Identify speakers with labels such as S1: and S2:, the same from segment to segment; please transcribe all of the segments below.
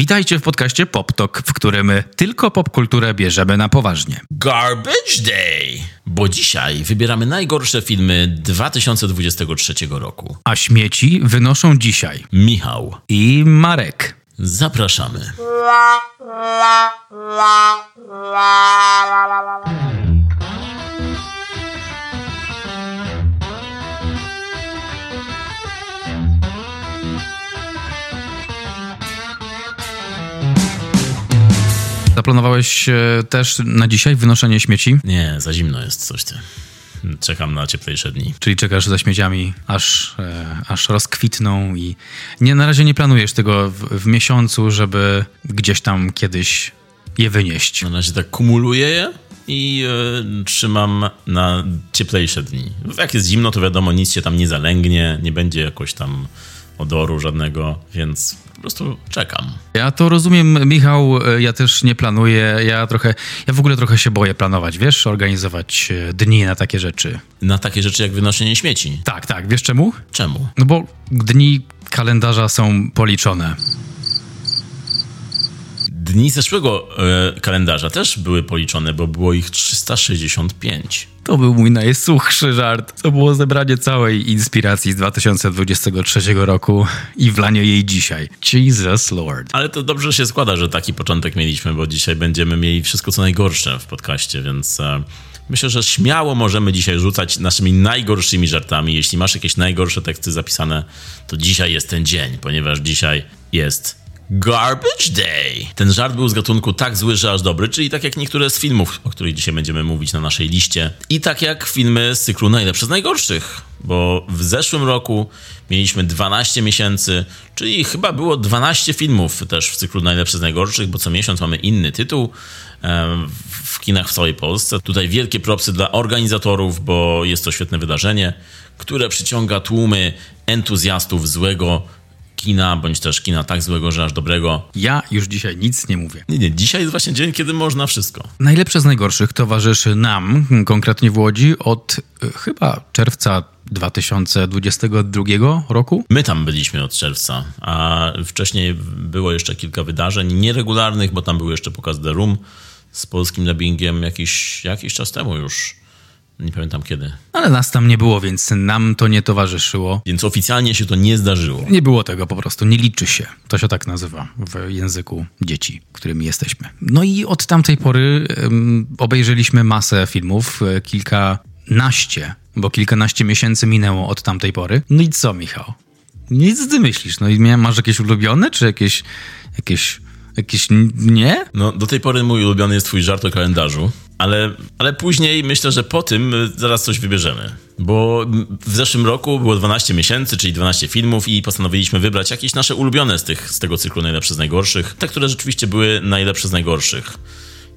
S1: Witajcie w podcaście PopTok, w którym tylko popkulturę bierzemy na poważnie.
S2: Garbage Day! Bo dzisiaj wybieramy najgorsze filmy 2023 roku.
S1: A śmieci wynoszą dzisiaj
S2: Michał,
S1: i Marek.
S2: zapraszamy.
S1: Zaplanowałeś e, też na dzisiaj wynoszenie śmieci,
S2: Nie, za zimno jest coś ty. Czekam na cieplejsze dni.
S1: czyli czekasz za śmieciami, aż, e, aż rozkwitną i nie, na razie nie planujesz tego w, w miesiącu, żeby gdzieś tam kiedyś je wynieść.
S2: Na razie tak kumuluję je i e, trzymam na cieplejsze dni. Jak jest zimno, to wiadomo, nic się tam nie zalęgnie, nie będzie jakoś tam odoru żadnego, więc po prostu czekam.
S1: Ja to rozumiem, Michał, ja też nie planuję, ja trochę, ja w ogóle trochę się boję planować, wiesz, organizować e, dni na takie rzeczy.
S2: Na takie rzeczy jak wynoszenie śmieci.
S1: Tak, tak, wiesz czemu?
S2: Czemu?
S1: No bo dni kalendarza są policzone.
S2: Dni zeszłego e, kalendarza też były policzone, bo było ich 365.
S1: To był mój najsuchszy żart. To było zebranie całej inspiracji z 2023 roku i wlanie jej dzisiaj. Jesus Lord.
S2: Ale to dobrze się składa, że taki początek mieliśmy, bo dzisiaj będziemy mieli wszystko co najgorsze w podcaście, więc e, myślę, że śmiało możemy dzisiaj rzucać naszymi najgorszymi żartami. Jeśli masz jakieś najgorsze teksty zapisane, to dzisiaj jest ten dzień, ponieważ dzisiaj jest Garbage Day. Ten żart był z gatunku tak zły, że aż dobry, czyli tak jak niektóre z filmów, o których dzisiaj będziemy mówić na naszej liście. I tak jak filmy z cyklu najlepsze z najgorszych, bo w zeszłym roku mieliśmy 12 miesięcy, czyli chyba było 12 filmów też w cyklu najlepsze z najgorszych, bo co miesiąc mamy inny tytuł w kinach w całej Polsce. Tutaj wielkie propsy dla organizatorów, bo jest to świetne wydarzenie, które przyciąga tłumy entuzjastów złego kina, bądź też kina tak złego, że aż dobrego.
S1: Ja już dzisiaj nic nie mówię.
S2: Nie, nie, dzisiaj jest właśnie dzień, kiedy można wszystko.
S1: Najlepsze z najgorszych towarzyszy nam, konkretnie w Łodzi, od y, chyba czerwca 2022 roku.
S2: My tam byliśmy od czerwca, a wcześniej było jeszcze kilka wydarzeń nieregularnych, bo tam był jeszcze pokaz The Room z polskim dubbingiem jakiś, jakiś czas temu już. Nie pamiętam kiedy.
S1: Ale nas tam nie było, więc nam to nie towarzyszyło.
S2: Więc oficjalnie się to nie zdarzyło.
S1: Nie było tego po prostu, nie liczy się. To się tak nazywa w języku dzieci, którymi jesteśmy. No i od tamtej pory em, obejrzeliśmy masę filmów, e, kilkanaście, bo kilkanaście miesięcy minęło od tamtej pory. No i co, Michał? Nic ty myślisz? No i masz jakieś ulubione, czy jakieś, jakieś, jakieś nie?
S2: No, do tej pory mój ulubiony jest twój żart o kalendarzu, ale, ale później myślę, że po tym y, zaraz coś wybierzemy. Bo w zeszłym roku było 12 miesięcy, czyli 12 filmów i postanowiliśmy wybrać jakieś nasze ulubione z, tych, z tego cyklu najlepsze z najgorszych. Te, które rzeczywiście były najlepsze z najgorszych.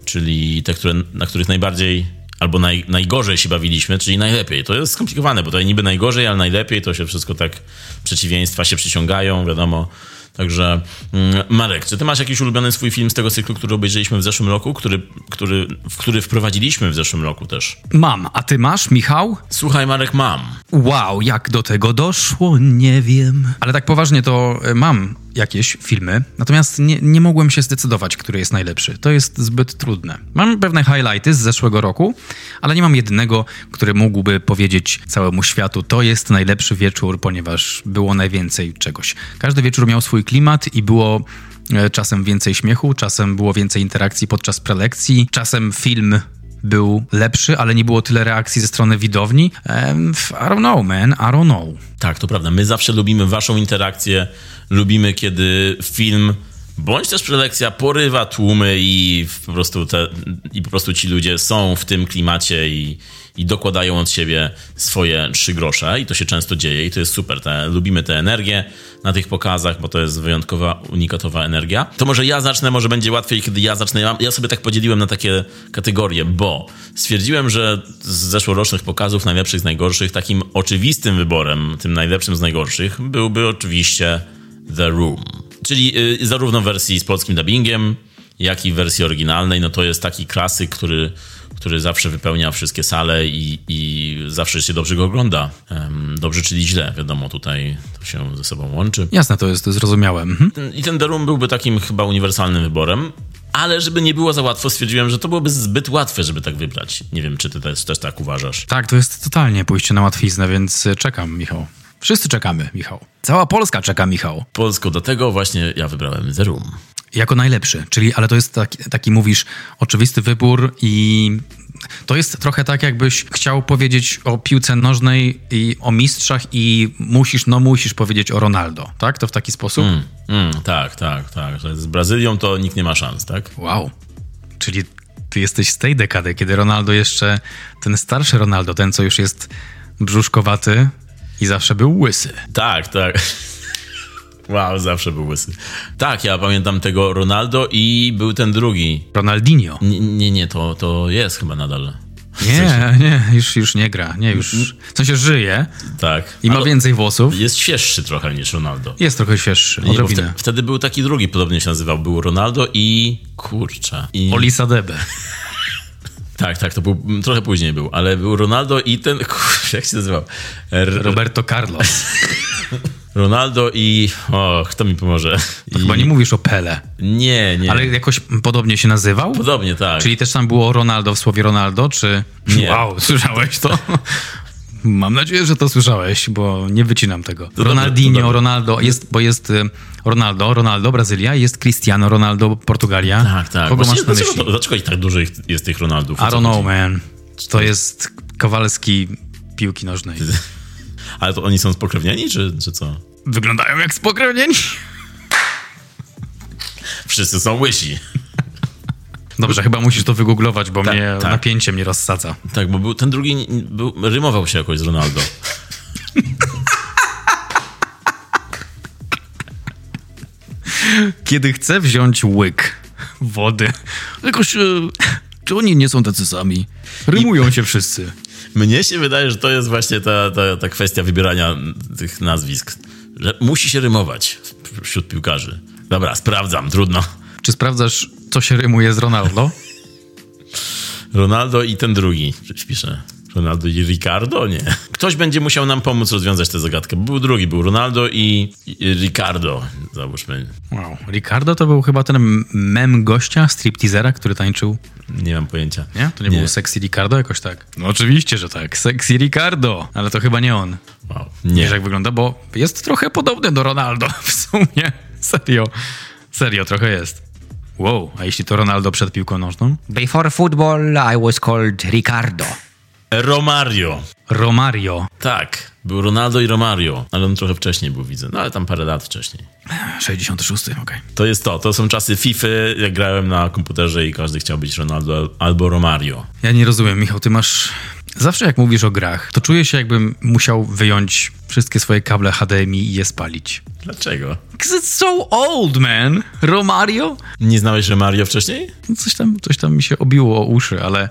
S2: Czyli te, które, na których najbardziej albo naj, najgorzej się bawiliśmy, czyli najlepiej. To jest skomplikowane, bo to niby najgorzej, ale najlepiej to się wszystko tak, przeciwieństwa się przyciągają, wiadomo. Także mm, Marek, czy ty masz jakiś ulubiony swój film z tego cyklu, który obejrzeliśmy w zeszłym roku, który, który, w który wprowadziliśmy w zeszłym roku też?
S1: Mam, a ty masz, Michał?
S2: Słuchaj, Marek, mam.
S1: Wow, jak do tego doszło, nie wiem. Ale tak poważnie to e, mam jakieś filmy, natomiast nie, nie mogłem się zdecydować, który jest najlepszy. To jest zbyt trudne. Mam pewne highlighty z zeszłego roku, ale nie mam jednego, który mógłby powiedzieć całemu światu, to jest najlepszy wieczór, ponieważ było najwięcej czegoś. Każdy wieczór miał swój klimat i było e, czasem więcej śmiechu, czasem było więcej interakcji podczas prelekcji, czasem film był lepszy, ale nie było tyle reakcji ze strony widowni. Em, I don't know, man, I don't know.
S2: Tak, to prawda. My zawsze lubimy waszą interakcję, lubimy kiedy film bądź też prelekcja porywa tłumy i po prostu, te, i po prostu ci ludzie są w tym klimacie i, i dokładają od siebie swoje trzy grosze i to się często dzieje i to jest super. Te, lubimy tę energię na tych pokazach, bo to jest wyjątkowa, unikatowa energia. To może ja zacznę, może będzie łatwiej, kiedy ja zacznę. Ja, ja sobie tak podzieliłem na takie kategorie, bo stwierdziłem, że z zeszłorocznych pokazów najlepszych z najgorszych, takim oczywistym wyborem, tym najlepszym z najgorszych, byłby oczywiście The Room. Czyli y, zarówno w wersji z polskim dubbingiem, jak i w wersji oryginalnej. No to jest taki klasyk, który, który zawsze wypełnia wszystkie sale i, i zawsze się dobrze go ogląda. Dobrze, czyli źle, wiadomo, tutaj to się ze sobą łączy.
S1: Jasne, to jest zrozumiałe. Mhm.
S2: I ten The Room byłby takim chyba uniwersalnym wyborem. Ale żeby nie było za łatwo, stwierdziłem, że to byłoby zbyt łatwe, żeby tak wybrać. Nie wiem, czy ty też, też tak uważasz.
S1: Tak, to jest totalnie pójście na łatwiznę, więc y, czekam, Michał. Wszyscy czekamy, Michał. Cała Polska czeka, Michał.
S2: Polsko, dlatego właśnie ja wybrałem The Room.
S1: Jako najlepszy, czyli, ale to jest taki, taki mówisz, oczywisty wybór i to jest trochę tak, jakbyś chciał powiedzieć o piłce nożnej i o mistrzach i musisz, no musisz powiedzieć o Ronaldo, tak? To w taki sposób?
S2: Mm, mm, tak, tak, tak. Z Brazylią to nikt nie ma szans, tak?
S1: Wow. Czyli ty jesteś z tej dekady, kiedy Ronaldo jeszcze, ten starszy Ronaldo, ten co już jest brzuszkowaty i zawsze był łysy.
S2: Tak, tak. Wow, zawsze był łysy. Tak, ja pamiętam tego Ronaldo i był ten drugi.
S1: Ronaldinho.
S2: Nie, nie, nie to, to jest chyba nadal.
S1: Nie, nie, już, już nie gra, nie, już, w sensie żyje
S2: Tak.
S1: i ma
S2: Ale
S1: więcej włosów.
S2: Jest świeższy trochę niż Ronaldo.
S1: Jest trochę świeższy,
S2: Nie, wtedy, wtedy był taki drugi, podobnie się nazywał. Był Ronaldo i... Kurczę. I...
S1: Olisa Debe.
S2: Tak, tak, to był, trochę później był, ale był Ronaldo i ten... Kurczę, jak się nazywał? R-
S1: Roberto Carlos.
S2: Ronaldo i... O, kto mi pomoże? I...
S1: Chyba nie mówisz o Pele,
S2: Nie, nie.
S1: ale jakoś podobnie się nazywał?
S2: Podobnie, tak.
S1: Czyli też tam było Ronaldo w słowie Ronaldo, czy...
S2: Nie.
S1: Wow, słyszałeś to? Mam nadzieję, że to słyszałeś, bo nie wycinam tego.
S2: to
S1: Ronaldinho,
S2: dobrze.
S1: Ronaldo, jest, bo jest y, Ronaldo, Ronaldo, Brazylia, jest Cristiano Ronaldo, Portugalia.
S2: Tak, tak.
S1: Kogo
S2: Właściwie
S1: masz na myśli?
S2: to, dlaczego tak dużo jest tych Ronaldów?
S1: I don't know, man. To jest Kowalski piłki nożnej.
S2: Ale to oni są spokrewnieni, czy, czy co?
S1: Wyglądają jak spokrewnieni.
S2: Wszyscy są łysi.
S1: Dobrze, chyba musisz to wygooglować, bo
S2: Tak,
S1: mnie
S2: tak.
S1: napięcie mnie rozsadza.
S2: Tak, bo był, ten drugi był, rymował się jakoś z Ronaldo.
S1: Kiedy chcę wziąć łyk wody, jakoś... e, Czy oni nie są tacy sami? Rymują się wszyscy.
S2: Mnie się wydaje, że to jest właśnie ta, ta, ta kwestia wybierania tych nazwisk. Że musi się rymować wśród piłkarzy. Dobra, sprawdzam, trudno.
S1: Czy sprawdzasz, co się rymuje z Ronaldo?
S2: Ronaldo i ten drugi. Wpiszę. Ronaldo i Ricardo? Nie. Ktoś będzie musiał nam pomóc rozwiązać tę zagadkę. Był drugi, był Ronaldo i, i Ricardo. Załóżmy.
S1: Wow. Ricardo to był chyba ten mem gościa, stripteasera, który tańczył.
S2: Nie mam pojęcia.
S1: Nie? To nie,
S2: Nie.
S1: był Sexy Ricardo jakoś tak? No oczywiście, że tak. Sexy Ricardo. Ale to chyba nie on.
S2: Wow.
S1: Wiesz
S2: Nie.
S1: jak wygląda? Bo jest trochę podobny do Ronaldo w sumie. Serio. Serio, trochę jest. Wow, a jeśli to Ronaldo przed piłką nożną?
S3: Before football, I was called Ricardo.
S2: Romario.
S1: Romario.
S2: Tak, był Ronaldo i Romario, ale on trochę wcześniej był, widzę. No ale tam parę lat wcześniej.
S1: 66, okej.
S2: To jest to, to są czasy FIFA, jak grałem na komputerze i każdy chciał być Ronaldo albo Romario.
S1: Ja nie rozumiem, Michał, ty masz... Zawsze jak mówisz o grach, to czuję się jakbym musiał wyjąć wszystkie swoje kable HDMI i je spalić.
S2: Dlaczego?
S1: Because it's so old, man. Romario?
S2: Nie znałeś Romario wcześniej?
S1: Coś tam, coś tam mi się obiło o uszy, ale...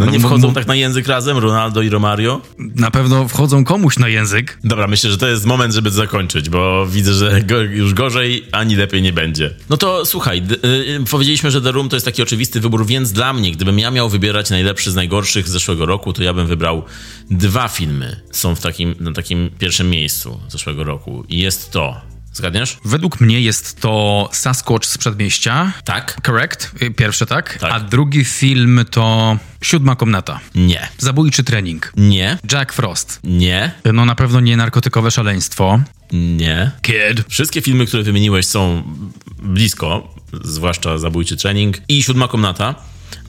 S2: No nie wchodzą tak na język razem, Ronaldo i Romario?
S1: Na pewno wchodzą komuś na język.
S2: Dobra, myślę, że to jest moment, żeby zakończyć, bo widzę, że go, już gorzej ani lepiej nie będzie. No to słuchaj, d- y, powiedzieliśmy, że The Room to jest taki oczywisty wybór, więc dla mnie, gdybym ja miał wybierać najlepszy z najgorszych z zeszłego roku, to ja bym wybrał dwa filmy. Są w takim, na takim pierwszym miejscu zeszłego roku. I jest to. Zgadniesz?
S1: Według mnie jest to Sasquatch z Przedmieścia.
S2: Tak?
S1: Correct? Y, Pierwszy, tak?
S2: Tak.
S1: A drugi film to Siódma Komnata.
S2: Nie.
S1: Zabójczy trening.
S2: Nie.
S1: Jack Frost.
S2: Nie.
S1: No na pewno nie narkotykowe szaleństwo.
S2: Nie.
S1: Kid.
S2: Wszystkie filmy, które wymieniłeś są blisko, zwłaszcza Zabójczy Trening i Siódma Komnata,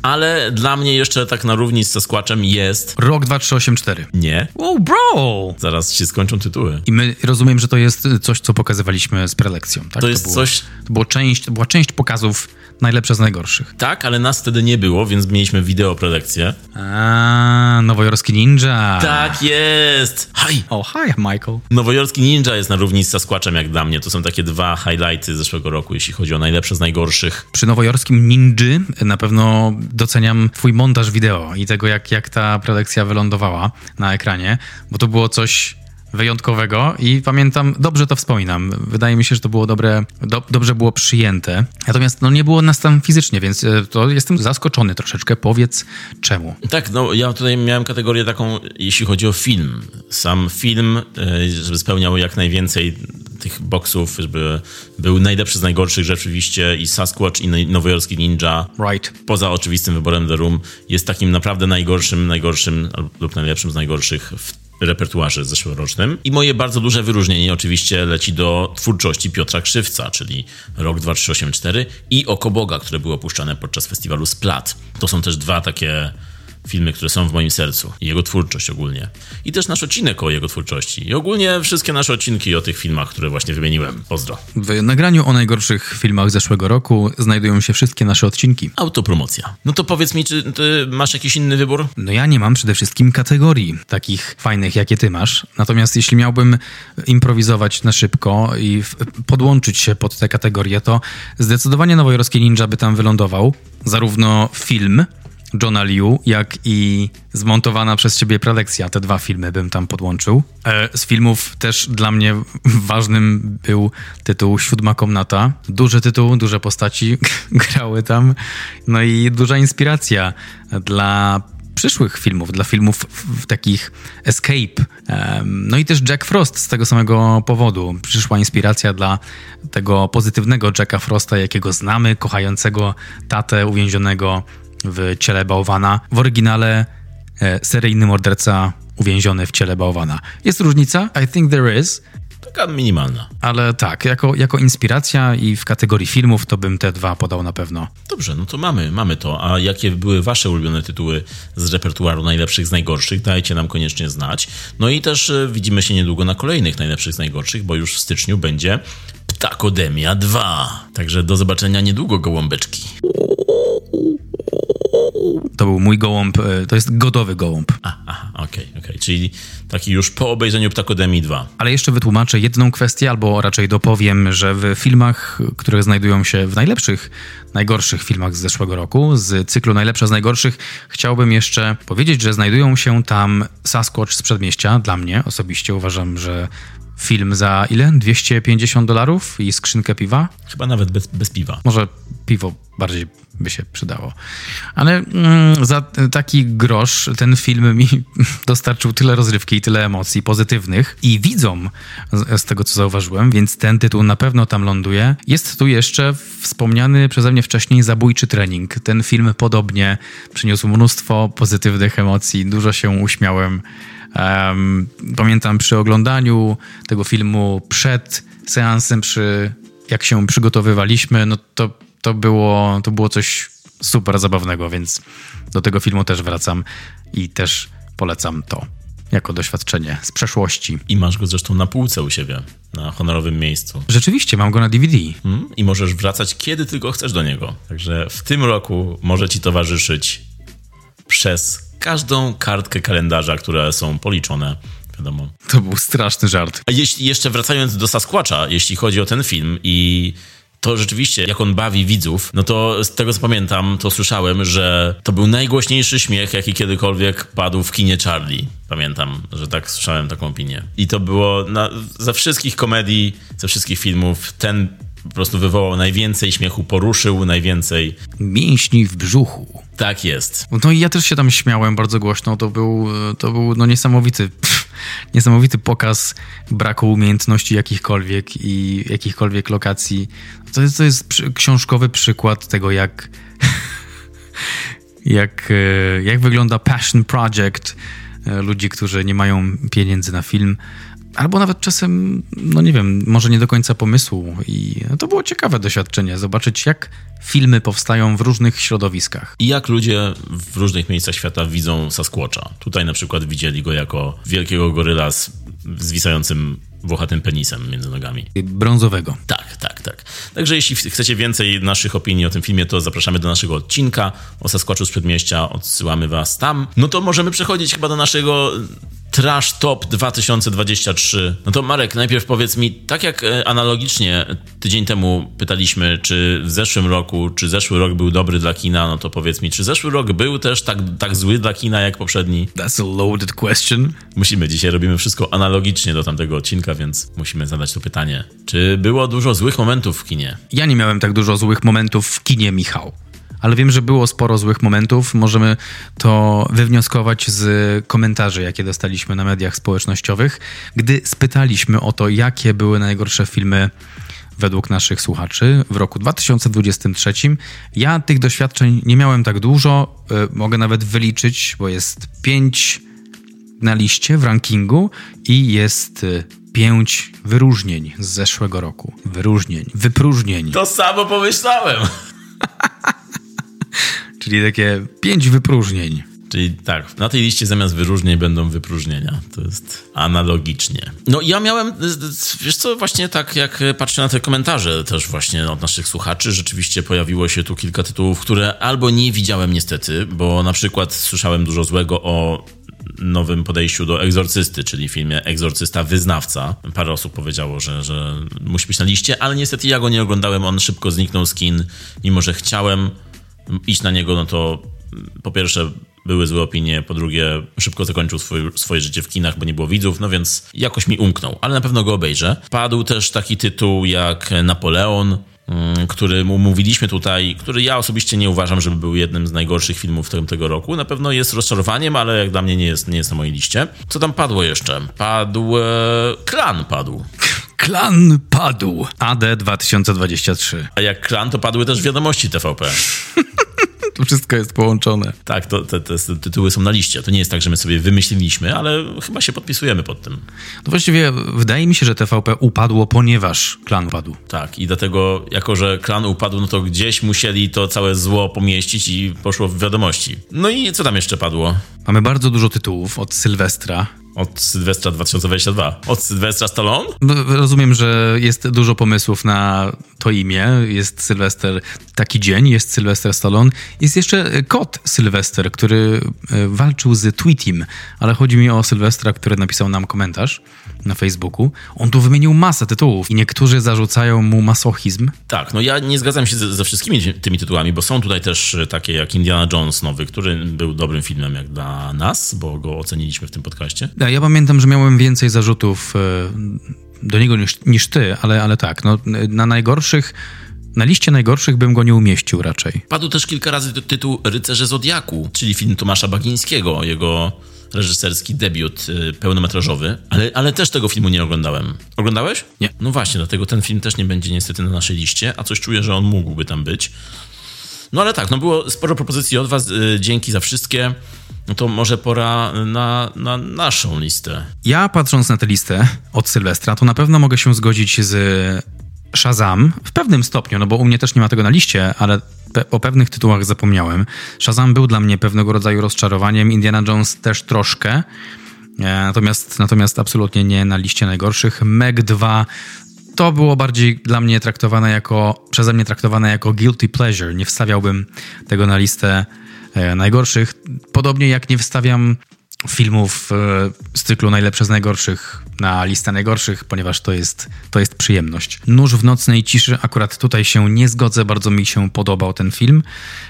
S2: ale dla mnie jeszcze tak na równi z Sasquatchem jest...
S1: Rok 2384.
S2: Nie.
S1: Wow, bro!
S2: Zaraz się skończą tytuły.
S1: I my rozumiem, że to jest coś, co pokazywaliśmy z prelekcją, tak?
S2: To jest
S1: było,
S2: coś-
S1: To, było część, to była część pokazów najlepsze z najgorszych.
S2: Tak, ale nas wtedy nie było, więc mieliśmy wideo prelekcję.
S1: A, nowojorski ninja.
S2: Tak jest! Haj!
S1: O, hi, Michael.
S2: Nowojorski Ninja jest na równi z Sasquatchem jak dla mnie. To są takie dwa highlighty zeszłego roku, jeśli chodzi o najlepsze z najgorszych.
S1: Przy nowojorskim ninży na pewno doceniam twój montaż wideo i tego, jak, jak ta prelekcja wylądowała na ekranie, bo to było coś wyjątkowego i pamiętam, dobrze to wspominam. Wydaje mi się, że to było dobre, do, dobrze było przyjęte. Natomiast no, nie było nas tam fizycznie, więc e, to jestem zaskoczony troszeczkę. Powiedz czemu.
S2: Tak, no ja tutaj miałem kategorię taką, jeśli chodzi o film. Sam film, e, żeby spełniał jak najwięcej tych boksów, żeby był najlepszy z najgorszych rzeczywiście i Sasquatch i nowojorski Ninja.
S1: Right.
S2: Poza oczywistym wyborem The Room jest takim naprawdę najgorszym, najgorszym lub najlepszym z najgorszych w repertuarze zeszłorocznym. I moje bardzo duże wyróżnienie oczywiście leci do twórczości Piotra Krzywca, czyli Rok 2384 i Oko Boga, które było opuszczane podczas festiwalu Splat. To są też dwa takie filmy, które są w moim sercu i jego twórczość ogólnie. I też nasz odcinek o jego twórczości. I ogólnie wszystkie nasze odcinki o tych filmach, które właśnie wymieniłem. Pozdro.
S1: W nagraniu o najgorszych filmach zeszłego roku znajdują się wszystkie nasze odcinki.
S2: Autopromocja. No to powiedz mi, czy ty masz jakiś inny wybór?
S1: No ja nie mam przede wszystkim kategorii takich fajnych, jakie ty masz. Natomiast jeśli miałbym improwizować na szybko i podłączyć się pod te kategorie, to zdecydowanie Nowojorskie Ninja by tam wylądował. Zarówno film, Johna Liu, jak i zmontowana przez ciebie prelekcja. Te dwa filmy bym tam podłączył. E, z filmów też dla mnie ważnym był tytuł Siódma Komnata. Duży tytuł, duże postaci grały tam. No i duża inspiracja dla przyszłych filmów, dla filmów takich escape. No i też Jack Frost z tego samego powodu. Przyszła inspiracja dla tego pozytywnego Jacka Frosta, jakiego znamy, kochającego tatę uwięzionego w ciele bałwana. W oryginale e, seryjny morderca uwięziony w ciele bałwana. Jest różnica? I think there is.
S2: Taka minimalna.
S1: Ale tak, jako, jako inspiracja i w kategorii filmów to bym te dwa podał na pewno.
S2: Dobrze, no to mamy, mamy to. A jakie były wasze ulubione tytuły z repertuaru najlepszych z najgorszych? Dajcie nam koniecznie znać. No i też e, widzimy się niedługo na kolejnych najlepszych z najgorszych, bo już w styczniu będzie Ptakodemia 2. Także do zobaczenia niedługo, gołąbeczki.
S1: To był mój gołąb, e, to jest godowy gołąb.
S2: Aha, okej, okay, okej. Okay. Czyli taki już po obejrzeniu Ptakodemii 2.
S1: Ale jeszcze wytłumaczę jedną kwestię, albo raczej dopowiem, że w filmach, które znajdują się w najlepszych, najgorszych filmach z zeszłego roku, z cyklu Najlepsze z najgorszych, chciałbym jeszcze powiedzieć, że znajdują się tam Sasquatch z Przedmieścia. Dla mnie osobiście uważam, że film za ile? 250 dolarów i skrzynkę piwa?
S2: Chyba nawet bez, bez piwa.
S1: Może piwo bardziej by się przydało. Ale mm, za taki grosz ten film mi dostarczył tyle rozrywki i tyle emocji pozytywnych i widzom z, z, tego, co zauważyłem, więc ten tytuł na pewno tam ląduje. Jest tu jeszcze wspomniany przeze mnie wcześniej Zabójczy Trening. Ten film podobnie przyniósł mnóstwo pozytywnych emocji, dużo się uśmiałem. Um, pamiętam przy oglądaniu tego filmu przed seansem, przy jak się przygotowywaliśmy, no to to było, to było coś super zabawnego, więc do tego filmu też wracam i też polecam to jako doświadczenie z przeszłości.
S2: I masz go zresztą na półce u siebie, na honorowym miejscu.
S1: Rzeczywiście, mam go na DVD.
S2: Hmm? I możesz wracać kiedy tylko chcesz do niego. Także w tym roku może ci towarzyszyć przez każdą kartkę kalendarza, które są policzone. Wiadomo.
S1: To był straszny żart.
S2: A jeśli jeszcze wracając do Sasquatcha, jeśli chodzi o ten film i to rzeczywiście, jak on bawi widzów, no to z tego co pamiętam, to słyszałem, że to był najgłośniejszy śmiech, jaki kiedykolwiek padł w kinie Charlie. Pamiętam, że tak słyszałem taką opinię. I to było na, ze wszystkich komedii, ze wszystkich filmów, ten po prostu wywołał najwięcej śmiechu, poruszył najwięcej.
S1: Mięśni w brzuchu.
S2: Tak jest.
S1: No i ja też się tam śmiałem bardzo głośno. To był, to był no niesamowity, pff, niesamowity pokaz braku umiejętności jakichkolwiek i jakichkolwiek lokacji. To jest, to jest przy, książkowy przykład tego, jak, jak, e, jak wygląda passion project e, ludzi, którzy nie mają pieniędzy na film albo nawet czasem, no nie wiem, może nie do końca pomysłu. I to było ciekawe doświadczenie, zobaczyć jak filmy powstają w różnych środowiskach.
S2: I jak ludzie w różnych miejscach świata widzą Sasquatcha. Tutaj na przykład widzieli go jako wielkiego goryla z zwisającym włochatym penisem między nogami.
S1: Brązowego.
S2: Tak, tak, tak. Także jeśli chcecie więcej naszych opinii o tym filmie, to zapraszamy do naszego odcinka o Sasquatchu z Przedmieścia, odsyłamy was tam. No to możemy przechodzić chyba do naszego Trash Top 2023. No to Marek, najpierw powiedz mi, tak jak e, analogicznie tydzień temu pytaliśmy, czy w zeszłym roku, czy zeszły rok był dobry dla kina, no to powiedz mi, czy zeszły rok był też tak, tak zły dla kina jak poprzedni?
S1: That's a loaded question.
S2: Musimy, dzisiaj robimy wszystko analogicznie do tamtego odcinka, więc musimy zadać to pytanie. Czy było dużo złych momentów w kinie?
S1: Ja nie miałem tak dużo złych momentów w kinie, Michał. Ale wiem, że było sporo złych momentów. Możemy to wywnioskować z komentarzy, jakie dostaliśmy na mediach społecznościowych, gdy spytaliśmy o to, jakie były najgorsze filmy według naszych słuchaczy w roku 2023. Ja tych doświadczeń nie miałem tak dużo. Y, mogę nawet wyliczyć, bo jest pięć na liście w rankingu i jest y, pięć wyróżnień z zeszłego roku. Wyróżnień, wypróżnień.
S2: To samo pomyślałem.
S1: Czyli takie pięć wypróżnień.
S2: Czyli tak, na tej liście zamiast wyróżnień będą wypróżnienia. To jest analogicznie. No ja miałem, wiesz co, właśnie tak jak patrzę na te komentarze też właśnie od naszych słuchaczy, rzeczywiście pojawiło się tu kilka tytułów, które albo nie widziałem niestety, bo na przykład słyszałem dużo złego o nowym podejściu do egzorcysty, czyli filmie Egzorcysta Wyznawca. Parę osób powiedziało, że, że musi być na liście, ale niestety ja go nie oglądałem, on szybko zniknął z kin, mimo że chciałem iść na niego, no to po pierwsze były złe opinie, po drugie szybko zakończył swój, swoje życie w kinach, bo nie było widzów, no więc jakoś mi umknął, ale na pewno go obejrzę. Padł też taki tytuł jak Napoleon, mm, który mówiliśmy tutaj, który ja osobiście nie uważam, żeby był jednym z najgorszych filmów tego roku. Na pewno jest rozczarowaniem, ale jak dla mnie nie jest, nie jest na mojej liście. Co tam padło jeszcze? Padł... E, Klan padł.
S1: Klan padł. AD 2023.
S2: A jak klan, to padły też wiadomości TVP.
S1: to wszystko jest połączone.
S2: Tak, to, te, te, tytuły są na liście. To nie jest tak, że my sobie wymyśliliśmy, ale chyba się podpisujemy pod tym.
S1: No właściwie wydaje mi się, że TVP upadło, ponieważ klan upadł.
S2: Tak, i dlatego, jako że klan upadł, no to gdzieś musieli to całe zło pomieścić i poszło w wiadomości. No i co tam jeszcze padło?
S1: Mamy bardzo dużo tytułów od Sylwestra.
S2: Od Sylwestra 2022. Od Sylwestra Stallone?
S1: No, rozumiem, że jest dużo pomysłów na to imię. Jest Sylwester taki dzień, jest Sylwester Stallone. Jest jeszcze kot Sylwester, który e, walczył z Tweetim, ale chodzi mi o Sylwestra, który napisał nam komentarz na Facebooku. On tu wymienił masę tytułów i niektórzy zarzucają mu masochizm.
S2: Tak, no ja nie zgadzam się ze, ze wszystkimi tymi tytułami, bo są tutaj też takie jak Indiana Jones nowy, który był dobrym filmem jak dla nas, bo go oceniliśmy w tym podcaście.
S1: Ja pamiętam, że miałem więcej zarzutów e, do niego niż, niż ty, ale, ale tak, no, na najgorszych na liście najgorszych bym go nie umieścił raczej.
S2: Padł też kilka razy tytuł Rycerze Zodiaku, czyli film Tomasza Bagińskiego, jego reżyserski debiut y, pełnometrażowy, ale, ale też tego filmu nie oglądałem. Oglądałeś?
S1: Nie.
S2: No właśnie, dlatego ten film też nie będzie niestety na naszej liście, a coś czuję, że on mógłby tam być. No ale tak, no było sporo propozycji od was, y, dzięki za wszystkie. No to może pora na, na naszą listę.
S1: Ja patrząc na tę listę od Sylwestra, to na pewno mogę się zgodzić z Shazam w pewnym stopniu, no bo u mnie też nie ma tego na liście, ale pe o pewnych tytułach zapomniałem. Shazam był dla mnie pewnego rodzaju rozczarowaniem, Indiana Jones też troszkę. E, natomiast, natomiast absolutnie nie na liście najgorszych. Meg 2 to było bardziej dla mnie traktowane jako, przeze mnie traktowane jako guilty pleasure. Nie wstawiałbym tego na listę e, najgorszych. Podobnie jak nie wstawiam filmów e, z cyklu najlepsze z najgorszych na listę najgorszych, ponieważ to jest, to jest przyjemność. Nóż w nocnej ciszy, akurat tutaj się nie zgodzę, bardzo mi się podobał ten film.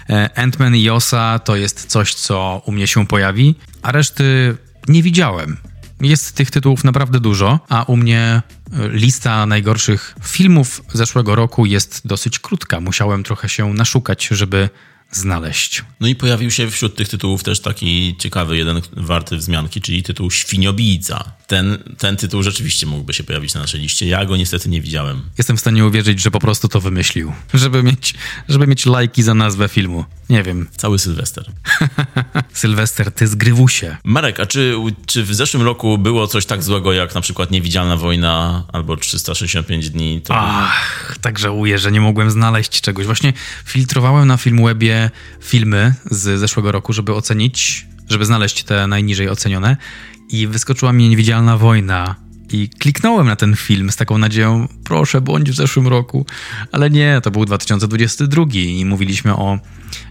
S1: E, Ant-Man i Osa to jest coś, co u mnie się pojawi, a reszty nie widziałem. Jest tych tytułów naprawdę dużo, a u mnie e, lista najgorszych filmów zeszłego roku jest dosyć krótka. Musiałem trochę się naszukać, żeby znaleźć.
S2: No i pojawił się wśród tych tytułów też taki ciekawy, jeden warty wzmianki, czyli tytuł Świniobijca. Ten, ten tytuł rzeczywiście mógłby się pojawić na naszej liście. Ja go niestety nie widziałem.
S1: Jestem w stanie uwierzyć, że po prostu to wymyślił, żeby mieć, żeby mieć lajki za nazwę filmu. Nie wiem.
S2: Cały Sylwester.
S1: Sylwester, ty zgrywusie.
S2: Marek, a czy, czy w zeszłym roku było coś tak złego jak na przykład Niewidzialna Wojna albo 365 dni?
S1: To... Ach, tak żałuję, że nie mogłem znaleźć czegoś. Właśnie filtrowałem na Filmwebie filmy z zeszłego roku, żeby ocenić, żeby znaleźć te najniżej ocenione i wyskoczyła mi Niewidzialna Wojna i kliknąłem na ten film z taką nadzieją, proszę, bądź w zeszłym roku. Ale nie, to był 2022 i mówiliśmy o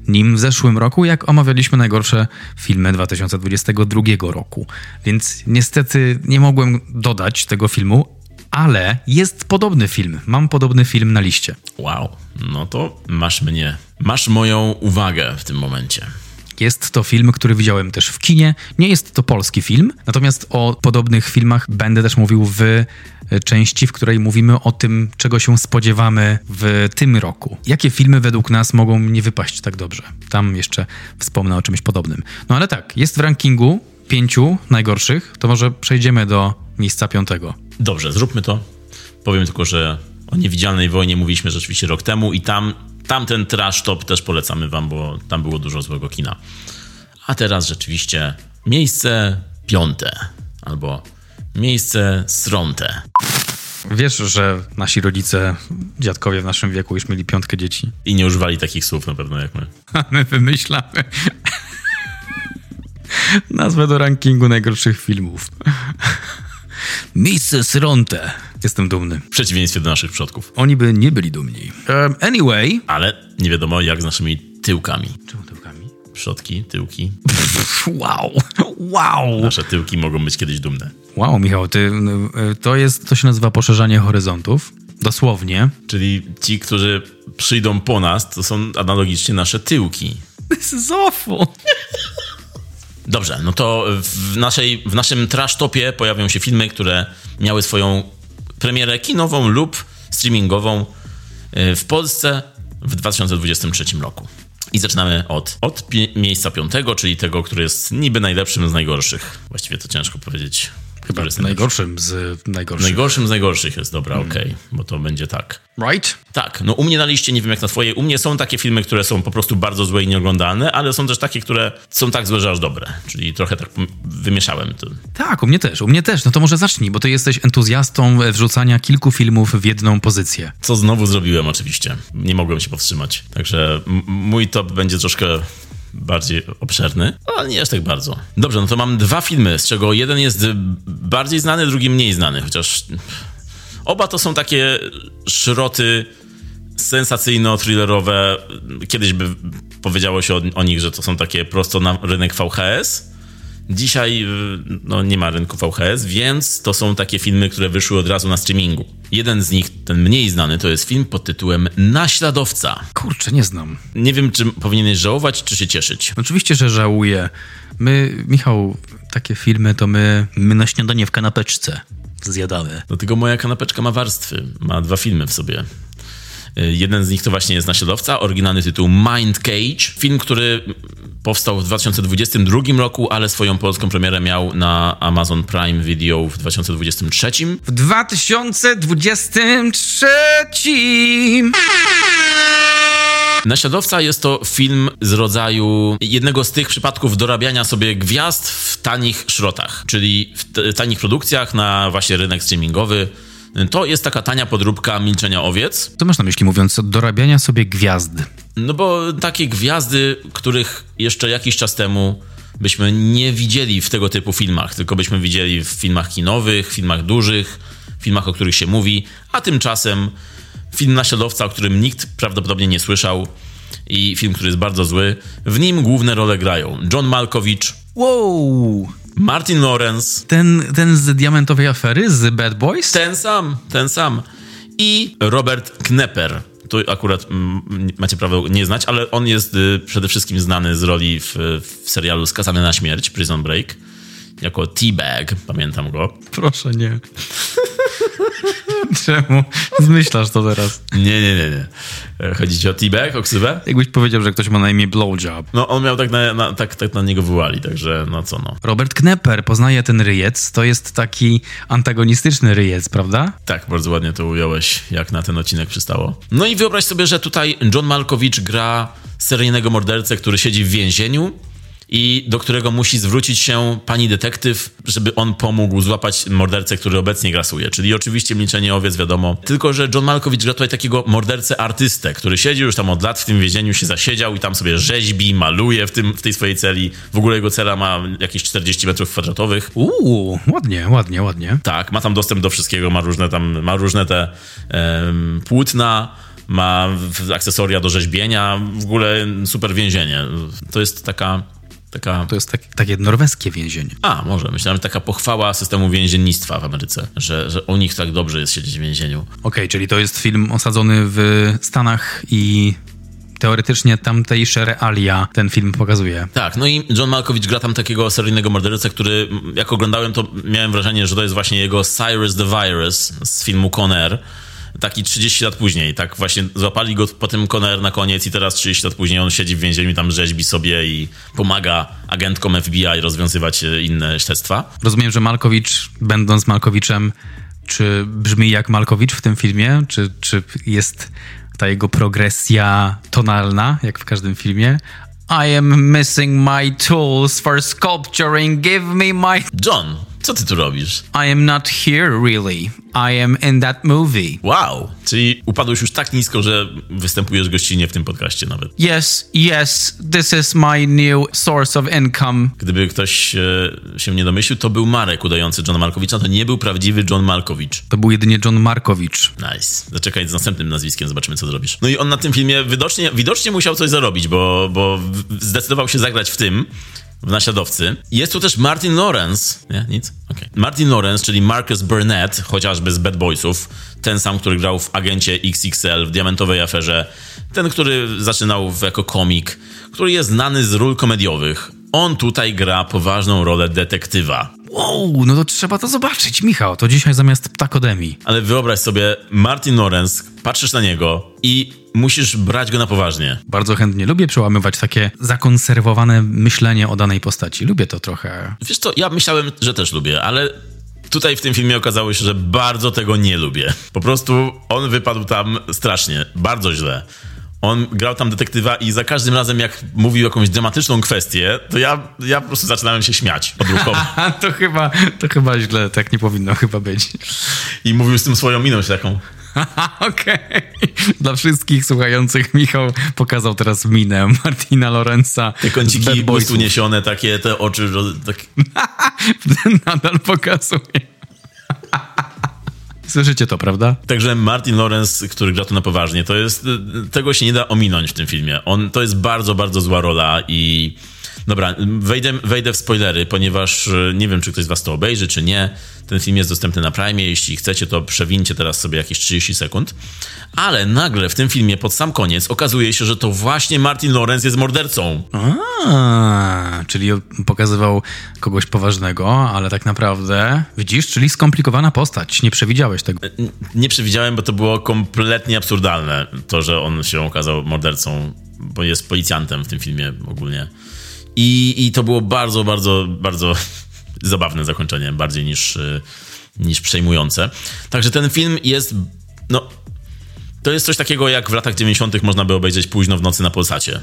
S1: nim w zeszłym roku, jak omawialiśmy najgorsze filmy 2022 roku. Więc niestety nie mogłem dodać tego filmu, ale jest podobny film. Mam podobny film na liście.
S2: Wow, no to masz mnie, masz moją uwagę w tym momencie.
S1: Jest to film, który widziałem też w kinie. Nie jest to polski film, natomiast o podobnych filmach będę też mówił w e, części, w której mówimy o tym, czego się spodziewamy w tym roku. Jakie filmy według nas mogą nie wypaść tak dobrze? Tam jeszcze wspomnę o czymś podobnym. No ale tak, jest w rankingu pięciu najgorszych, to może przejdziemy do miejsca piątego.
S2: Dobrze, zróbmy to. Powiem tylko, że o Niewidzialnej Wojnie mówiliśmy rzeczywiście rok temu i tam tamten trash top też polecamy wam, bo tam było dużo złego kina. A teraz rzeczywiście miejsce piąte albo miejsce srąte.
S1: Wiesz, że nasi rodzice, dziadkowie w naszym wieku już mieli piątkę dzieci.
S2: I nie używali takich słów na pewno jak my.
S1: A my wymyślamy nazwę do rankingu najgorszych filmów. Miejsce Sronte. Jestem dumny.
S2: W przeciwieństwie do naszych przodków.
S1: Oni by nie byli dumni. Um, anyway.
S2: Ale nie wiadomo jak z naszymi tyłkami.
S1: Czemu tyłkami?
S2: Przodki, tyłki.
S1: wow. Wow.
S2: Nasze tyłki mogą być kiedyś dumne.
S1: Wow, Michał, ty, to jest, to się nazywa poszerzanie horyzontów. Dosłownie.
S2: Czyli ci, którzy przyjdą po nas, to są analogicznie nasze tyłki.
S1: This is awful.
S2: Dobrze, no to w, naszej, w naszym trash topie pojawią się filmy, które miały swoją premierę kinową lub streamingową y, w Polsce w 2023 roku. I zaczynamy od, od miejsca piątego, czyli tego, który jest niby najlepszym z najgorszych. Właściwie to ciężko powiedzieć.
S1: Chyba jest najgorszym z najgorszych.
S2: Najgorszym z najgorszych jest, dobra, mm. okej, okay, bo to będzie tak.
S1: Right?
S2: Tak, no u mnie na liście, nie wiem jak na twojej, u mnie są takie filmy, które są po prostu bardzo złe i nieoglądalne, ale są też takie, które są tak złe, że aż dobre. Czyli trochę tak wymieszałem to.
S1: Tak, u mnie też, u mnie też. No to może zacznij, bo ty jesteś entuzjastą wrzucania kilku filmów w jedną pozycję.
S2: Co znowu zrobiłem oczywiście. Nie mogłem się powstrzymać. Także mój top będzie troszkę bardziej obszerny, ale nie aż tak bardzo. Dobrze, no to mam dwa filmy, z czego jeden jest bardziej znany, drugi mniej znany, chociaż oba to są takie szroty sensacyjno-thrillerowe. Kiedyś by powiedziało się o, o nich, że to są takie prosto na rynek VHS, Dzisiaj y, no, nie ma rynku VHS, więc to są takie filmy, które wyszły od razu na streamingu. Jeden z nich, ten mniej znany, to jest film pod tytułem Naśladowca.
S1: Kurczę, nie znam.
S2: Nie wiem, czy powinieneś żałować, czy się cieszyć.
S1: Oczywiście, że żałuję. My, Michał, takie filmy to my, my na śniadanie w kanapeczce zjadamy.
S2: Dlatego moja kanapeczka ma warstwy. Ma dwa filmy w sobie. Y, jeden z nich to właśnie jest Naśladowca, oryginalny tytuł Mind Cage. Film, który powstał w 2022 roku, ale swoją polską premierę miał na Amazon Prime Video w 2023.
S1: W 2023!
S2: Naśladowca jest to film z rodzaju jednego z tych przypadków dorabiania sobie gwiazd w tanich szrotach, czyli w tanich produkcjach na właśnie rynek streamingowy to jest taka tania podróbka Milczenia Owiec.
S1: Co masz na myśli mówiąc dorabiania sobie gwiazd?
S2: No bo takie gwiazdy, których jeszcze jakiś czas temu byśmy nie widzieli w tego typu filmach, tylko byśmy widzieli w filmach kinowych, filmach dużych, filmach, o których się mówi, a tymczasem film Naśladowca, o którym nikt prawdopodobnie nie słyszał i film, który jest bardzo zły. W nim główne role grają John Malkovich,
S1: wow.
S2: Martin Lawrence.
S1: Ten, ten z diamentowej afery, z Bad Boys?
S2: Ten sam, ten sam. I Robert Knepper. Tu akurat mm, macie prawo nie znać, ale on jest y, przede wszystkim znany z roli w, w serialu Skazany na śmierć, Prison Break. Jako T-Bag, pamiętam go.
S1: Proszę nie. Czemu? Zmyślasz to teraz.
S2: Nie, nie, nie, nie. E, chodzi ci o T-Bag, o ksywę?
S1: Jakbyś powiedział, że ktoś ma na imię Blowjob.
S2: No, on miał tak na, na, tak, tak na niego wołali, także no co no.
S1: Robert Knepper poznaje ten ryjec. To jest taki antagonistyczny ryjec, prawda?
S2: Tak, bardzo ładnie to ująłeś, jak na ten odcinek przystało. No i wyobraź sobie, że tutaj John Malkovich gra seryjnego mordercę, który siedzi w więzieniu i do którego musi zwrócić się pani detektyw, żeby on pomógł złapać mordercę, który obecnie grasuje. Czyli oczywiście milczenie owiec, wiadomo. Tylko, że John Malkovich gra tutaj takiego mordercę artystę, który siedzi już tam od lat w tym więzieniu, się zasiedział i tam sobie rzeźbi, maluje w, tym, w tej swojej celi. W ogóle jego cela ma jakieś 40 metrów kwadratowych.
S1: Uuu, ładnie, ładnie, ładnie.
S2: Tak, ma tam dostęp do wszystkiego, ma różne tam, ma różne te em, płótna, ma akcesoria do rzeźbienia, w ogóle super więzienie. To jest taka, taka...
S1: To jest tak, takie norweskie więzienie.
S2: A, może. Myślałem, że taka pochwała systemu więziennictwa w Ameryce, że, że u nich tak dobrze jest siedzieć w więzieniu.
S1: Okej, czyli to jest film osadzony w Stanach i teoretycznie tamtejsze realia ten film pokazuje.
S2: Tak, no i John Malkovich gra tam takiego seryjnego mordercę, który jak oglądałem, to miałem wrażenie, że to jest właśnie jego Cyrus the Virus z filmu Con Air. Taki 30 lat później, tak właśnie złapali go po tym Con Air na koniec i teraz 30 lat później on siedzi w więzieniu, tam rzeźbi sobie i pomaga agentkom FBI rozwiązywać e, inne śledztwa.
S1: Rozumiem, że Malkowicz, będąc Malkowiczem, czy brzmi jak Malkowicz w tym filmie? Czy, czy jest ta jego progresja tonalna, jak w każdym filmie? I am missing my tools for sculpturing. Give me my...
S2: John, co ty tu robisz?
S1: I am not here, really. I am in that movie.
S2: Wow! Czyli upadłeś już tak nisko, że występujesz gościnnie w tym podcaście nawet.
S1: Yes, yes, this is my new source of income.
S2: Gdyby ktoś e, się nie domyślił, to był Marek udający Johna Malkowicza, to nie był prawdziwy John Malkowicz.
S1: To był jedynie John Markowicz.
S2: Nice. Zaczekaj z następnym nazwiskiem, zobaczymy, co zrobisz. No i on na tym filmie widocznie, widocznie musiał coś zarobić, bo, bo zdecydował się zagrać w tym, w naśladowcy. Jest tu też Martin Lawrence. Nie, nic? Okej. Martin Lawrence, czyli Marcus Burnett, chociażby z Bad Boysów. Ten sam, który grał w Agencie XXL, w Diamentowej Aferze. Ten, który zaczynał jako komik, który jest znany z ról komediowych. On tutaj gra poważną rolę detektywa.
S1: Wow, no to trzeba to zobaczyć, Michał. To dzisiaj zamiast Ptakodemii.
S2: Ale wyobraź sobie, Martin Lawrence, patrzysz na niego i musisz brać go na poważnie.
S1: Bardzo chętnie lubię przełamywać takie zakonserwowane myślenie o danej postaci. Lubię to trochę.
S2: Wiesz co, ja myślałem, że też lubię, ale tutaj w tym filmie okazało się, że bardzo tego nie lubię. Po prostu on wypadł tam strasznie, bardzo źle. On grał tam detektywa i za każdym razem, jak mówił jakąś dramatyczną kwestię, to ja, ja po prostu zaczynałem się śmiać odruchowo.
S1: A to chyba, to chyba źle, tak nie powinno chyba być.
S2: I mówił z tym swoją miną się taką.
S1: Okej. Dla wszystkich słuchających Michał pokazał teraz minę Martina Lorenza.
S2: Te kąciki ust uniesione, takie te oczy, że tak...
S1: Nadal pokazuje. Słyszycie to, prawda?
S2: Także Martin Lawrence, który gra tu na poważnie, to jest, tego się nie da ominąć w tym filmie. On, to jest bardzo, bardzo zła rola i dobra, wejdę, wejdę w spoilery, ponieważ e, nie wiem, czy ktoś z was to obejrzy, czy nie. Ten film jest dostępny na Prime, jeśli chcecie, to przewincie teraz sobie jakieś 30 sekund. Ale nagle w tym filmie, pod sam koniec, okazuje się, że to właśnie Martin Lawrence jest mordercą.
S1: A, czyli pokazywał kogoś poważnego, ale tak naprawdę, widzisz, czyli skomplikowana postać. Nie przewidziałeś tego.
S2: Nie przewidziałem, bo to było kompletnie absurdalne, to, że on się okazał mordercą, bo jest policjantem w tym filmie ogólnie. I, i to było bardzo, bardzo, bardzo zabawne zakończenie, bardziej niż, y, niż przejmujące. Także ten film jest, no, to jest coś takiego, jak w latach 90. można by obejrzeć późno w nocy na Polsacie.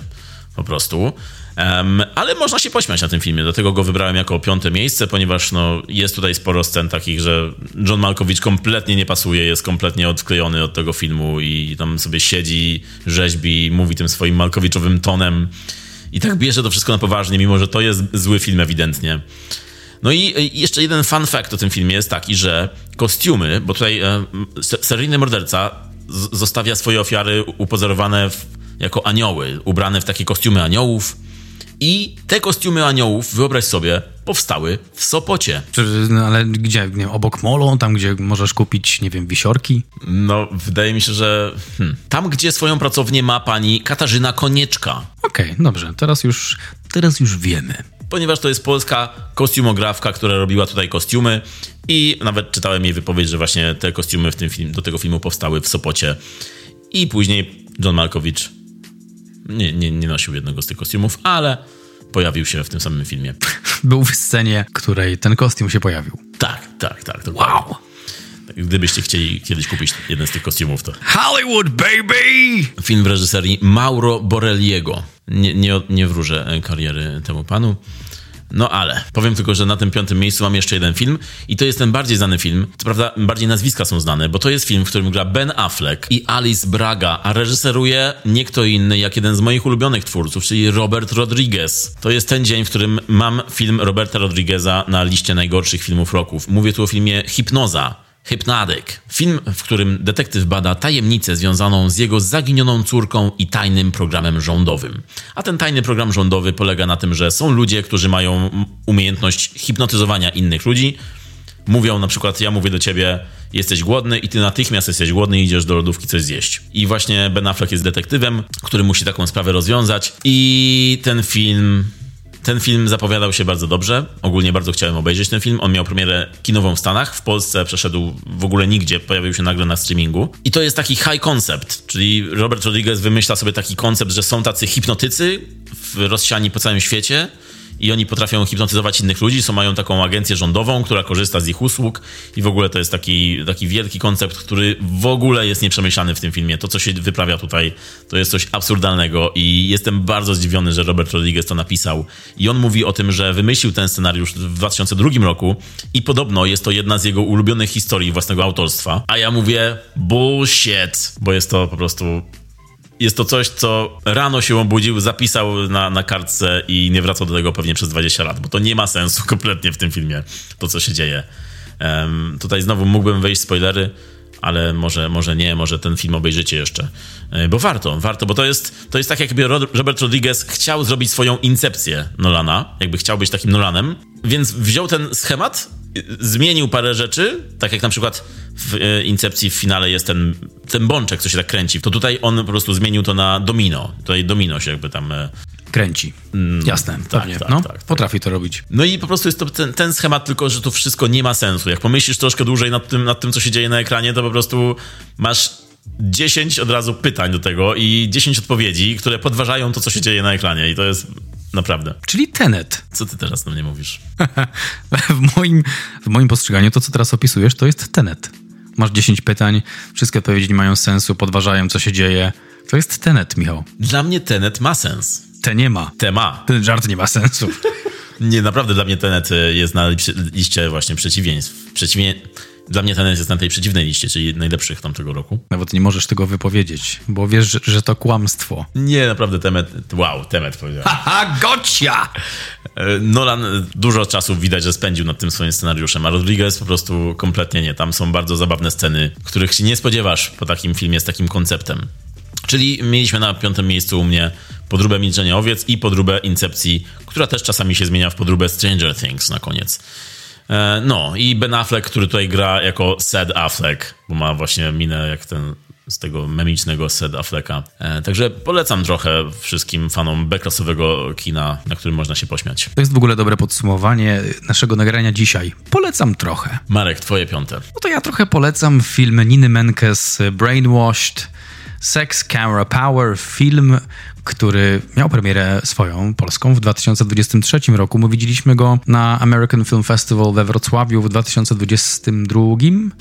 S2: Po prostu. Em, ale można się pośmiać na tym filmie, dlatego go wybrałem jako piąte miejsce, ponieważ no, jest tutaj sporo scen takich, że John Malkovich kompletnie nie pasuje, jest kompletnie odklejony od tego filmu i tam sobie siedzi, rzeźbi, mówi tym swoim Malkowiczowym tonem i tak bierze to wszystko na poważnie, mimo że to jest zły film ewidentnie. No i jeszcze jeden fun fact o tym filmie jest taki, że kostiumy, bo tutaj e, se- seryjny morderca zostawia swoje ofiary upozorowane w, jako anioły, ubrane w takie kostiumy aniołów. I te kostiumy aniołów, wyobraź sobie, powstały w Sopocie.
S1: No, ale gdzie? Nie, obok molo, tam gdzie możesz kupić, nie wiem, wisiorki?
S2: No, wydaje mi się, że hmm, tam, gdzie swoją pracownię ma pani Katarzyna Konieczka.
S1: Okej, dobrze, teraz już, teraz już wiemy.
S2: ponieważ to jest polska kostiumografka, która robiła tutaj kostiumy i nawet czytałem jej wypowiedź, że właśnie te kostiumy w tym film, do tego filmu powstały w Sopocie i później John Malkowicz nie, nie, nie nosił jednego z tych kostiumów, ale pojawił się w tym samym filmie.
S1: Był w scenie, której ten kostium się pojawił.
S2: Tak, tak, tak. Dokładnie.
S1: Wow!
S2: Gdybyście chcieli kiedyś kupić jeden z tych kostiumów, to
S1: Hollywood, baby!
S2: film w reżyserii Mauro Borelliego. nie, nie, nie wróżę kariery temu panu. No ale powiem tylko, że na tym piątym miejscu mam jeszcze jeden film i to jest ten bardziej znany film. Co prawda bardziej nazwiska są znane, bo to jest film, w którym gra Ben Affleck i Alice Braga, a reżyseruje nie kto inny jak jeden z moich ulubionych twórców, czyli Robert Rodriguez. To jest ten dzień, w którym mam film Roberta Rodrigueza na liście najgorszych filmów roków. Mówię tu o filmie Hipnoza Hypnotic. Film, w którym detektyw bada tajemnicę związaną z jego zaginioną córką i tajnym programem rządowym. A ten tajny program rządowy polega na tym, że są ludzie, którzy mają umiejętność hipnotyzowania innych ludzi. Mówią na przykład, ja mówię do ciebie, jesteś głodny i ty natychmiast jesteś głodny i idziesz do lodówki coś zjeść. I właśnie Ben Affleck jest detektywem, który musi taką sprawę rozwiązać. I ten film ten film zapowiadał się bardzo dobrze. Ogólnie bardzo chciałem obejrzeć ten film. On miał premierę kinową w Stanach. W Polsce przeszedł w ogóle nigdzie. Pojawił się nagle na streamingu. I to jest taki high concept, czyli Robert Rodriguez wymyśla sobie taki koncept, że są tacy hipnotycy rozsiani po całym świecie i oni potrafią hipnotyzować innych ludzi, są, mają taką agencję rządową, która korzysta z ich usług i w ogóle to jest taki, taki wielki koncept, który w ogóle jest nieprzemyślany w tym filmie. To, co się wyprawia tutaj, to jest coś absurdalnego i jestem bardzo zdziwiony, że Robert Rodriguez to napisał. I on mówi o tym, że wymyślił ten scenariusz w 2002 roku i podobno jest to jedna z jego ulubionych historii własnego autorstwa. A ja mówię bullshit, bo jest to po prostu jest to coś, co rano się obudził, zapisał na, na kartce i nie wracał do tego pewnie przez 20 lat, bo to nie ma sensu kompletnie w tym filmie, to co się dzieje. Um, tutaj znowu mógłbym wejść spoilery, ale może, może nie, może ten film obejrzycie jeszcze. E, bo warto, warto, bo to jest, to jest tak, jakby Robert Rodriguez chciał zrobić swoją incepcję Nolana, jakby chciał być takim Nolanem, więc wziął ten schemat zmienił parę rzeczy, tak jak na przykład w e, Incepcji w finale jest ten, ten bączek, co się tak kręci, to tutaj on po prostu zmienił to na domino. Tutaj domino się jakby tam...
S1: Kręci. Mm, Jasne, tak, pewnie. Tak, no, tak, tak, potrafi to robić.
S2: No i po prostu jest to ten, ten, schemat, tylko że to wszystko nie ma sensu. Jak pomyślisz troszkę dłużej nad tym, nad tym, co się dzieje na ekranie, to po prostu masz 10 od razu pytań do tego i 10 odpowiedzi, które podważają to, co się dzieje na ekranie. I to jest Naprawdę.
S1: Czyli Tenet.
S2: Co ty teraz do mnie mówisz?
S1: w, moim, w moim postrzeganiu to, co teraz opisujesz, to jest Tenet. Masz 10 pytań, wszystkie odpowiedzi nie mają sensu, podważają, co się dzieje. To jest Tenet, Michał.
S2: Dla mnie Tenet ma sens.
S1: Te nie ma.
S2: Te ma.
S1: Ten żart nie ma sensu.
S2: nie, naprawdę dla mnie Tenet jest na liście właśnie przeciwieństw. Przeciwnie dla mnie ten jest na tej przeciwnej liście, czyli najlepszych tamtego roku.
S1: Nawet nie możesz tego wypowiedzieć, bo wiesz, że, że to kłamstwo.
S2: Nie, naprawdę Temet, wow, Temet powiedziałem.
S1: Haha, gocia!
S2: E, Nolan dużo czasu widać, że spędził nad tym swoim scenariuszem, a Rodriguez po prostu kompletnie nie. Tam są bardzo zabawne sceny, których się nie spodziewasz po takim filmie z takim konceptem. Czyli mieliśmy na piątym miejscu u mnie podróbę Milczenia Owiec i podróbę Incepcji, która też czasami się zmienia w podróbę Stranger Things na koniec. E, no i Ben Affleck, który tutaj gra jako Sad Affleck, bo ma właśnie minę jak ten z tego memicznego Sad Afflecka. E, także polecam trochę wszystkim fanom beklasowego kina, na którym można się pośmiać.
S1: To jest w ogóle dobre podsumowanie naszego nagrania dzisiaj. Polecam trochę.
S2: Marek, twoje piąte.
S1: No to ja trochę polecam film Niny Menkes Brainwashed. Sex Camera Power, film, który miał premierę swoją polską w 2023 roku. My widzieliśmy go na American Film Festival we Wrocławiu w 2022.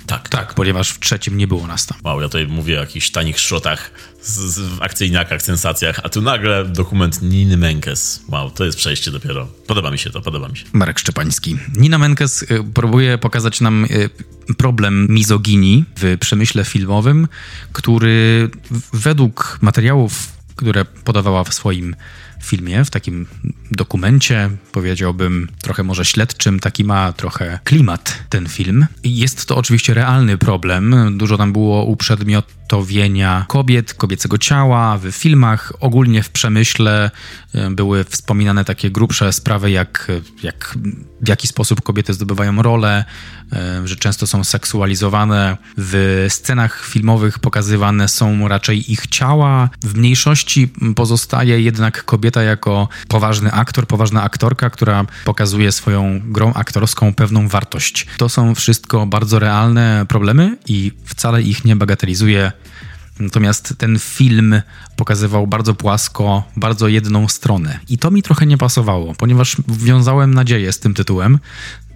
S2: Tak,
S1: tak, ponieważ w trzecim nie było nas tam.
S2: Wow, ja tutaj mówię o jakichś tanich szrotach z, z akcyjniakach, sensacjach, a tu nagle dokument Niny Menkes. Wow, to jest przejście dopiero. Podoba mi się to, podoba mi się.
S1: Marek Szczepański. Nina Menkes y, próbuje pokazać nam y, problem mizoginii w przemyśle filmowym, który według materiałów które podawała w swoim filmie, w takim dokumencie, powiedziałbym trochę może śledczym, taki ma trochę klimat ten film. Jest to oczywiście realny problem. Dużo tam było uprzedmiotowienia kobiet, kobiecego ciała w filmach, ogólnie w przemyśle e, były wspominane takie grubsze sprawy, jak, jak w jaki sposób kobiety zdobywają rolę, e, że często są seksualizowane. W scenach filmowych pokazywane są raczej ich ciała. W mniejszości pozostaje jednak kobieta jako poważny aktor, poważna aktorka, która pokazuje swoją grą aktorską pewną wartość. To są wszystko bardzo realne problemy i wcale ich nie bagatelizuje. Natomiast ten film pokazywał bardzo płasko, bardzo jedną stronę. I to mi trochę nie pasowało, ponieważ wiązałem nadzieję z tym tytułem.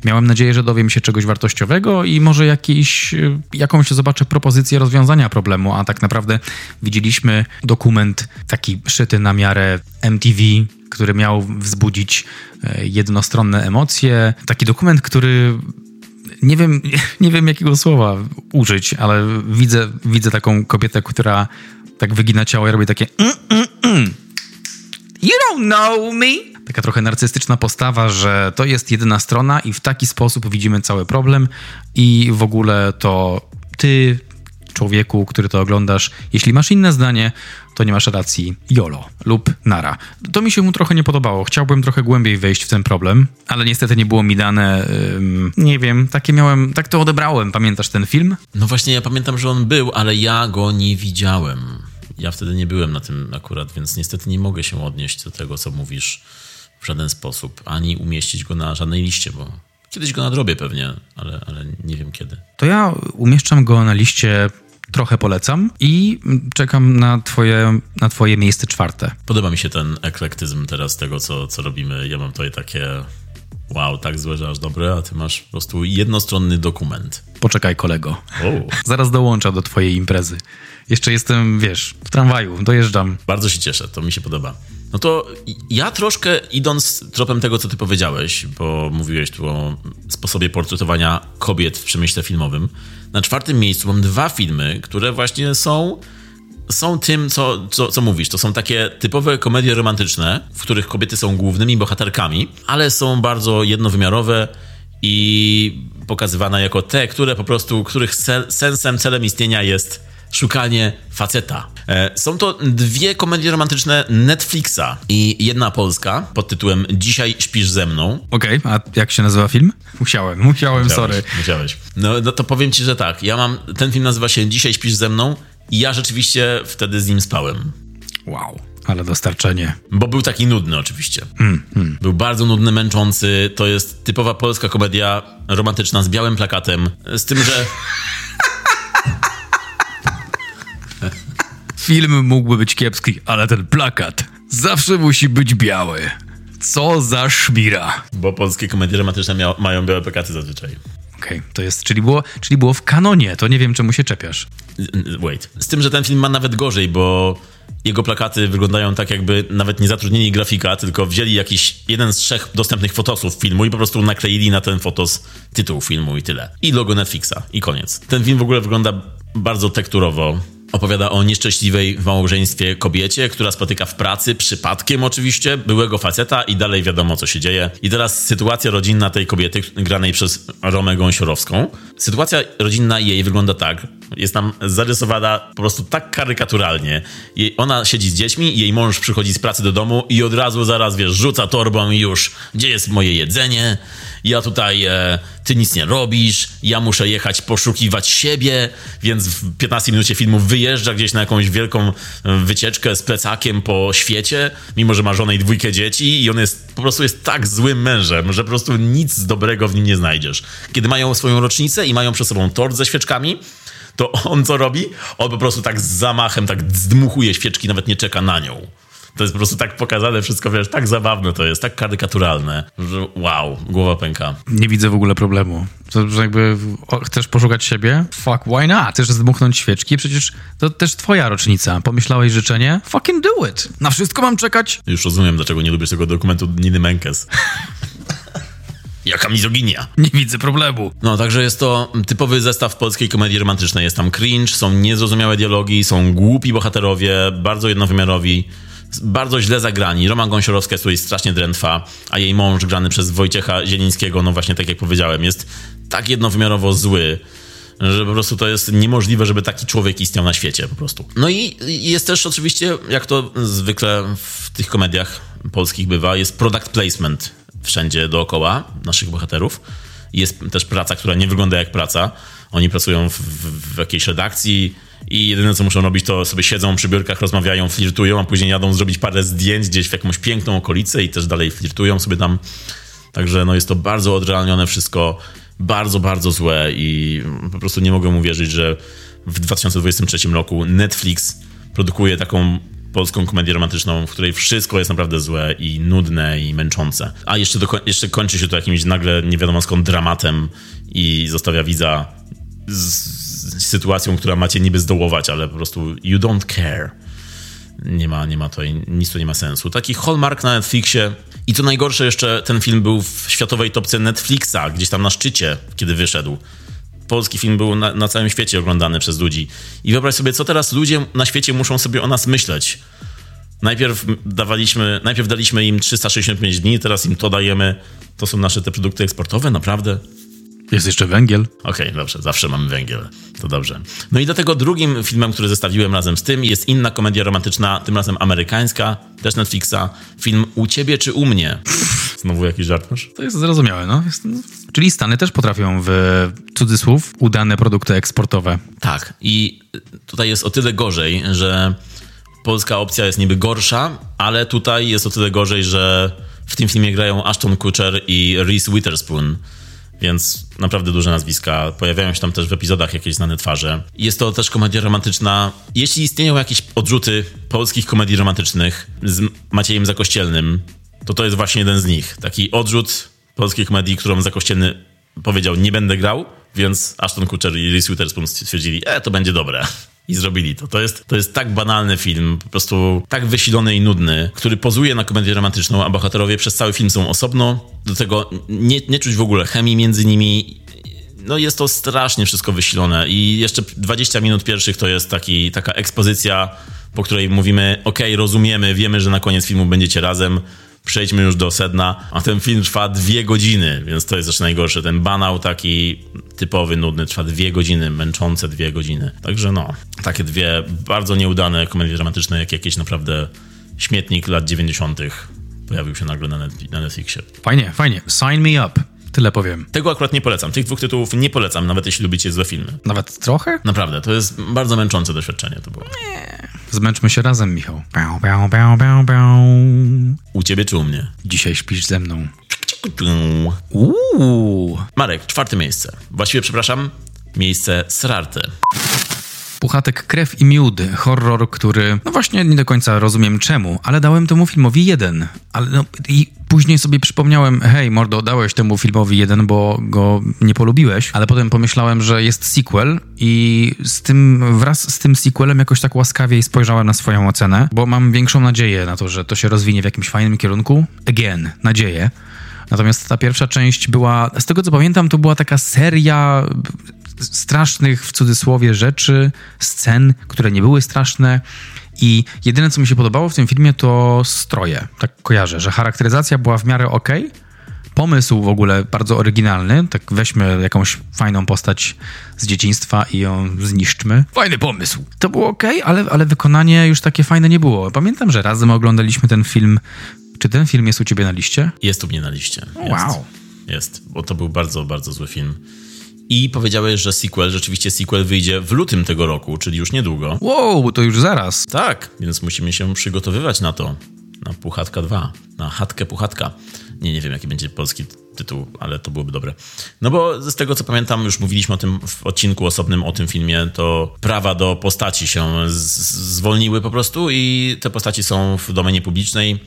S1: Miałem nadzieję, że dowiem się czegoś wartościowego i może jakiś, y, jakąś zobaczę propozycję rozwiązania problemu, a tak naprawdę widzieliśmy dokument taki szyty na miarę MTV, który miał wzbudzić e, jednostronne emocje. Taki dokument, który nie wiem, nie wiem jakiego słowa użyć, ale widzę, widzę taką kobietę, która tak wygina ciało i robi takie mm, mm, mm. You don't know me. Taka trochę narcystyczna postawa, że to jest jedyna strona i w taki sposób widzimy cały problem i w ogóle to ty, człowieku, który to oglądasz, jeśli masz inne zdanie, to nie masz racji YOLO lub nara. To mi się mu trochę nie podobało. Chciałbym trochę głębiej wejść w ten problem, ale niestety nie było mi dane, ym, nie wiem, takie miałem, tak to odebrałem. Pamiętasz ten film?
S2: No właśnie, ja pamiętam, że on był, ale ja go nie widziałem. Ja wtedy nie byłem na tym akurat, więc niestety nie mogę się odnieść do tego, co mówisz w żaden sposób, ani umieścić go na żadnej liście, bo kiedyś go nadrobię pewnie, ale, ale nie wiem kiedy.
S1: To ja umieszczam go na liście trochę polecam i czekam na twoje, na twoje miejsce czwarte.
S2: Podoba mi się ten eklektyzm teraz tego, co, co robimy. Ja mam tutaj takie wow, tak złe, że aż dobre, a ty masz po prostu jednostronny dokument.
S1: Poczekaj, kolego. Zaraz dołączę do twojej imprezy. Jeszcze jestem, wiesz, w tramwaju, dojeżdżam.
S2: Bardzo się cieszę, to mi się podoba. No to ja troszkę idąc tropem tego, co ty powiedziałeś, bo mówiłeś tu o sposobie portretowania kobiet w przemyśle filmowym. Na czwartym miejscu mam dwa filmy, które właśnie są są tym, co, co, co mówisz. To są takie typowe komedie romantyczne, w których kobiety są głównymi bohaterkami, ale są bardzo jednowymiarowe i pokazywane jako te, które po prostu, których sensem, celem istnienia jest szukanie faceta. E, są to dwie komedie romantyczne Netflixa i jedna polska pod tytułem Dzisiaj śpisz ze mną.
S1: Okej, okay, a jak się nazywa film? Musiałem, musiałem, musiałeś, sorry.
S2: Musiałeś. No, no to powiem ci, że tak. Ja mam, ten film nazywa się Dzisiaj śpisz ze mną i ja rzeczywiście wtedy z nim spałem.
S1: Wow. Ale dostarczenie.
S2: Bo był taki nudny oczywiście. Mm, mm. Był bardzo nudny, męczący. To jest typowa polska komedia romantyczna z białym plakatem. Z tym, że
S1: Film mógłby być kiepski, ale ten plakat zawsze musi być biały. Co za szmira.
S2: Bo polskie komedie romantyczne mia- mają białe plakaty zazwyczaj.
S1: Okej, okay, to jest, czyli było, czyli było w kanonie, to nie wiem czemu się czepiasz.
S2: Wait. Z tym, że ten film ma nawet gorzej, bo jego plakaty wyglądają tak, jakby nawet nie zatrudnili grafika, tylko wzięli jakiś jeden z trzech dostępnych fotosów filmu i po prostu nakleili na ten fotos tytuł filmu i tyle. I logo Netflixa i koniec. Ten film w ogóle wygląda bardzo tekturowo Opowiada o nieszczęśliwej w małżeństwie kobiecie, która spotyka w pracy, przypadkiem oczywiście, byłego faceta i dalej wiadomo, co się dzieje. I teraz sytuacja rodzinna tej kobiety, granej przez Romę Gąsiorowską. Sytuacja rodzinna jej wygląda tak, jest tam zarysowana po prostu tak karykaturalnie. Jej, ona siedzi z dziećmi, jej mąż przychodzi z pracy do domu i od razu zaraz, wiesz, rzuca torbą i już, gdzie jest moje jedzenie? ja tutaj, e, ty nic nie robisz, ja muszę jechać poszukiwać siebie, więc w 15 minucie filmu wyjeżdża gdzieś na jakąś wielką e, wycieczkę z plecakiem po świecie, mimo że ma żonę i dwójkę dzieci i on jest, po prostu jest tak złym mężem, że po prostu nic dobrego w nim nie znajdziesz. Kiedy mają swoją rocznicę i mają przed sobą tort ze świeczkami, to on co robi? On po prostu tak z zamachem, tak zdmuchuje świeczki, nawet nie czeka na nią. To jest po prostu tak pokazane wszystko, wiesz, tak zabawne to jest, tak karykaturalne, że wow, głowa pęka.
S1: Nie widzę w ogóle problemu. To, że jakby chcesz poszukać siebie? Fuck, why not? Chcesz zdmuchnąć świeczki? Przecież to też twoja rocznica. Pomyślałeś życzenie? Fucking do it! Na wszystko mam czekać?
S2: Już rozumiem, dlaczego nie lubisz tego dokumentu Niny Menkes. Jaka mizoginia.
S1: Nie widzę problemu.
S2: No, także jest to typowy zestaw polskiej komedii romantycznej. Jest tam cringe, są niezrozumiałe dialogi, są głupi bohaterowie, bardzo jednowymiarowi bardzo źle zagrani. Roman Gąsiorowska jest tutaj strasznie drętwa, a jej mąż grany przez Wojciecha Zielińskiego, no właśnie tak jak powiedziałem, jest tak jednowymiarowo zły, że po prostu to jest niemożliwe, żeby taki człowiek istniał na świecie po prostu. No i jest też oczywiście, jak to zwykle w tych komediach polskich bywa, jest product placement wszędzie dookoła naszych bohaterów. Jest też praca, która nie wygląda jak praca. Oni pracują w, w, w jakiejś redakcji, i jedyne co muszą robić, to sobie siedzą przy biurkach, rozmawiają, flirtują, a później jadą zrobić parę zdjęć gdzieś w jakąś piękną okolicę i też dalej flirtują sobie tam. Także no jest to bardzo odrealnione wszystko, bardzo, bardzo złe i po prostu nie mogę uwierzyć, że w 2023 roku Netflix produkuje taką polską komedię romantyczną, w której wszystko jest naprawdę złe i nudne i męczące. A jeszcze, do, jeszcze kończy się to jakimś nagle nie wiadomo skąd dramatem i zostawia widza z, sytuacją, która macie niby zdołować, ale po prostu you don't care. Nie ma, nie ma to, nic tu nie ma sensu. Taki hallmark na Netflixie. I co najgorsze, jeszcze ten film był w światowej topce Netflixa, gdzieś tam na szczycie, kiedy wyszedł polski film był na, na, całym świecie oglądany przez ludzi. I wyobraź sobie, co teraz ludzie na świecie muszą sobie o nas myśleć. Najpierw dawaliśmy, najpierw daliśmy im 365 dni, teraz im to dajemy. To są nasze te produkty eksportowe, naprawdę?
S1: Jest jeszcze węgiel.
S2: Okej, okay, dobrze, zawsze mamy węgiel. To dobrze. No i dlatego drugim filmem, który zestawiłem razem z tym, jest inna komedia romantyczna, tym razem amerykańska, też Netflixa. Film U ciebie czy u mnie? Znowu jakiś żart masz?
S1: To jest zrozumiałe, no. Jest, no. Czyli Stany też potrafią w cudzysłów udane produkty eksportowe.
S2: Tak. I tutaj jest o tyle gorzej, że polska opcja jest niby gorsza, ale tutaj jest o tyle gorzej, że w tym filmie grają Ashton Kutcher i Reese Witherspoon więc naprawdę duże nazwiska. Pojawiają się tam też w epizodach jakieś znane twarze. Jest to też komedia romantyczna. Jeśli istnieją jakieś odrzuty polskich komedii romantycznych z Maciejem Zakościelnym, to to jest właśnie jeden z nich. Taki odrzut polskiej komedii, którą Zakościelny powiedział, nie będę grał, więc Ashton Kutcher i Reese Witherspoon stwierdzili, e, to będzie dobre i zrobili to. To jest, to jest tak banalny film, po prostu tak wysilony i nudny, który pozuje na komedię romantyczną, a bohaterowie przez cały film są osobno. Do tego nie, nie czuć w ogóle chemii między nimi. No jest to strasznie wszystko wysilone i jeszcze 20 minut pierwszych to jest taki, taka ekspozycja, po której mówimy, ok, rozumiemy, wiemy, że na koniec filmu będziecie razem, przejdźmy już do sedna, a ten film trwa dwie godziny, więc to jest też najgorsze. Ten banał taki typowy, nudny trwa dwie godziny, męczące dwie godziny. Także no, takie dwie bardzo nieudane komedie dramatyczne, jak jakieś naprawdę śmietnik lat 90. pojawił się nagle na, net, na Netflixie.
S1: Fajnie, fajnie. Sign me up. Tyle powiem.
S2: Tego akurat nie polecam. Tych dwóch tytułów nie polecam, nawet jeśli lubicie złe filmy.
S1: Nawet trochę?
S2: Naprawdę, to jest bardzo męczące doświadczenie to było.
S1: Nie. Zmęczmy się razem, Michał.
S2: U ciebie czy u mnie?
S1: Dzisiaj śpisz ze mną. Uuu.
S2: Marek, czwarte miejsce. Właściwie, przepraszam, miejsce srarte.
S1: Puchatek Krew i Miód, horror, który, no właśnie nie do końca rozumiem czemu, ale dałem temu filmowi jeden. Ale no, i później sobie przypomniałem, hej mordo, dałeś temu filmowi jeden, bo go nie polubiłeś, ale potem pomyślałem, że jest sequel i z tym, wraz z tym sequelem jakoś tak łaskawiej spojrzałem na swoją ocenę, bo mam większą nadzieję na to, że to się rozwinie w jakimś fajnym kierunku. Again, nadzieję. Natomiast ta pierwsza część była, z tego co pamiętam, to była taka seria strasznych w cudzysłowie rzeczy, scen, które nie były straszne. I jedyne, co mi się podobało w tym filmie, to stroje. Tak kojarzę, że charakteryzacja była w miarę ok. Pomysł w ogóle bardzo oryginalny. Tak weźmy jakąś fajną postać z dzieciństwa i ją zniszczmy. Fajny pomysł. To było ok, ale, ale wykonanie już takie fajne nie było. Pamiętam, że razem oglądaliśmy ten film. Czy ten film jest u ciebie na liście?
S2: Jest u mnie na liście. Jest.
S1: Wow.
S2: Jest, bo to był bardzo, bardzo zły film. I powiedziałeś, że sequel, rzeczywiście sequel wyjdzie w lutym tego roku, czyli już niedługo.
S1: Wow, to już zaraz.
S2: Tak, więc musimy się przygotowywać na to. Na Puchatka 2. Na Chatkę Puchatka. Nie, nie wiem, jaki będzie polski tytuł, ale to byłoby dobre. No bo z tego, co pamiętam, już mówiliśmy o tym w odcinku osobnym o tym filmie, to prawa do postaci się zwolniły po prostu i te postaci są w domenie publicznej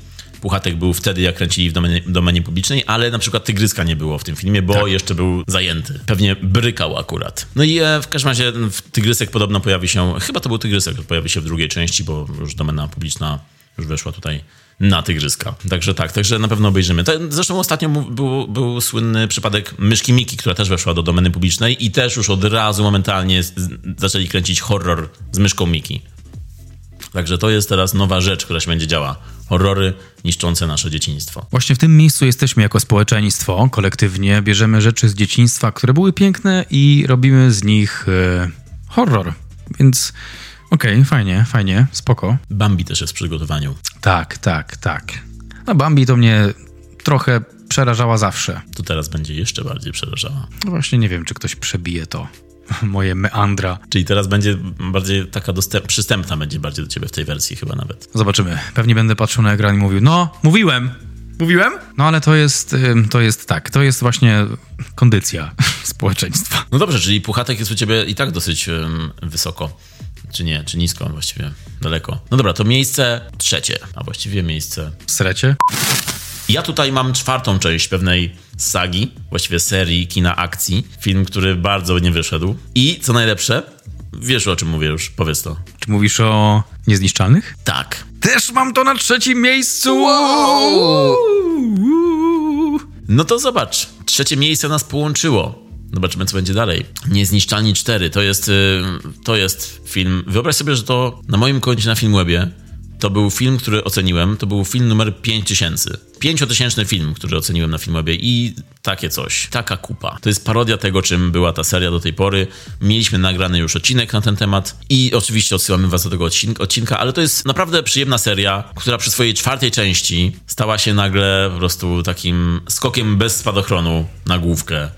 S2: Puchatek był wtedy, jak kręcili w domenie, domenie publicznej, ale na przykład Tygryska nie było w tym filmie, bo tak. jeszcze był zajęty. Pewnie brykał akurat. No i e, w każdym razie Tygrysek podobno pojawi się, chyba to był Tygrysek, pojawi się w drugiej części, bo już domena publiczna już weszła tutaj na Tygrzyska. Także tak, także na pewno obejrzymy. Zresztą ostatnio był, był słynny przypadek Myszki Miki, która też weszła do domeny publicznej i też już od razu momentalnie zaczęli kręcić horror z Myszką Miki. Także to jest teraz nowa rzecz, która się będzie działa. Horrory niszczące nasze dzieciństwo.
S1: Właśnie w tym miejscu jesteśmy jako społeczeństwo, kolektywnie bierzemy rzeczy z dzieciństwa, które były piękne i robimy z nich e, horror. Więc okej, okay, fajnie, fajnie, spoko.
S2: Bambi też jest w przygotowaniu.
S1: Tak, tak, tak. No Bambi to mnie trochę przerażała zawsze.
S2: To teraz będzie jeszcze bardziej przerażała.
S1: No właśnie nie wiem, czy ktoś przebije to moje meandra.
S2: Czyli teraz będzie bardziej taka dostęp, przystępna będzie bardziej do ciebie w tej wersji chyba nawet.
S1: Zobaczymy. Pewnie będę patrzył na ekran i mówił, no, mówiłem, Mówiłem? No ale to jest, to jest tak, to jest właśnie kondycja społeczeństwa.
S2: No dobrze, czyli Puchatek jest u ciebie i tak dosyć um, wysoko. Czy nie, czy nisko właściwie, daleko. No dobra, to miejsce trzecie, a właściwie miejsce...
S1: Srecie?
S2: Ja tutaj mam czwartą część pewnej sagi, właściwie serii kina akcji. Film, który bardzo nie wyszedł. I co najlepsze, wiesz o czym mówię już, powiedz to.
S1: Czy mówisz o niezniszczalnych?
S2: Tak.
S1: Też mam to na trzecim miejscu!
S2: No to zobacz, trzecie miejsce nas połączyło. Zobaczymy, co będzie dalej. Niezniszczalni 4 to jest, y, to jest film. Wyobraź sobie, że to na moim koncie na Filmwebie to był film, który oceniłem. To był film numer 5000. Pięciotysięczny film, który oceniłem na Filmwebie i takie coś. Taka kupa. To jest parodia tego, czym była ta seria do tej pory. Mieliśmy nagrany już odcinek na ten temat i oczywiście odsyłamy was do tego odcinka, ale to jest naprawdę przyjemna seria, która przy swojej czwartej części stała się nagle po prostu takim skokiem bez spadochronu na główkę.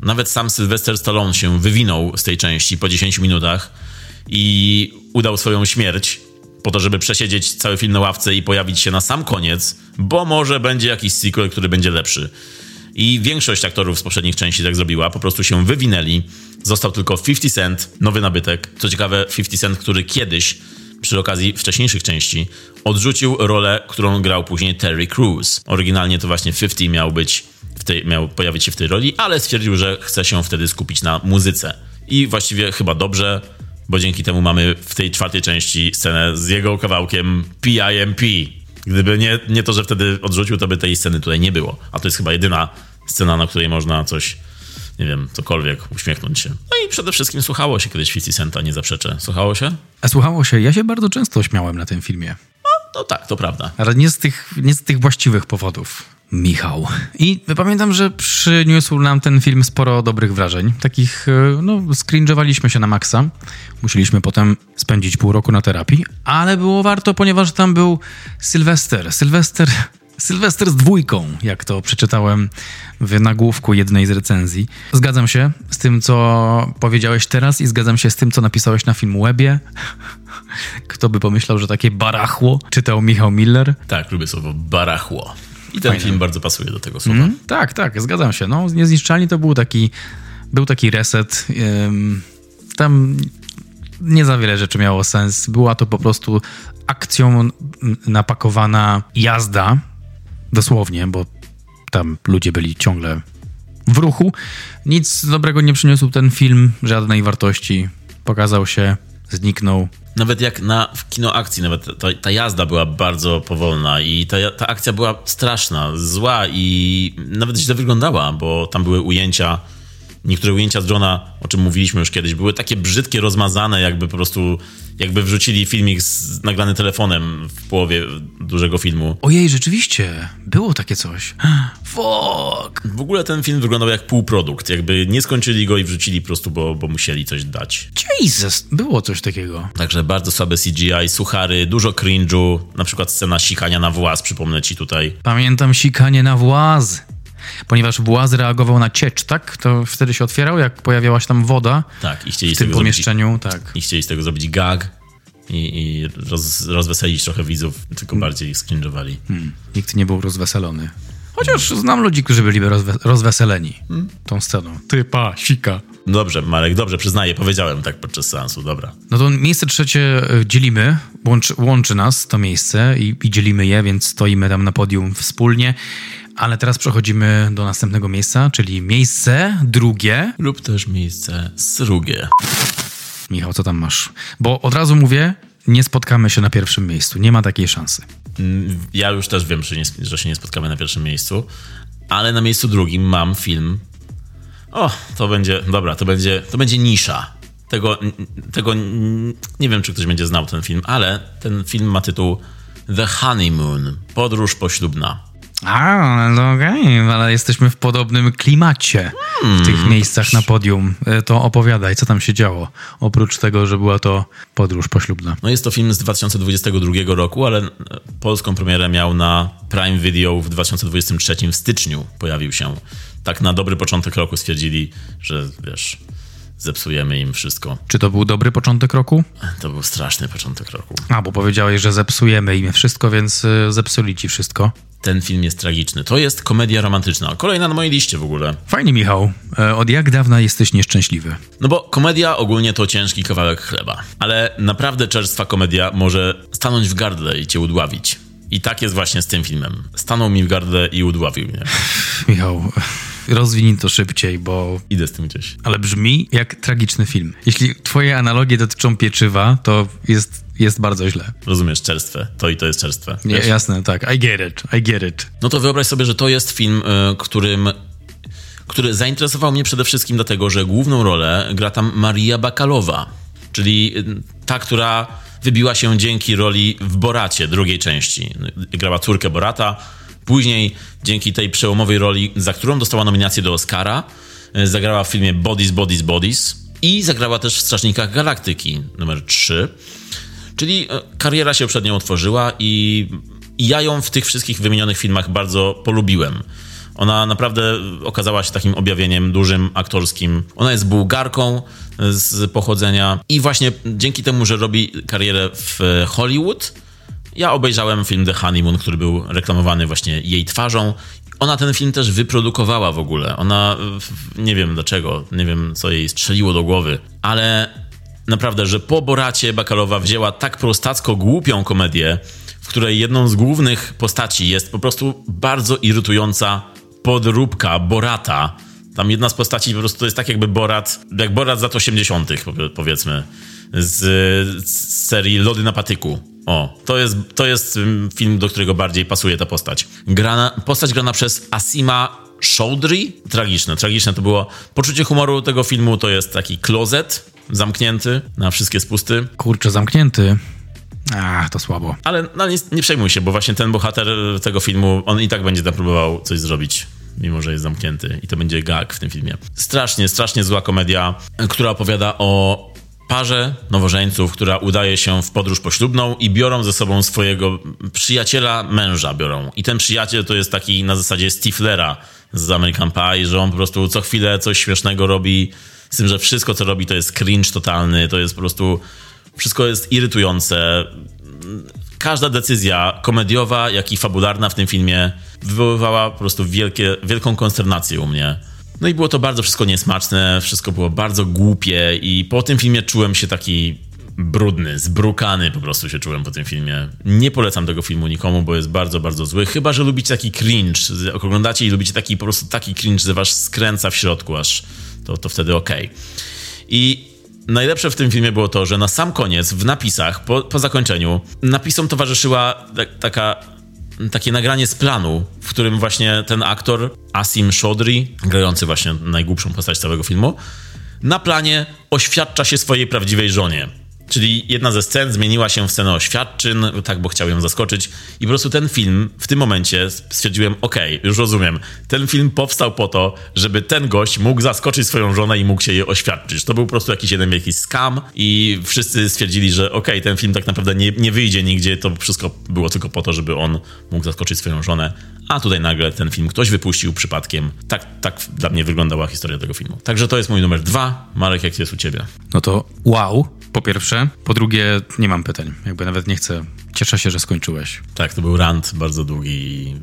S2: Nawet sam Sylvester Stallone się wywinął z tej części po 10 minutach i udał swoją śmierć po to, żeby przesiedzieć cały film na ławce i pojawić się na sam koniec, bo może będzie jakiś sequel, który będzie lepszy. I większość aktorów z poprzednich części tak zrobiła, po prostu się wywinęli. Został tylko 50 Cent, nowy nabytek. Co ciekawe, 50 Cent, który kiedyś, przy okazji wcześniejszych części, odrzucił rolę, którą grał później Terry Crews. Oryginalnie to właśnie 50 miał być tej, miał pojawić się w tej roli, ale stwierdził, że chce się wtedy skupić na muzyce. I właściwie chyba dobrze, bo dzięki temu mamy w tej czwartej części scenę z jego kawałkiem PIMP. Gdyby nie, nie to, że wtedy odrzucił, to by tej sceny tutaj nie było. A to jest chyba jedyna scena, na której można coś, nie wiem, cokolwiek, uśmiechnąć się. No i przede wszystkim słuchało się kiedyś 50 Centa, nie zaprzeczę. Słuchało się?
S1: A słuchało się. Ja się bardzo często śmiałem na tym filmie.
S2: No, no tak, to prawda.
S1: Ale nie z tych, nie z tych właściwych powodów. Michał. I pamiętam, że przyniósł nam ten film sporo dobrych wrażeń. Takich, e, no, skrinżowaliśmy się na maksa. Musieliśmy potem spędzić pół roku na terapii, ale było warto, ponieważ tam był Sylwester. Sylwester Sylwester z dwójką, jak to przeczytałem w nagłówku jednej z recenzji. Zgadzam się z tym, co powiedziałeś teraz i zgadzam się z tym, co napisałeś na Filmwebie. Kto by pomyślał, że takie barachło czytał Michał Miller?
S2: Tak, lubię słowo barachło. I ten Fajne. film bardzo pasuje do tego słowa. Mm,
S1: tak, tak, zgadzam się. No, Niezniszczalni to był taki, był taki reset. Ym, tam nie za wiele rzeczy miało sens. Była to po prostu akcją napakowana jazda, dosłownie, bo tam ludzie byli ciągle w ruchu. Nic dobrego nie przyniósł ten film, żadnej wartości. Pokazał się, zniknął,
S2: nawet jak na w kino akcji, nawet ta, jazda była bardzo powolna i ta, ta akcja była straszna, zła i nawet źle wyglądała, bo tam były ujęcia niektóre ujęcia z Johna, o czym mówiliśmy już kiedyś, były takie brzydkie, rozmazane, jakby po prostu, jakby wrzucili filmik z, nagrany telefonem w połowie dużego filmu.
S1: Ojej, rzeczywiście, było takie coś. Fuck!
S2: W ogóle ten film wyglądał jak półprodukt, jakby nie skończyli go i wrzucili po prostu, bo, bo musieli coś dać.
S1: Jesus, było coś takiego.
S2: Także bardzo słabe CGI, suchary, dużo cringe'u, na przykład scena sikania na włas, przypomnę ci tutaj.
S1: Pamiętam sikanie na włas ponieważ Właz reagował na ciecz, tak? To wtedy się otwierał, jak pojawiała się tam woda
S2: tak, i chcieli
S1: w tym pomieszczeniu.
S2: Zrobić,
S1: tak.
S2: I chcieli z tego zrobić gag i, i roz, rozweselić trochę widzów, tylko hmm. bardziej skrinżowali. Hmm.
S1: Nikt nie był rozweselony. Chociaż znam ludzi, którzy byliby rozwe rozweseleni hmm? tą sceną. Typa, sika.
S2: Dobrze, Marek, dobrze, przyznaję, powiedziałem tak podczas seansu, dobra.
S1: No to miejsce trzecie e, dzielimy, łączy, łączy nas to miejsce i, i dzielimy je, więc stoimy tam na podium wspólnie. Ale teraz przechodzimy do następnego miejsca, czyli miejsce drugie.
S2: Lub też miejsce drugie.
S1: Michał, co tam masz? Bo od razu mówię, nie spotkamy się na pierwszym miejscu. Nie ma takiej szansy.
S2: Mm, ja już też wiem, że, nie, że się nie spotkamy na pierwszym miejscu, ale na miejscu drugim mam film. O, to będzie, dobra, to będzie, to będzie nisza. Tego, tego nie wiem, czy ktoś będzie znał ten film, ale ten film ma tytuł The Honeymoon Podróż poślubna.
S1: A, no okej, okay, ale jesteśmy w podobnym klimacie hmm. w tych hmm. miejscach na podium. E, to opowiadaj, co tam się działo, oprócz tego, że była to podróż poślubna.
S2: No jest to film z 2022 roku, ale polską premierę miał na Prime Video w 2023 w styczniu pojawił się. Tak na dobry początek roku stwierdzili, że wiesz, zepsujemy im wszystko.
S1: Czy to był dobry początek roku?
S2: To był straszny początek roku.
S1: A, bo powiedziałeś, że zepsujemy im wszystko, więc e, zepsuli ci wszystko.
S2: Ten film jest tragiczny. To jest komedia romantyczna. Kolejna na mojej liście w ogóle.
S1: Fajnie, Michał. E, Od jak dawna jesteś nieszczęśliwy?
S2: No bo komedia ogólnie to ciężki kawałek chleba. Ale naprawdę czerstwa komedia może stanąć w gardle i cię udławić. I tak jest właśnie z tym filmem. Stanął mi w gardle i udławił mnie.
S1: Michał, rozwinij to szybciej, bo...
S2: Idę z tym gdzieś.
S1: Ale brzmi jak tragiczny film. Jeśli twoje analogie dotyczą pieczywa, to jest, jest bardzo źle.
S2: Rozumiesz, czerstwe. To i to jest czerstwe.
S1: Nie, jasne, tak. I get it, I get it.
S2: No to wyobraź sobie, że to jest film, y, którym, który zainteresował mnie przede wszystkim dlatego, że główną rolę gra tam Maria Bakalowa, czyli y, ta, która wybiła się dzięki roli w Boracie drugiej części. Grała córkę Borata. Później dzięki tej przełomowej roli, za którą dostała nominację do Oscara, y, zagrała w filmie Bodies, Bodies, Bodies i zagrała też w Strażnikach Galaktyki numer 3. Czyli e, kariera się przed nią otworzyła i i ja ją w tych wszystkich wymienionych filmach bardzo polubiłem. Ona naprawdę okazała się takim objawieniem dużym aktorskim. Ona jest bułgarką z pochodzenia i właśnie dzięki temu, że robi karierę w Hollywood, ja obejrzałem film The Honeymoon, który był reklamowany właśnie jej twarzą. Ona ten film też wyprodukowała w ogóle. Ona, nie wiem dlaczego, nie wiem co jej strzeliło do głowy, ale naprawdę, że po Boracie Bakalowa wzięła tak prostacko głupią komedię, w której jedną z głównych postaci jest po prostu bardzo irytująca podróbka Borata. Tam jedna z postaci po prostu jest tak jakby Borat, jak Borat z lat 80. powie- powiedzmy, z, z serii Lody na patyku. O, to jest, to jest mm, film, do którego bardziej pasuje ta postać. Grana, postać grana przez Asima Chowdhury. Tragiczne, tragiczne to było. Poczucie humoru tego filmu to jest taki klozet zamknięty na wszystkie spusty.
S1: Kurczę, zamknięty. A, to słabo.
S2: Ale no, nie, nie przejmuj się, bo właśnie ten bohater tego filmu, on i tak będzie tam próbował coś zrobić, mimo że jest zamknięty. I to będzie gag w tym filmie. Strasznie, strasznie zła komedia, która opowiada o parze nowożeńców, która udaje się w podróż poślubną i biorą ze sobą swojego przyjaciela męża biorą. I ten przyjaciel to jest taki na zasadzie Stiflera z American Pie, że on po prostu co chwilę coś śmiesznego robi, z tym, że wszystko co robi to jest cringe totalny, to jest po prostu wszystko jest irytujące. Każda decyzja komediowa, jak i fabularna w tym filmie wywoływała po prostu wielkie, wielką konsternację u mnie. No i było to bardzo wszystko niesmaczne, wszystko było bardzo głupie i po tym filmie czułem się taki brudny, zbrukany po prostu się czułem po tym filmie. Nie polecam tego filmu nikomu, bo jest bardzo, bardzo zły. Chyba, że lubicie taki cringe, oglądacie i lubicie taki po prostu taki cringe, że was skręca w środku aż, to, to wtedy okej. I najlepsze w tym filmie było to, że na sam koniec, w napisach, po, po zakończeniu, napisom towarzyszyła tak, taka, takie nagranie z planu, w którym właśnie ten aktor, Asim Chaudhry, grający właśnie najgłupszą postać całego filmu, na planie oświadcza się swojej prawdziwej żonie. Czyli jedna ze scen zmieniła się w scenę oświadczyn, tak, bo chciał ją zaskoczyć. I po prostu ten film, w tym momencie stwierdziłem, okej, już rozumiem. Ten film powstał po to, żeby ten gość mógł zaskoczyć swoją żonę i mógł się jej oświadczyć. To był po prostu jakiś jeden wielki scam i wszyscy stwierdzili, że okej, ten film tak naprawdę nie, nie wyjdzie nigdzie, to wszystko było tylko po to, żeby on mógł zaskoczyć swoją żonę. A tutaj nagle ten film ktoś wypuścił przypadkiem. Tak, tak dla mnie wyglądała historia tego filmu. Także to jest mój numer dwa. Marek, jak jest u ciebie?
S1: No to wow, po pierwsze. Po drugie, nie mam pytań. Jakby nawet nie chcę. Cieszę się, że skończyłeś.
S2: Tak, to był rant bardzo długi i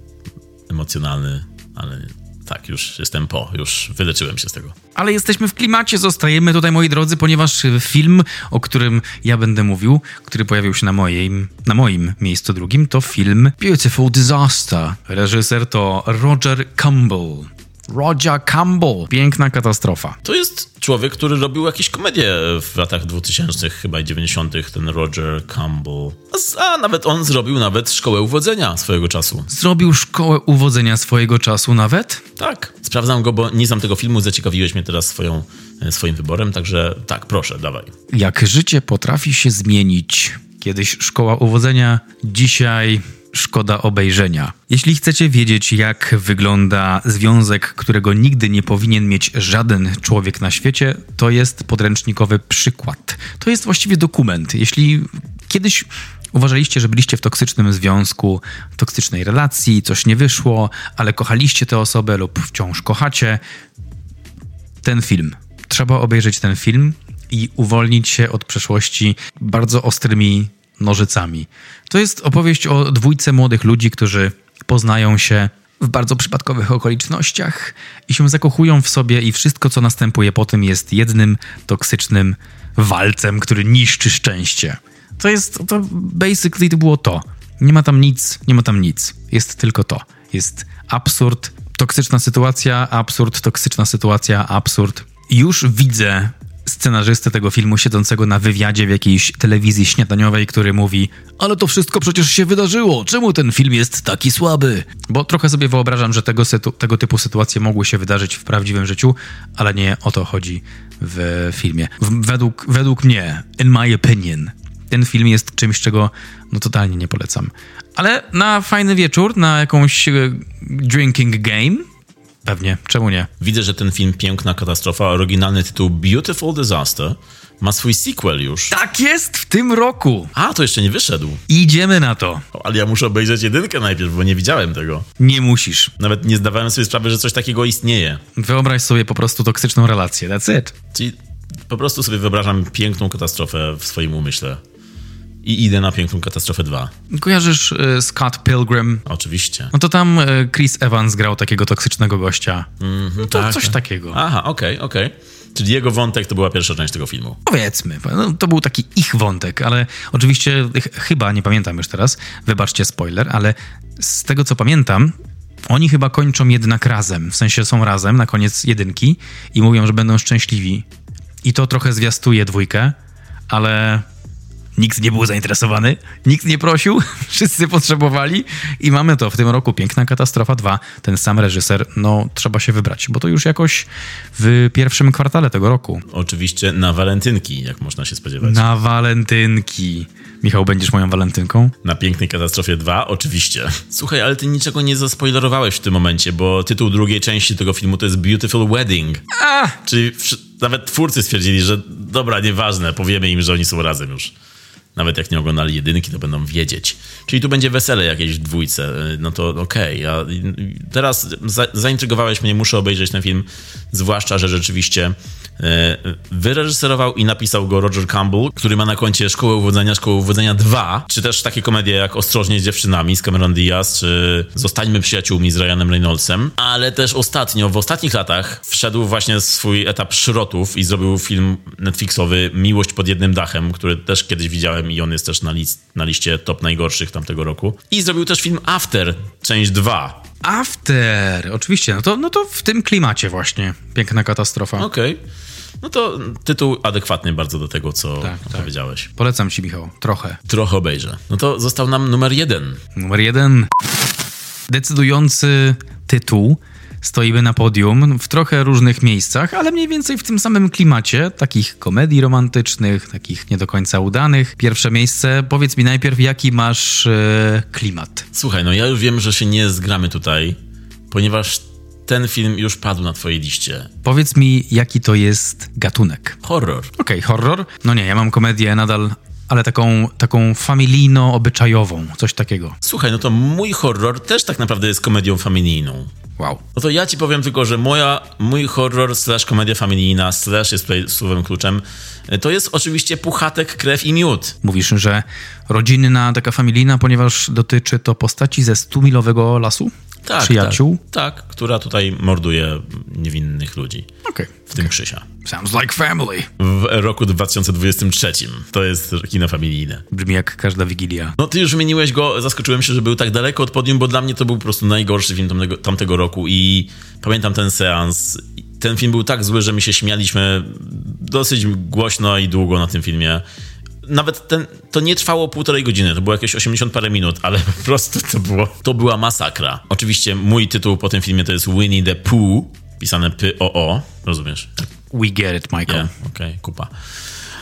S2: emocjonalny, ale tak, już jestem po, już wyleczyłem się z tego.
S1: Ale jesteśmy w klimacie, zostajemy tutaj, moi drodzy, ponieważ film, o którym ja będę mówił, który pojawił się na moim, na moim miejscu drugim, to film Beautiful Disaster. Reżyser to Roger Campbell. Roger Campbell. Piękna katastrofa.
S2: To jest człowiek, który robił jakieś komedie w latach 2000 chyba i 90 ten Roger Campbell. A, nawet on zrobił nawet szkołę uwodzenia swojego czasu.
S1: Zrobił szkołę uwodzenia swojego czasu nawet?
S2: Tak. Sprawdzam go, bo nie znam tego filmu, zaciekawiłeś mnie teraz swoją, e, swoim wyborem, także tak, proszę, dawaj.
S1: Jak życie potrafi się zmienić. Kiedyś szkoła uwodzenia, dzisiaj szkoda obejrzenia. Jeśli chcecie wiedzieć, jak wygląda związek, którego nigdy nie powinien mieć żaden człowiek na świecie, to jest podręcznikowy przykład. To jest właściwie dokument. Jeśli kiedyś uważaliście, że byliście w toksycznym związku, toksycznej relacji, coś nie wyszło, ale kochaliście tę osobę lub wciąż kochacie, ten film. Trzeba obejrzeć ten film i uwolnić się od przeszłości bardzo ostrymi nożycami. To jest opowieść o dwójce młodych ludzi, którzy poznają się w bardzo przypadkowych okolicznościach i się zakochują w sobie i wszystko, co następuje po tym jest jednym toksycznym walcem, który niszczy szczęście. To jest, to basically to było to. Nie ma tam nic, nie ma tam nic. Jest tylko to. Jest absurd, toksyczna sytuacja, absurd, toksyczna sytuacja, absurd. Już widzę scenarzystę tego filmu siedzącego na wywiadzie w jakiejś telewizji śniadaniowej, który mówi ale to wszystko przecież się wydarzyło, czemu ten film jest taki słaby? Bo trochę sobie wyobrażam, że tego, tego typu sytuacje mogły się wydarzyć w prawdziwym życiu, ale nie o to chodzi w filmie. W, według, według mnie, in my opinion, ten film jest czymś, czego no totalnie nie polecam. Ale na fajny wieczór, na jakąś e, drinking game, Pewnie, czemu nie?
S2: Widzę, że ten film Piękna Katastrofa, oryginalny tytuł Beautiful Disaster, ma swój sequel już.
S1: Tak jest w tym roku.
S2: A, to jeszcze nie wyszedł.
S1: Idziemy na to.
S2: O, ale ja muszę obejrzeć jedynkę najpierw, bo nie widziałem tego.
S1: Nie musisz.
S2: Nawet nie zdawałem sobie sprawy, że coś takiego istnieje.
S1: Wyobraź sobie po prostu toksyczną relację. That's it.
S2: Czyli po prostu sobie wyobrażam piękną katastrofę w swoim umyśle i idę na Piękną Katastrofę 2.
S1: Kojarzysz y, Scott Pilgrim?
S2: Oczywiście.
S1: No to tam y, Chris Evans grał takiego toksycznego gościa.
S2: Mm -hmm,
S1: to tak. coś takiego.
S2: Aha, okej, okay, okej. Okay. Czyli jego wątek to była pierwsza część tego filmu.
S1: Powiedzmy, no, to był taki ich wątek, ale oczywiście ch chyba, nie pamiętam już teraz, wybaczcie spoiler, ale z tego co pamiętam, oni chyba kończą jednak razem, w sensie są razem na koniec jedynki i mówią, że będą szczęśliwi. I to trochę zwiastuje dwójkę, ale Nikt nie był zainteresowany, nikt nie prosił, wszyscy potrzebowali i mamy to w tym roku. Piękna Katastrofa 2, ten sam reżyser, no trzeba się wybrać, bo to już jakoś w pierwszym kwartale tego roku.
S2: Oczywiście na walentynki, jak można się spodziewać.
S1: Na walentynki. Michał, będziesz moją walentynką?
S2: Na Pięknej Katastrofie 2? Oczywiście. Słuchaj, ale ty niczego nie zaspoilerowałeś w tym momencie, bo tytuł drugiej części tego filmu to jest Beautiful Wedding.
S1: A!
S2: Czyli nawet twórcy stwierdzili, że dobra, nieważne, powiemy im, że oni są razem już. Nawet jak nie oglądali jedynki, to będą wiedzieć. Czyli tu będzie wesele jakieś w dwójce. No to okej. Okay. teraz za, zaintrygowałeś mnie, muszę obejrzeć ten film. Zwłaszcza, że rzeczywiście wyreżyserował i napisał go Roger Campbell, który ma na koncie Szkołę Uwodzenia, Szkołę Uwodzenia 2, czy też takie komedie jak Ostrożnie z dziewczynami z Cameron Diaz, czy Zostańmy przyjaciółmi z Ryanem Reynoldsem. Ale też ostatnio, w ostatnich latach wszedł właśnie swój etap szrotów i zrobił film Netflixowy Miłość pod jednym dachem, który też kiedyś widziałem i on jest też na, list, na liście top najgorszych tamtego roku. I zrobił też film After, część 2.
S1: After, oczywiście, no to, no to w tym klimacie właśnie. Piękna katastrofa.
S2: Okej. Okay. No to tytuł adekwatny bardzo do tego, co tak, powiedziałeś.
S1: Tak. Polecam ci, Michał, trochę.
S2: Trochę obejrzę. No to został nam numer jeden.
S1: Numer jeden. Decydujący tytuł stoimy na podium w trochę różnych miejscach, ale mniej więcej w tym samym klimacie, takich komedii romantycznych, takich nie do końca udanych. Pierwsze miejsce, powiedz mi najpierw, jaki masz e, klimat?
S2: Słuchaj, no ja już wiem, że się nie zgramy tutaj, ponieważ ten film już padł na twojej liście.
S1: Powiedz mi, jaki to jest gatunek?
S2: Horror.
S1: Okej, okay, horror? No nie, ja mam komedię nadal ale taką, taką familijno-obyczajową, coś takiego.
S2: Słuchaj, no to mój horror też tak naprawdę jest komedią familijną.
S1: Wow.
S2: No to ja ci powiem tylko, że moja, mój horror slash komedia familijna slash jest tutaj słowem kluczem, to jest oczywiście puchatek, krew i miód.
S1: Mówisz, że rodzinna, taka familijna, ponieważ dotyczy to postaci ze stumilowego lasu?
S2: Tak,
S1: Przyjaciół?
S2: Tak, tak, która tutaj morduje niewinnych ludzi.
S1: Okay,
S2: w tym Krzysia.
S1: Sounds like family.
S2: W roku 2023. To jest kino familijne.
S1: Brzmi jak każda Wigilia.
S2: No ty już wymieniłeś go, zaskoczyłem się, że był tak daleko od podium, bo dla mnie to był po prostu najgorszy film tamtego, tamtego roku i pamiętam ten seans. Ten film był tak zły, że my się śmialiśmy dosyć głośno i długo na tym filmie nawet ten, to nie trwało półtorej godziny, to było jakieś 80 parę minut, ale po prostu to było, to była masakra. Oczywiście mój tytuł po tym filmie to jest Winnie the Pooh, pisane P-O-O, rozumiesz?
S1: We get it, Michael.
S2: Yeah, Okej, okay, kupa.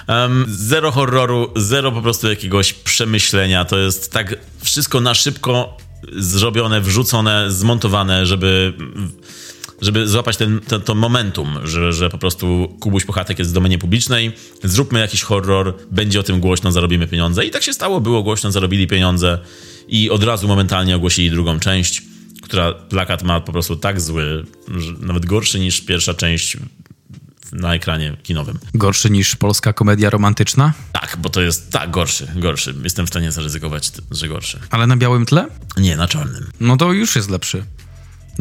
S2: Um, zero horroru, zero po prostu jakiegoś przemyślenia. To jest tak wszystko na szybko zrobione, wrzucone, zmontowane, żeby żeby złapać ten, ten, to momentum, że, że po prostu Kubuś Puchatek jest w domenie publicznej, zróbmy jakiś horror, będzie o tym głośno, zarobimy pieniądze. I tak się stało, było głośno, zarobili pieniądze i od razu momentalnie ogłosili drugą część, która plakat ma po prostu tak zły, że nawet gorszy niż pierwsza część na ekranie kinowym.
S1: Gorszy niż polska komedia romantyczna,
S2: Tak, bo to jest tak gorszy, gorszy. Jestem w stanie zaryzykować, że gorszy.
S1: ale na białym tle?
S2: Nie, na czarnym.
S1: No to już jest lepszy.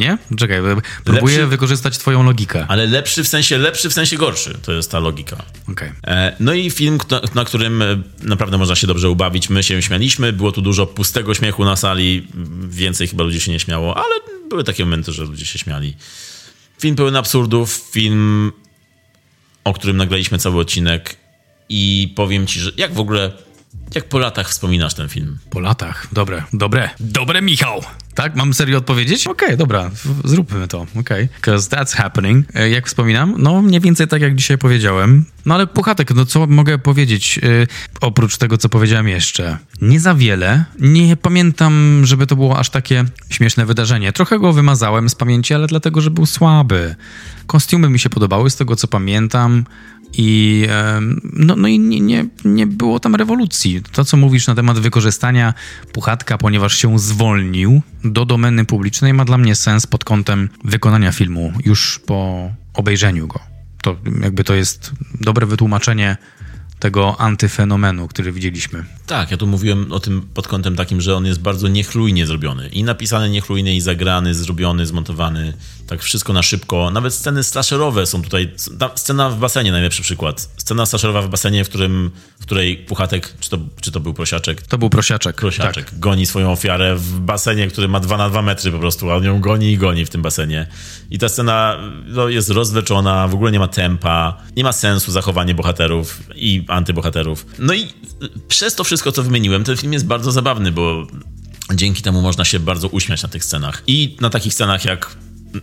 S1: Nie? Czekaj, próbuję
S2: Lepszy?
S1: wykorzystać twoją logikę.
S2: Ale lepszy w sensie lepszy, w sensie gorszy. To jest ta logika.
S1: Okej.
S2: E, No i film, na, na którym e, naprawdę można się dobrze ubawić. My się śmialiśmy, było tu dużo pustego śmiechu na sali. Więcej chyba ludzi się nie śmiało, ale były takie momenty, że ludzie się śmiali. Film pełen absurdów, film, o którym nagraliśmy cały odcinek i powiem ci, że jak w ogóle, jak po latach wspominasz ten film?
S1: Po latach. Dobre, dobre. Dobre, Michał! Tak? Mam serio odpowiedzieć? Okej, dobra, w- zróbmy to. Okej. Because that's happening. E, Jak wspominam, no mniej więcej tak jak dzisiaj powiedziałem. No ale Puchatek, no co mogę powiedzieć e, oprócz tego, co powiedziałem jeszcze? Nie za wiele. Nie pamiętam, żeby to było aż takie śmieszne wydarzenie. Trochę go wymazałem z pamięci, ale dlatego, że był słaby. Kostiumy mi się podobały z tego, co pamiętam. I, no, no i nie, nie, nie było tam rewolucji. To, co mówisz na temat wykorzystania Puchatka, ponieważ się zwolnił do domeny publicznej, ma dla mnie sens pod kątem wykonania filmu już po obejrzeniu go. To jakby to jest dobre wytłumaczenie tego antyfenomenu, który widzieliśmy.
S2: Tak, ja tu mówiłem o tym pod kątem takim, że on jest bardzo niechlujnie zrobiony. I napisany niechlujnie, i zagrany, zrobiony, zmontowany. Tak wszystko na szybko. Nawet sceny slasherowe są tutaj. ta Scena w basenie, najlepszy przykład. Scena slasherowa w basenie, w, którym, w której Puchatek, czy to, czy to był prosiaczek?
S1: To był prosiaczek.
S2: Prosiaczek
S1: Tak.
S2: goni swoją ofiarę w basenie, który ma 2 na 2 metry po prostu, a on ją goni i goni w tym basenie. I ta scena no, jest rozleczona, w ogóle nie ma tempa, nie ma sensu zachowanie bohaterów i antybohaterów. No i przez to wszystko, co wymieniłem, ten film jest bardzo zabawny, bo dzięki temu można się bardzo uśmiać na tych scenach. I na takich scenach jak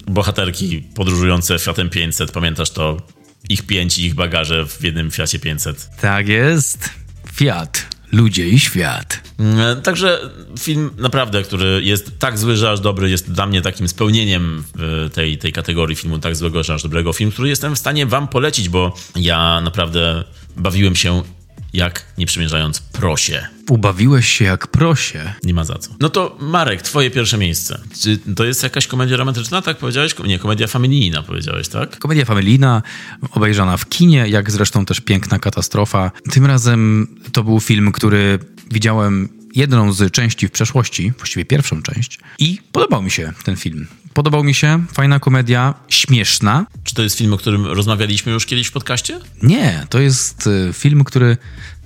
S2: bohaterki podróżujące Fiatem 500, pamiętasz to? Ich pięć i ich bagaże w jednym Fiacie 500.
S1: Tak jest. Fiat. Ludzie i świat.
S2: E, Także film naprawdę, który jest tak zły, że aż dobry, jest dla mnie takim spełnieniem e, tej, tej kategorii filmu tak złego, że aż dobrego. Film, który jestem w stanie wam polecić, bo ja naprawdę bawiłem się jak nie przymierzając prosie.
S1: Ubawiłeś się jak prosie.
S2: Nie ma za co. No to Marek, twoje pierwsze miejsce. Czy to jest jakaś komedia romantyczna, tak powiedziałeś? Nie, komedia familijna powiedziałeś, tak?
S1: Komedia familijna, obejrzana w kinie, jak zresztą też piękna katastrofa. Tym razem to był film, który widziałem jedną z części w przeszłości, właściwie pierwszą część, i podobał mi się ten film. Podobał mi się, fajna komedia, śmieszna.
S2: Czy to jest film, o którym rozmawialiśmy już kiedyś w podcaście?
S1: Nie, to jest y, film, który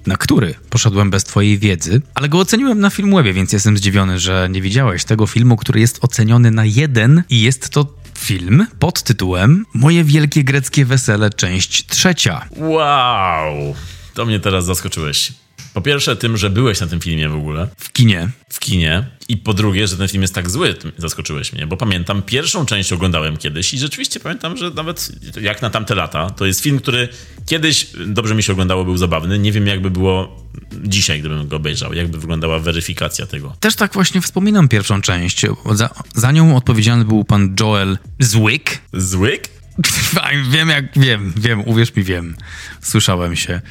S1: na który poszedłem bez twojej wiedzy, ale go oceniłem na Filmwebie, więc jestem zdziwiony, że nie widziałeś tego filmu, który jest oceniony na jeden i jest to film pod tytułem Moje wielkie greckie wesele, część trzecia.
S2: Wow! To mnie teraz zaskoczyłeś. Po pierwsze tym, że byłeś na tym filmie w ogóle.
S1: W kinie.
S2: w kinie. I po drugie, że ten film jest tak zły, zaskoczyłeś mnie, bo pamiętam, pierwszą część oglądałem kiedyś i rzeczywiście pamiętam, że nawet jak na tamte lata, to jest film, który kiedyś dobrze mi się oglądało, był zabawny. Nie wiem, jakby było dzisiaj, gdybym go obejrzał, jakby wyglądała weryfikacja tego.
S1: Też tak właśnie wspominam pierwszą część. Za, za nią odpowiedzialny był pan Joel Zwick.
S2: Złyk?
S1: wiem jak, wiem, wiem, uwierz mi, wiem. Słyszałem się.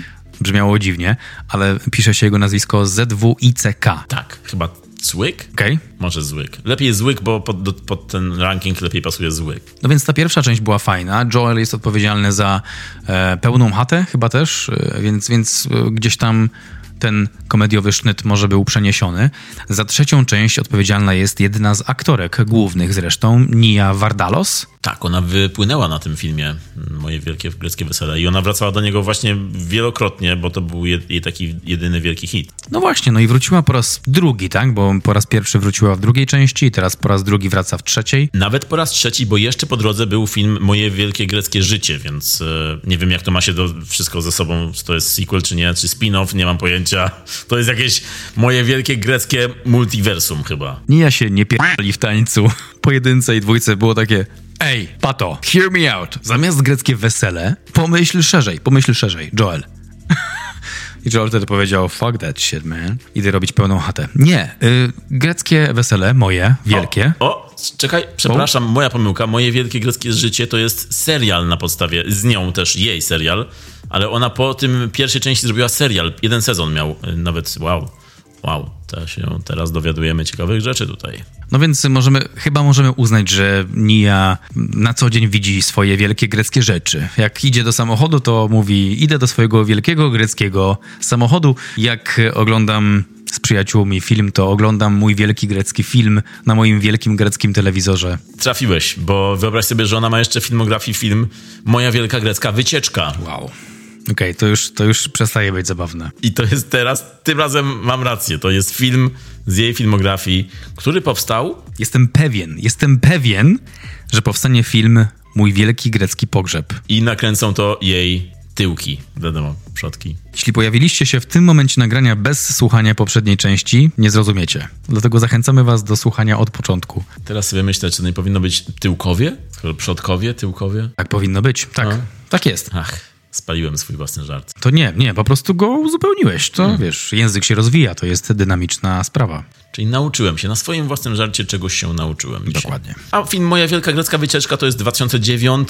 S1: Brzmiało dziwnie, ale pisze się jego nazwisko Z-W-I-C-K.
S2: Tak, chyba Złyk?
S1: Okej?
S2: Może Złyk. Lepiej Złyk, bo pod, do- pod ten ranking lepiej pasuje Złyk.
S1: No więc ta pierwsza część była fajna. Joel jest odpowiedzialny za e, pełną chatę chyba też, e, więc, więc e, gdzieś tam ten komediowy sznyt może był przeniesiony. Za trzecią część odpowiedzialna jest jedna z aktorek głównych zresztą, Nia Vardalos.
S2: Tak, ona wypłynęła na tym filmie Moje wielkie greckie wesele i ona wracała do niego właśnie wielokrotnie, bo to był je- jej taki jedyny wielki hit.
S1: No właśnie, no i wróciła po raz drugi, tak? Bo po raz pierwszy wróciła w drugiej części i teraz po raz drugi wraca w trzeciej.
S2: Nawet po raz trzeci, bo jeszcze po drodze był film Moje wielkie greckie życie, więc e, nie wiem jak to ma się do wszystko ze sobą, czy to jest sequel, czy nie, czy spin-off, nie mam pojęcia. To jest jakieś Moje wielkie greckie multiversum chyba.
S1: Nia się nie pierdoli w tańcu. Po jedynce i dwójce było takie Ej, Pato, hear me out. Zamiast greckie wesele, pomyśl szerzej, pomyśl szerzej, Joel. I Joel wtedy powiedział, fuck that shit, man. Idę robić pełną chatę. Nie, y, greckie wesele, moje, wielkie.
S2: O, o, czekaj, przepraszam, moja pomyłka. Moje wielkie greckie życie to jest serial na podstawie, z nią też jej serial, ale ona po tym pierwszej części zrobiła serial. Jeden sezon miał, y, nawet, wow. Wow, to się teraz dowiadujemy ciekawych rzeczy tutaj.
S1: No więc możemy, chyba możemy uznać, że Nia na co dzień widzi swoje wielkie greckie rzeczy. Jak idzie do samochodu, to mówi, idę do swojego wielkiego greckiego samochodu. Jak oglądam z przyjaciółmi film, to oglądam mój wielki grecki film na moim wielkim greckim telewizorze.
S2: Trafiłeś, bo wyobraź sobie, że ona ma jeszcze filmografii film Moja Wielka Grecka Wycieczka.
S1: Wow. Okej, to, już, to już przestaje być zabawne.
S2: I to jest teraz, tym razem mam rację, to jest film z jej filmografii, który powstał
S1: Jestem pewien, jestem pewien, że powstanie film Mój wielki grecki pogrzeb.
S2: i nakręcą to jej tyłki, wiadomo, przodki.
S1: Jeśli pojawiliście się w tym momencie nagrania bez słuchania poprzedniej części, nie zrozumiecie. Dlatego zachęcamy was do słuchania od początku.
S2: Teraz sobie myślę, czy to nie powinno być tyłkowie? Skoro przodkowie, tyłkowie?
S1: Tak powinno być. Tak,
S2: No.
S1: tak jest.
S2: Ach, spaliłem swój własny żart.
S1: To nie, nie, po prostu go uzupełniłeś. To wiesz, język się rozwija, to jest dynamiczna sprawa.
S2: Czyli nauczyłem się, na swoim własnym żarcie czegoś się nauczyłem dzisiaj.
S1: Dokładnie.
S2: A film Moja Wielka Grecka Wycieczka to jest 2009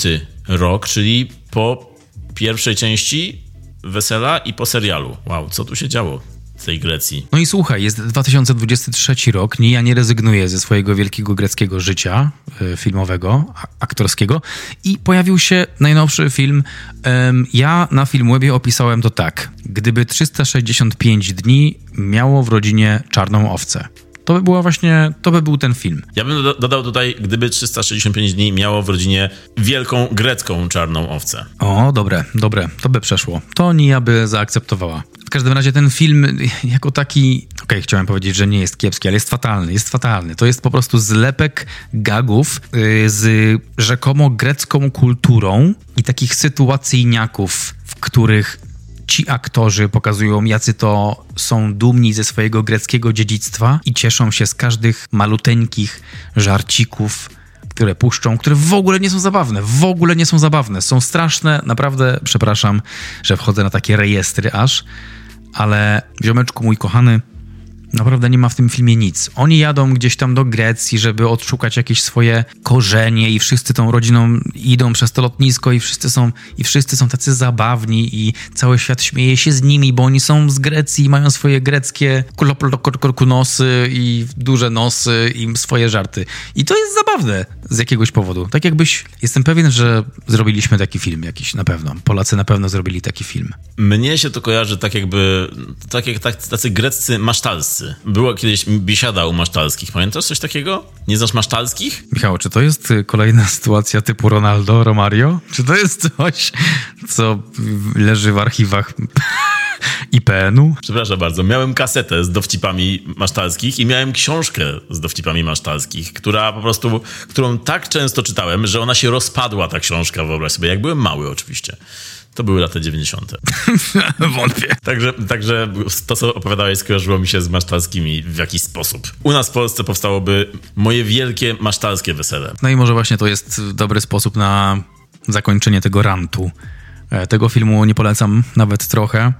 S2: rok, czyli po pierwszej części Wesela i po serialu. Wow, co tu się działo tej Grecji?
S1: No i słuchaj, jest 2023 rok, nie, ja nie rezygnuję ze swojego wielkiego greckiego życia y, filmowego, aktorskiego i pojawił się najnowszy film. Ja na Filmwebie opisałem to tak. Gdyby 365 dni miało w rodzinie czarną owcę. To by była właśnie, to by był ten film.
S2: Ja bym doda- dodał tutaj, gdyby 365 dni miało w rodzinie wielką grecką czarną owcę.
S1: O, dobre, dobre, to by przeszło. To Nia by zaakceptowała. W każdym razie ten film jako taki, okej, chciałem powiedzieć, że nie jest kiepski, ale jest fatalny, jest fatalny. To jest po prostu zlepek gagów yy, z rzekomo grecką kulturą i takich sytuacyjniaków, w których ci aktorzy pokazują, jacy to są dumni ze swojego greckiego dziedzictwa i cieszą się z każdych maluteńkich żarcików, które puszczą, które w ogóle nie są zabawne. W ogóle nie są zabawne. Są straszne. Naprawdę przepraszam, że wchodzę na takie rejestry aż, ale ziomeczku mój kochany, naprawdę nie ma w tym filmie nic. Oni jadą gdzieś tam do Grecji, żeby odszukać jakieś swoje korzenie i wszyscy tą rodziną idą przez to lotnisko i wszyscy są, i wszyscy są tacy zabawni i cały świat śmieje się z nimi, bo oni są z Grecji i mają swoje greckie nosy i duże nosy i swoje żarty. I to jest zabawne z jakiegoś powodu. Tak jakbyś, jestem pewien, że zrobiliśmy taki film jakiś, na pewno. Polacy na pewno zrobili taki film.
S2: Mnie się to kojarzy tak jakby, tak jak tak, tacy greccy masztalscy. Było kiedyś biesiada u masztalskich, pamiętasz coś takiego? Nie znasz masztalskich?
S1: Michał, czy to jest y, kolejna sytuacja typu Ronaldo, Romario? Czy to jest coś, co leży w archiwach IPN-u?
S2: Przepraszam bardzo, miałem kasetę z dowcipami masztalskich i miałem książkę z dowcipami masztalskich, która po prostu, którą tak często czytałem, że ona się rozpadła, ta książka, wyobraź sobie, jak byłem mały oczywiście. To były lata 90.
S1: Wątpię.
S2: Także, także to, co opowiadałeś, skojarzyło mi się z masztalskimi w jakiś sposób. U nas w Polsce powstałoby moje wielkie masztalskie wesele.
S1: No i może właśnie to jest dobry sposób na zakończenie tego rantu. E, Tego filmu nie polecam nawet trochę.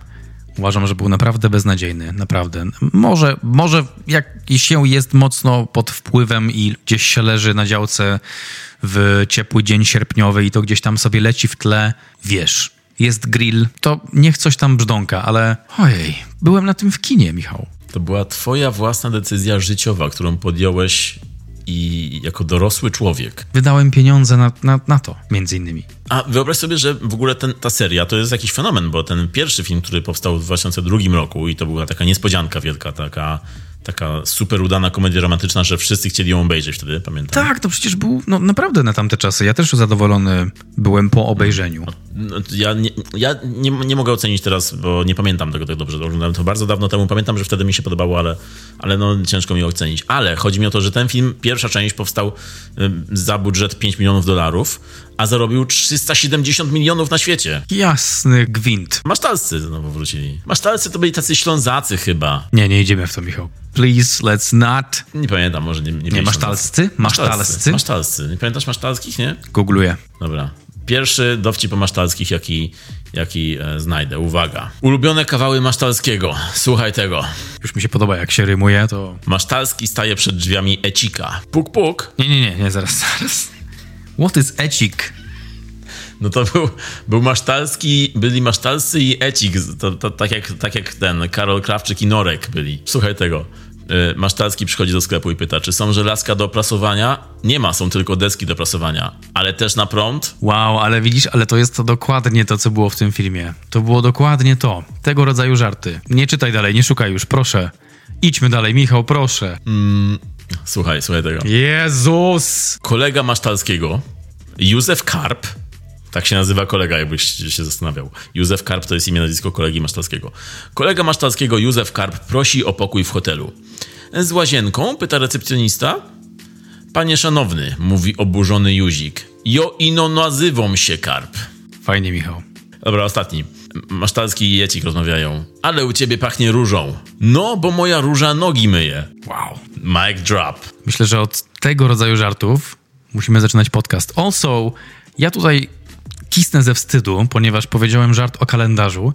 S1: Uważam, że był naprawdę beznadziejny, naprawdę. Może, może jak się jest mocno pod wpływem i gdzieś się leży na działce w ciepły dzień sierpniowy i to gdzieś tam sobie leci w tle, wiesz, jest grill, to niech coś tam brzdąka, ale ojej, byłem na tym w kinie, Michał.
S2: To była twoja własna decyzja życiowa, którą podjąłeś i jako dorosły człowiek.
S1: Wydałem pieniądze na, na, na to, między innymi.
S2: A wyobraź sobie, że w ogóle ten, ta seria to jest jakiś fenomen, bo ten pierwszy film, który powstał w 2002 roku i to była taka niespodzianka wielka, taka, taka super udana komedia romantyczna, że wszyscy chcieli ją obejrzeć wtedy, pamiętam.
S1: Tak, to przecież był no, naprawdę na tamte czasy. Ja też zadowolony byłem po obejrzeniu.
S2: No, Ja, nie, ja nie, nie mogę ocenić teraz, bo nie pamiętam tego tak dobrze. Oglądałem to bardzo dawno temu. Pamiętam, że wtedy mi się podobało, ale, ale no, ciężko mi ocenić. Ale chodzi mi o to, że ten film, pierwsza część powstał za budżet 5 milionów dolarów, a zarobił 370 milionów na świecie.
S1: Jasny gwint.
S2: Masztalscy znowu wrócili. Masztalscy to byli tacy ślązacy chyba.
S1: Nie, nie idziemy w to, Michał. Please, let's not.
S2: Nie pamiętam, może nie Nie,
S1: Nie? Masztalscy.
S2: Masztalscy?
S1: Masztalscy.
S2: Nie pamiętasz masztalskich, nie?
S1: Googluję.
S2: Dobra. Pierwszy dowcip o masztalskich, jaki, jaki e, znajdę. Uwaga. Ulubione kawały masztalskiego. Słuchaj tego.
S1: Już mi się podoba, jak się rymuje, to...
S2: Masztalski staje przed drzwiami Ecika. Puk, puk.
S1: Nie, nie, nie, nie, zaraz, zaraz. What is ecik?
S2: No to był, był Masztalski, byli Masztalscy i Ecik, to, to, tak, jak, tak jak ten Karol Krawczyk i Norek byli. Słuchaj tego. Y, Masztalski przychodzi do sklepu i pyta, czy są żelazka do prasowania? Nie ma, są tylko deski do prasowania. Ale też na prąd?
S1: Wow, ale widzisz, ale to jest to dokładnie to, co było w tym filmie. To było dokładnie to. Tego rodzaju żarty. Nie czytaj dalej, nie szukaj już, proszę. Idźmy dalej, Michał, proszę.
S2: Słuchaj, słuchaj tego.
S1: Jezus!
S2: Kolega Masztalskiego, Józef Karp, tak się nazywa kolega, jakbyś się zastanawiał. Józef Karp to jest imię, nazwisko kolegi Masztalskiego. Kolega Masztalskiego, Józef Karp, prosi o pokój w hotelu. Z łazienką? Pyta recepcjonista. Panie szanowny, mówi oburzony Józik. Jo ino nazywam się Karp.
S1: Fajnie, Michał.
S2: Dobra, ostatni. Masztalski i Jecik rozmawiają. Ale u ciebie pachnie różą. No, bo moja róża nogi myje.
S1: Wow.
S2: Mic drop.
S1: Myślę, że od tego rodzaju żartów musimy zaczynać podcast. Also, ja tutaj kisnę ze wstydu, ponieważ powiedziałem żart o kalendarzu,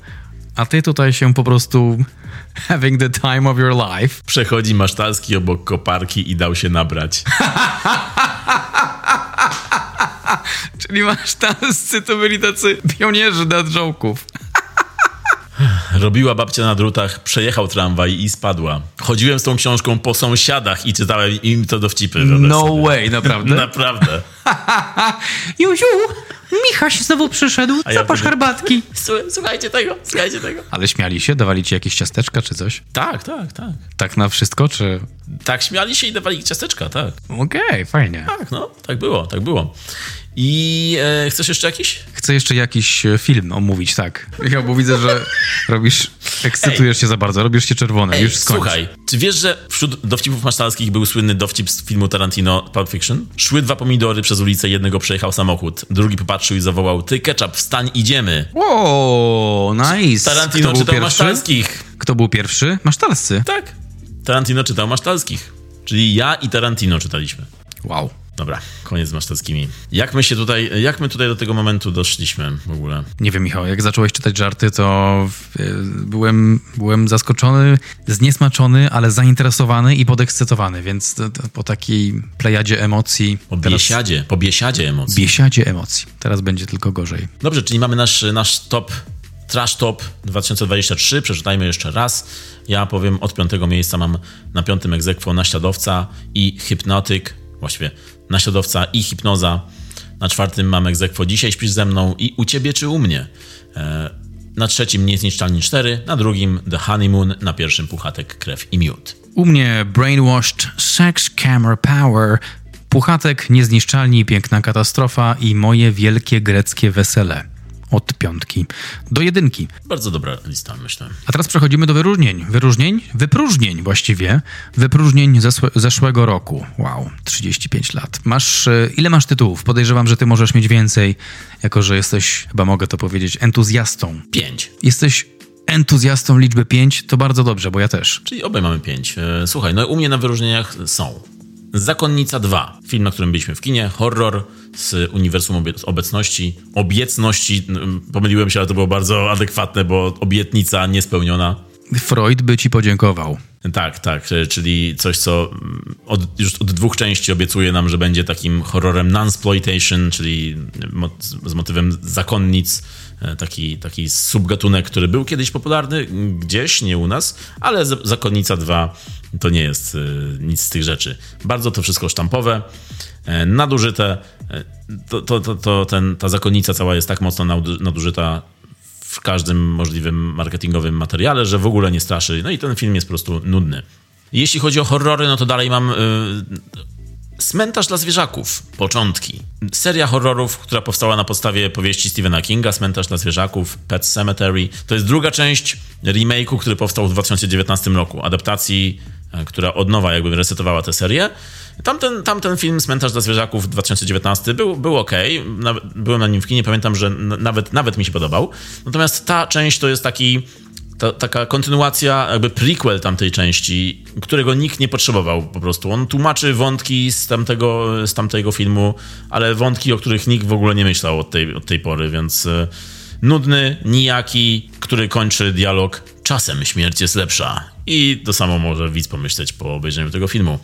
S1: a ty tutaj się po prostu having the time of your life.
S2: Przechodzi Masztalski obok koparki i dał się nabrać.
S1: Czyli masz tanscy to byli tacy pionierzy dead joke'ów.
S2: Robiła babcia na drutach, przejechał tramwaj i spadła. Chodziłem z tą książką po sąsiadach i czytałem im to dowcipy.
S1: No
S2: sobie.
S1: way, naprawdę?
S2: Naprawdę.
S3: Juziu, Michaś znowu przyszedł.
S2: A ja
S3: Zapasz
S2: wtedy-
S3: herbatki.
S2: Słuchajcie tego, słuchajcie tego.
S1: Ale śmiali się? Dawali ci jakieś ciasteczka czy coś?
S2: Tak, tak, tak.
S1: Tak na wszystko, czy...
S2: Tak, śmiali się i dawali ciasteczka, tak.
S1: Okej, fajnie.
S2: Tak, no, tak było, tak było. I e, chcesz jeszcze jakiś?
S1: Chcę jeszcze jakiś e, film omówić, tak. Michał, bo widzę, że robisz... Ekscytujesz się za bardzo, robisz się czerwony.
S2: Ej,
S1: Już skończ.
S2: słuchaj, czy wiesz, że wśród dowcipów masztalskich był słynny dowcip z filmu Tarantino Pulp Fiction? Szły dwa pomidory przez ulicę, jednego przejechał samochód, drugi popatrzył i zawołał, ty ketchup, wstań, idziemy.
S1: O, nice.
S2: Tarantino
S1: Kto
S2: czytał masztalskich.
S1: Kto był pierwszy? Masztalscy.
S2: Tak. Tarantino czytał masztalskich. Czyli ja i Tarantino czytaliśmy.
S1: Wow.
S2: Dobra, koniec z masztalskimi. Jak my się tutaj, jak my tutaj do tego momentu doszliśmy w ogóle?
S1: Nie wiem, Michał, jak zacząłeś czytać żarty, to e, byłem, byłem zaskoczony, zniesmaczony, ale zainteresowany i podekscytowany, więc po takiej plejadzie emocji...
S2: Po
S1: teraz-
S2: biesiadzie, po biesiadzie emocji.
S1: Biesiadzie emocji. Teraz będzie tylko gorzej.
S2: Dobrze, czyli mamy nasz, nasz top, trash top 2023. Przeczytajmy jeszcze raz. Ja powiem od piątego miejsca mam na piątym egzekwo Naśladowca i Hypnotyk, właściwie Naśladowca i Hipnoza. Na czwartym mam egzekwo Dzisiaj śpisz ze mną i U ciebie czy u mnie. E, na trzecim Niezniszczalni 4, na drugim The Honeymoon, na pierwszym Puchatek, Krew i Miód.
S1: U mnie Brainwashed, Sex, Camera, Power, Puchatek, Niezniszczalni, Piękna Katastrofa i Moje Wielkie Greckie Wesele. Od piątki do jedynki.
S2: Bardzo dobra lista, myślę.
S1: A teraz przechodzimy do wyróżnień. Wyróżnień? Wypróżnień właściwie. Wypróżnień zeszłego roku. Wow, 35 lat. Masz, e, ile masz tytułów? Podejrzewam, że ty możesz mieć więcej, jako że jesteś, chyba mogę to powiedzieć, entuzjastą.
S2: Pięć.
S1: Jesteś entuzjastą liczby 5, to bardzo dobrze, bo ja też.
S2: Czyli obaj mamy pięć. E, Słuchaj, no u mnie na wyróżnieniach są Zakonnica 2, film, na którym byliśmy w kinie, horror z uniwersum obie- obecności, obiecności, n- pomyliłem się, ale to było bardzo adekwatne, bo obietnica niespełniona.
S1: Freud by ci podziękował.
S2: Tak, tak, e, czyli coś, co mm, od, już od dwóch części obiecuje nam, że będzie takim horrorem non-sploitation, czyli mo- z motywem zakonnic, e, taki, taki subgatunek, który był kiedyś popularny mm, gdzieś, nie u nas, ale Zakonnica 2 to nie jest e, nic z tych rzeczy. Bardzo to wszystko sztampowe, e, nadużyte. E, To, to, to, to ten, ta Zakonnica cała jest tak mocno nadu- nadużyta w każdym możliwym marketingowym materiale, że w ogóle nie straszy. No i ten film jest po prostu nudny. Jeśli chodzi o horrory, no to dalej mam y, Cmentarz dla zwierzaków. Początki. Seria horrorów, która powstała na podstawie powieści Stephena Kinga, Cmentarz dla zwierzaków, Pet Cemetery. To jest druga część remake'u, który powstał w 2019 roku. Adaptacji, która od nowa jakby resetowała tę serię. Tamten, tamten film Cmentarz dla zwierzaków 2019 był, był ok. Nawet, byłem na nim w kinie, pamiętam, że nawet, nawet mi się podobał. Natomiast ta część to jest taki ta, taka kontynuacja, jakby prequel tamtej części, którego nikt nie potrzebował po prostu. On tłumaczy wątki z tamtego, z tamtego filmu, ale wątki, o których nikt w ogóle nie myślał od tej, od tej pory, więc e, nudny, nijaki, który kończy dialog czasem śmierć jest lepsza. I to samo może widz pomyśleć po obejrzeniu tego filmu.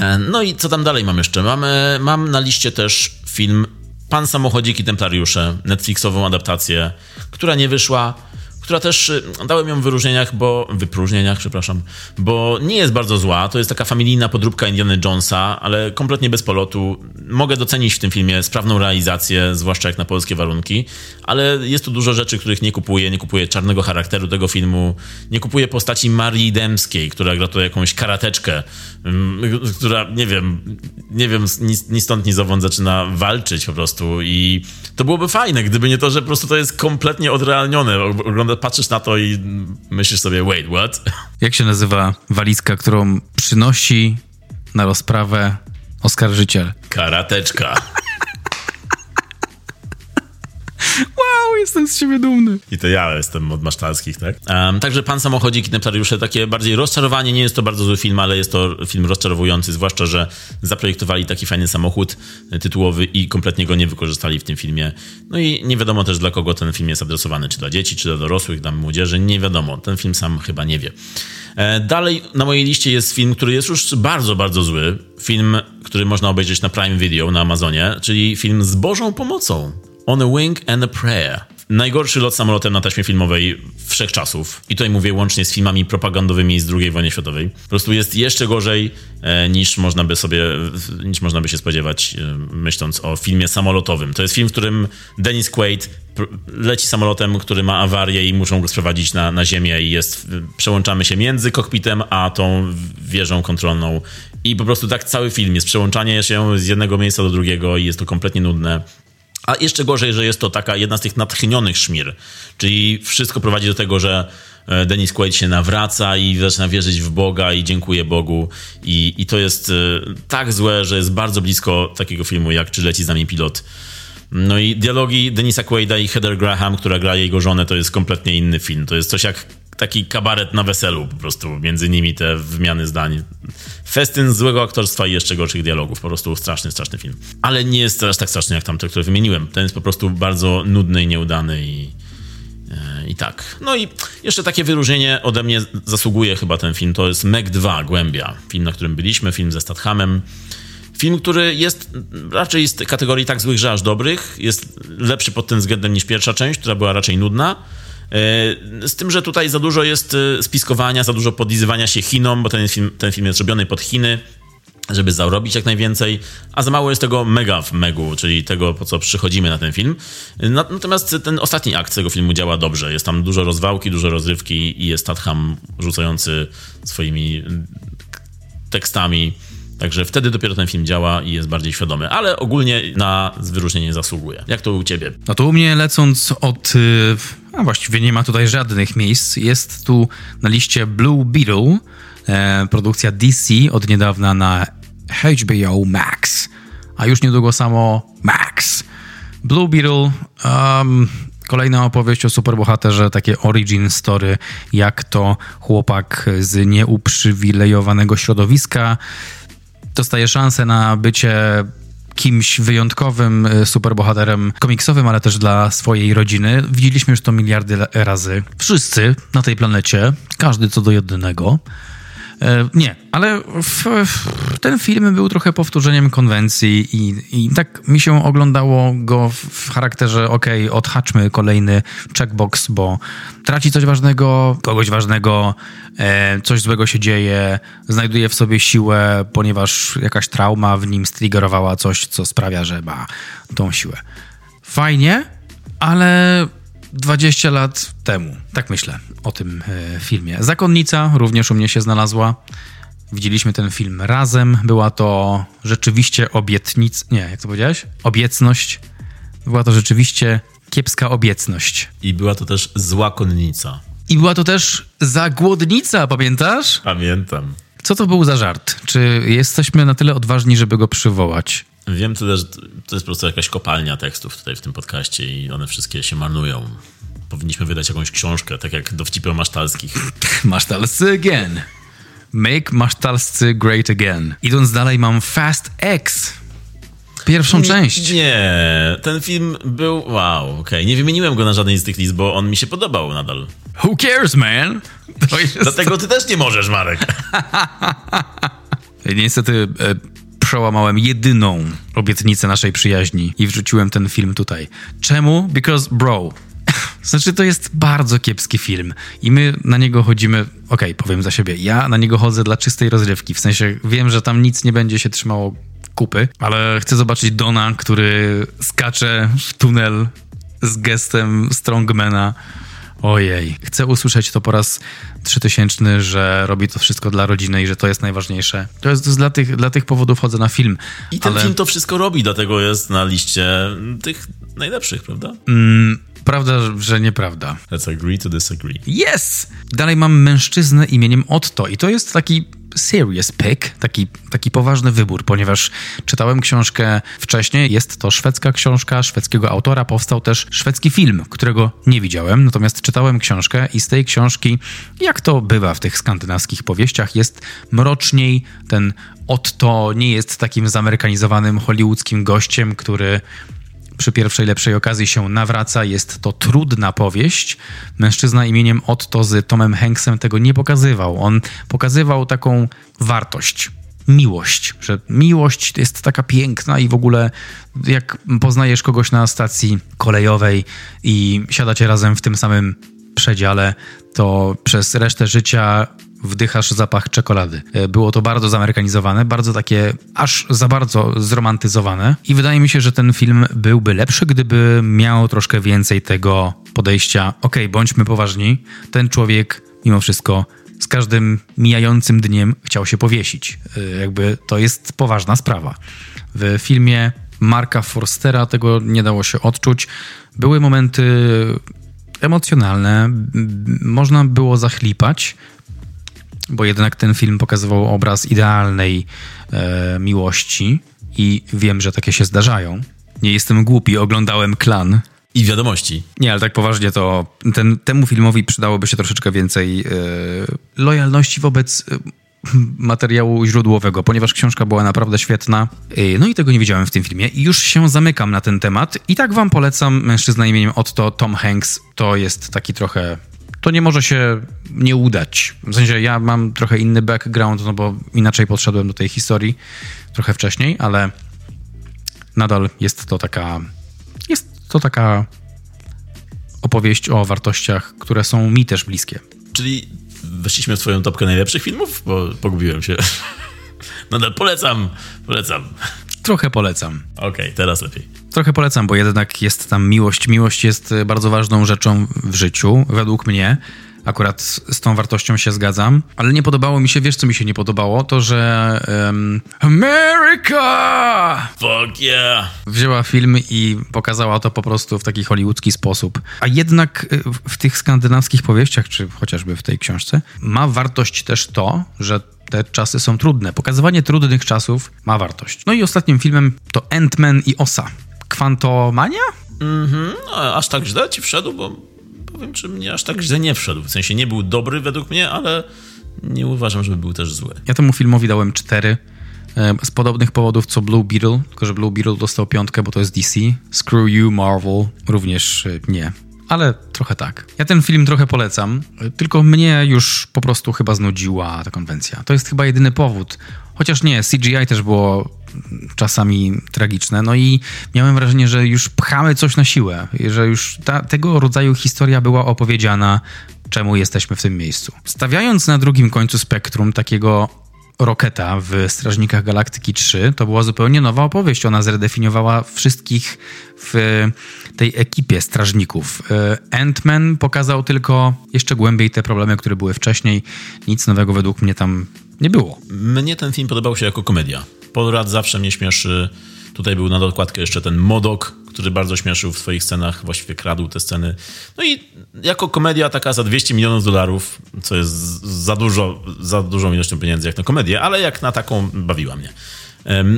S2: E, No i co tam dalej mam jeszcze? Mamy, mam na liście też film Pan Samochodzik i Templariusze, Netflixową adaptację, która nie wyszła, która też y, dałem ją w wyróżnieniach, bo wypróżnieniach, przepraszam, bo nie jest bardzo zła. To jest taka familijna podróbka Indiana Jonesa, ale kompletnie bez polotu. Mogę docenić w tym filmie sprawną realizację, zwłaszcza jak na polskie warunki, ale jest tu dużo rzeczy, których nie kupuję. Nie kupuję czarnego charakteru tego filmu, nie kupuję postaci Marii Dębskiej, która gra tu jakąś karateczkę, mm, która, nie wiem, nie wiem, ni, ni stąd, ni zowąd zaczyna walczyć po prostu i to byłoby fajne, gdyby nie to, że po prostu to jest kompletnie odrealnione. Ogląda, patrzysz na to i myślisz sobie, wait, what?
S1: Jak się nazywa walizka, którą przynosi na rozprawę oskarżyciel?
S2: Karateczka.
S1: Wow, jestem z siebie dumny.
S2: I to ja jestem od masztalskich, tak? Um, także Pan Samochodzik i Templariusze, takie bardziej rozczarowanie. Nie jest to bardzo zły film, ale jest to film rozczarowujący, zwłaszcza, że zaprojektowali taki fajny samochód tytułowy i kompletnie go nie wykorzystali w tym filmie. No i nie wiadomo też, dla kogo ten film jest adresowany. Czy dla dzieci, czy dla dorosłych, dla młodzieży. Nie wiadomo. Ten film sam chyba nie wie. E, dalej na mojej liście jest film, który jest już bardzo, bardzo zły. Film, który można obejrzeć na Prime Video na Amazonie, czyli film z Bożą pomocą. On a Wing and a Prayer. Najgorszy lot samolotem na taśmie filmowej wszechczasów. I tutaj mówię łącznie z filmami propagandowymi z II wojny światowej. Po prostu jest jeszcze gorzej e, niż można by sobie, niż można by się spodziewać, e, myśląc o filmie samolotowym. To jest film, w którym Dennis Quaid leci samolotem, który ma awarię i muszą go sprowadzić na, na ziemię i jest, przełączamy się między kokpitem a tą wieżą kontrolną i po prostu tak cały film jest przełączanie się z jednego miejsca do drugiego i jest to kompletnie nudne. A jeszcze gorzej, że jest to taka jedna z tych natchnionych szmir, czyli wszystko prowadzi do tego, że e, Dennis Quaid się nawraca i zaczyna wierzyć w Boga i dziękuję Bogu. I, i to jest e, tak złe, że jest bardzo blisko takiego filmu jak Czy leci z nami pilot. No i dialogi Denisa Quaida i Heather Graham, która gra jego żonę, to jest kompletnie inny film. To jest coś jak taki kabaret na weselu po prostu, między nimi te wymiany zdań. Festyn złego aktorstwa i jeszcze gorszych dialogów. Po prostu straszny, straszny film. Ale nie jest aż tak straszny jak tamte, które wymieniłem. Ten jest po prostu bardzo nudny i nieudany i, e, i tak. No i jeszcze takie wyróżnienie ode mnie zasługuje chyba ten film. To jest Meg 2, Głębia. Film, na którym byliśmy, film ze Stathamem. Film, który jest raczej z kategorii tak złych, że aż dobrych. Jest lepszy pod tym względem niż pierwsza część, która była raczej nudna. E, z tym, że tutaj za dużo jest e, spiskowania, za dużo podlizywania się Chinom, bo ten film, ten film jest robiony pod Chiny żeby zarobić jak najwięcej, a za mało jest tego mega w megu, czyli tego, po co przychodzimy na ten film. Natomiast ten ostatni akt tego filmu działa dobrze. Jest tam dużo rozwałki, dużo rozrywki i jest Tatham rzucający swoimi tekstami Także wtedy dopiero ten film działa i jest bardziej świadomy, ale ogólnie na wyróżnienie zasługuje. Jak to u ciebie?
S1: No to u mnie lecąc od... A właściwie nie ma tutaj żadnych miejsc. Jest tu na liście Blue Beetle, e, produkcja DC od niedawna na HBO Max, a już niedługo samo Max. Blue Beetle... Um, Kolejna opowieść o superbohaterze, takie origin story, jak to chłopak z nieuprzywilejowanego środowiska dostaje szansę na bycie kimś wyjątkowym e, superbohaterem komiksowym, ale też dla swojej rodziny. Widzieliśmy już to miliardy razy. Wszyscy na tej planecie, każdy co do jednego. E, nie, ale w, w, ten film był trochę powtórzeniem konwencji i, i tak mi się oglądało go w, charakterze okej, okay, odhaczmy kolejny checkbox, bo traci coś ważnego, kogoś ważnego, e, coś złego się dzieje, znajduje w sobie siłę, ponieważ jakaś trauma w nim striggerowała coś, co sprawia, że ma tą siłę. Fajnie, ale 20 lat temu. Tak myślę o tym e, filmie. Zakonnica również u mnie się znalazła. Widzieliśmy ten film razem. Była to rzeczywiście obietnica. Nie, jak to powiedziałeś? Obiecność. Była to rzeczywiście kiepska obiecność.
S2: I była to też zła konnica.
S1: I była to też zagłodnica, pamiętasz?
S2: Pamiętam.
S1: Co to był za żart? Czy jesteśmy na tyle odważni, żeby go przywołać?
S2: Wiem tyle, że to jest po prostu jakaś kopalnia tekstów tutaj w tym podcaście i one wszystkie się marnują. Powinniśmy wydać jakąś książkę, tak jak dowcipy o masztalskich.
S1: Masztalscy again. Make masztalscy great again. Idąc dalej mam Fast X. Pierwszą
S2: nie,
S1: część.
S2: Nie, ten film był. Wow, okej. Okay. Nie wymieniłem go na żadnej z tych list, bo on mi się podobał nadal.
S1: Who cares, man?
S2: Jest... Dlatego ty też nie możesz, Marek.
S1: Niestety e, przełamałem jedyną obietnicę naszej przyjaźni i wrzuciłem ten film tutaj. Czemu? Because bro. Znaczy, to jest bardzo kiepski film i my na niego chodzimy. Okej, okay, powiem za siebie. Ja na niego chodzę dla czystej rozrywki. W sensie wiem, że tam nic nie będzie się trzymało kupy, ale chcę zobaczyć Dona, który skacze w tunel z gestem strongmana. Ojej. Chcę usłyszeć to po raz trzytysięczny, że robi to wszystko dla rodziny i że to jest najważniejsze. To jest, to jest dla, tych, dla tych powodów chodzę na film.
S2: I ten ale... film to wszystko robi, dlatego jest na liście tych najlepszych, prawda?
S1: Mm, prawda, że nieprawda.
S2: Let's agree to disagree.
S1: Yes! Dalej mam mężczyznę imieniem Otto i to jest taki serious pick, taki, taki poważny wybór, ponieważ czytałem książkę wcześniej. Jest to szwedzka książka szwedzkiego autora. Powstał też szwedzki film, którego nie widziałem, natomiast czytałem książkę i z tej książki, jak to bywa w tych skandynawskich powieściach, jest mroczniej. Ten Otto nie jest takim zamerykanizowanym hollywoodzkim gościem, który przy pierwszej lepszej okazji się nawraca. Jest to trudna powieść. Mężczyzna imieniem Otto z Tomem Hanksem tego nie pokazywał. On pokazywał taką wartość, miłość, że miłość jest taka piękna i w ogóle jak poznajesz kogoś na stacji kolejowej i siadacie razem w tym samym przedziale, to przez resztę życia wdychasz zapach czekolady. E, było to bardzo zamerykanizowane, bardzo takie aż za bardzo zromantyzowane i wydaje mi się, że ten film byłby lepszy, gdyby miał troszkę więcej tego podejścia, okay, bądźmy poważni, ten człowiek mimo wszystko z każdym mijającym dniem chciał się powiesić. E, jakby to jest poważna sprawa. W filmie Marka Forstera tego nie dało się odczuć. Były momenty emocjonalne, można było zachlipać, bo jednak ten film pokazywał obraz idealnej e, miłości i wiem, że takie się zdarzają. Nie jestem głupi, oglądałem Klan.
S2: I wiadomości.
S1: Nie, ale tak poważnie to ten, temu filmowi przydałoby się troszeczkę więcej e, lojalności wobec e, materiału źródłowego, ponieważ książka była naprawdę świetna. E, no i tego nie widziałem w tym filmie już się zamykam na ten temat. I tak wam polecam mężczyzna imieniem Otto, Tom Hanks. To jest taki trochę to nie może się nie udać. W sensie ja mam trochę inny background, no bo inaczej podszedłem do tej historii trochę wcześniej, ale nadal jest to taka jest to taka opowieść o wartościach, które są mi też bliskie.
S2: Czyli weszliśmy w topkę najlepszych filmów? Bo pogubiłem się. Nadal polecam, polecam.
S1: Trochę polecam.
S2: Okej, okay, teraz lepiej.
S1: Trochę polecam, bo jednak jest tam miłość. Miłość jest e, bardzo ważną rzeczą w życiu, według mnie. Akurat z tą wartością się zgadzam, ale nie podobało mi się, wiesz co mi się nie podobało? To, że um, America!
S2: Fuck yeah!
S1: Wzięła film i pokazała to po prostu w taki hollywoodzki sposób. A jednak e, w tych skandynawskich powieściach, czy chociażby w tej książce, ma wartość też to, że te czasy są trudne. Pokazywanie trudnych czasów ma wartość. No i ostatnim filmem to Ant-Man i Osa. Kwantomania?
S2: Mhm, no, aż tak źle ci wszedł, bo powiem, czy mnie aż tak źle nie wszedł. W sensie nie był dobry według mnie, ale nie uważam, żeby był też zły.
S1: Ja temu filmowi dałem cztery. E, z podobnych powodów co Blue Beetle, tylko że Blue Beetle dostał piątkę, bo to jest DC. Screw You, Marvel, również e, nie ale trochę tak. Ja ten film trochę polecam, tylko mnie już po prostu chyba znudziła ta konwencja. To jest chyba jedyny powód. Chociaż nie, CGI też było czasami tragiczne. No i miałem wrażenie, że już pchamy coś na siłę, że już ta, tego rodzaju historia była opowiedziana, czemu jesteśmy w tym miejscu. Stawiając na drugim końcu spektrum takiego Roketa w Strażnikach Galaktyki 3 to była zupełnie nowa opowieść. Ona zredefiniowała wszystkich w tej ekipie strażników. E, Ant-Man pokazał tylko jeszcze głębiej te problemy, które były wcześniej. Nic nowego według mnie tam nie było.
S2: Mnie ten film podobał się jako komedia. Polrad zawsze mnie śmieszy. Tutaj był na dokładkę jeszcze ten Modok, który bardzo śmieszył w swoich scenach, właściwie kradł te sceny. No i jako komedia taka za 200 milionów dolarów, co jest za dużo, za dużą ilością pieniędzy jak na komedię, ale jak na taką bawiła mnie.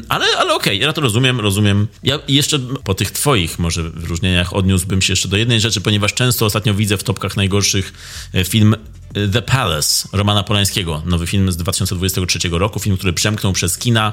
S2: Ale ale okej, okay, ja to rozumiem, rozumiem. Ja jeszcze po tych twoich może wyróżnieniach odniósłbym się jeszcze do jednej rzeczy, ponieważ często ostatnio widzę w topkach najgorszych e, film e, The Palace Romana Polańskiego. Nowy film z 2023 roku, film, który przemknął przez kina,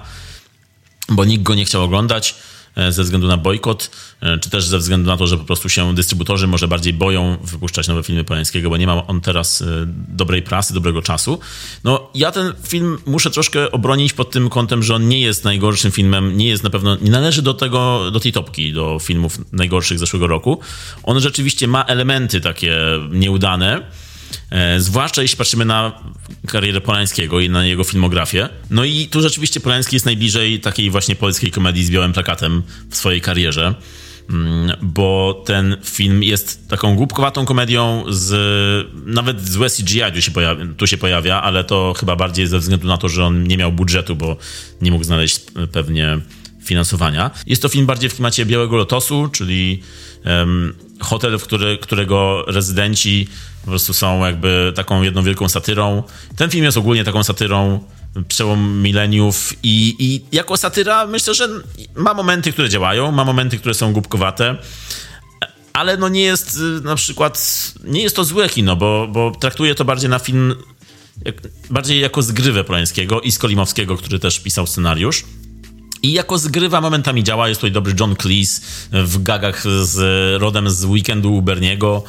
S2: bo nikt go nie chciał oglądać. e, ze względu na bojkot, e, czy też ze względu na to, że po prostu się dystrybutorzy może bardziej boją wypuszczać nowe filmy Polańskiego, bo nie ma on teraz e, dobrej prasy, dobrego czasu. No ja ten film muszę troszkę obronić pod tym kątem, że on nie jest najgorszym filmem, nie jest na pewno, nie należy do tego, do tej topki, do filmów najgorszych zeszłego roku. On rzeczywiście ma elementy takie nieudane, zwłaszcza jeśli patrzymy na karierę Polańskiego i na jego filmografię. No i tu rzeczywiście Polański jest najbliżej takiej właśnie polskiej komedii z białym plakatem w swojej karierze mm, bo ten film jest taką głupkowatą komedią z nawet złe CGI tu się, pojawia, tu się pojawia, ale to chyba bardziej ze względu na to, że on nie miał budżetu, bo nie mógł znaleźć pewnie finansowania. Jest to film bardziej w klimacie Białego Lotosu, czyli um, hotel, w który, którego rezydenci po prostu są jakby taką jedną wielką satyrą. Ten film jest ogólnie taką satyrą przełom mileniów i, i jako satyra myślę, że ma momenty, które działają, ma momenty, które są głupkowate, ale no nie jest y, na przykład, nie jest to złe kino, bo, bo traktuje to bardziej na film, jak, bardziej jako zgrywę Polańskiego i Skolimowskiego, który też pisał scenariusz. I jako zgrywa momentami działa. Jest tutaj dobry John Cleese w gagach z rodem z weekendu Uberniego.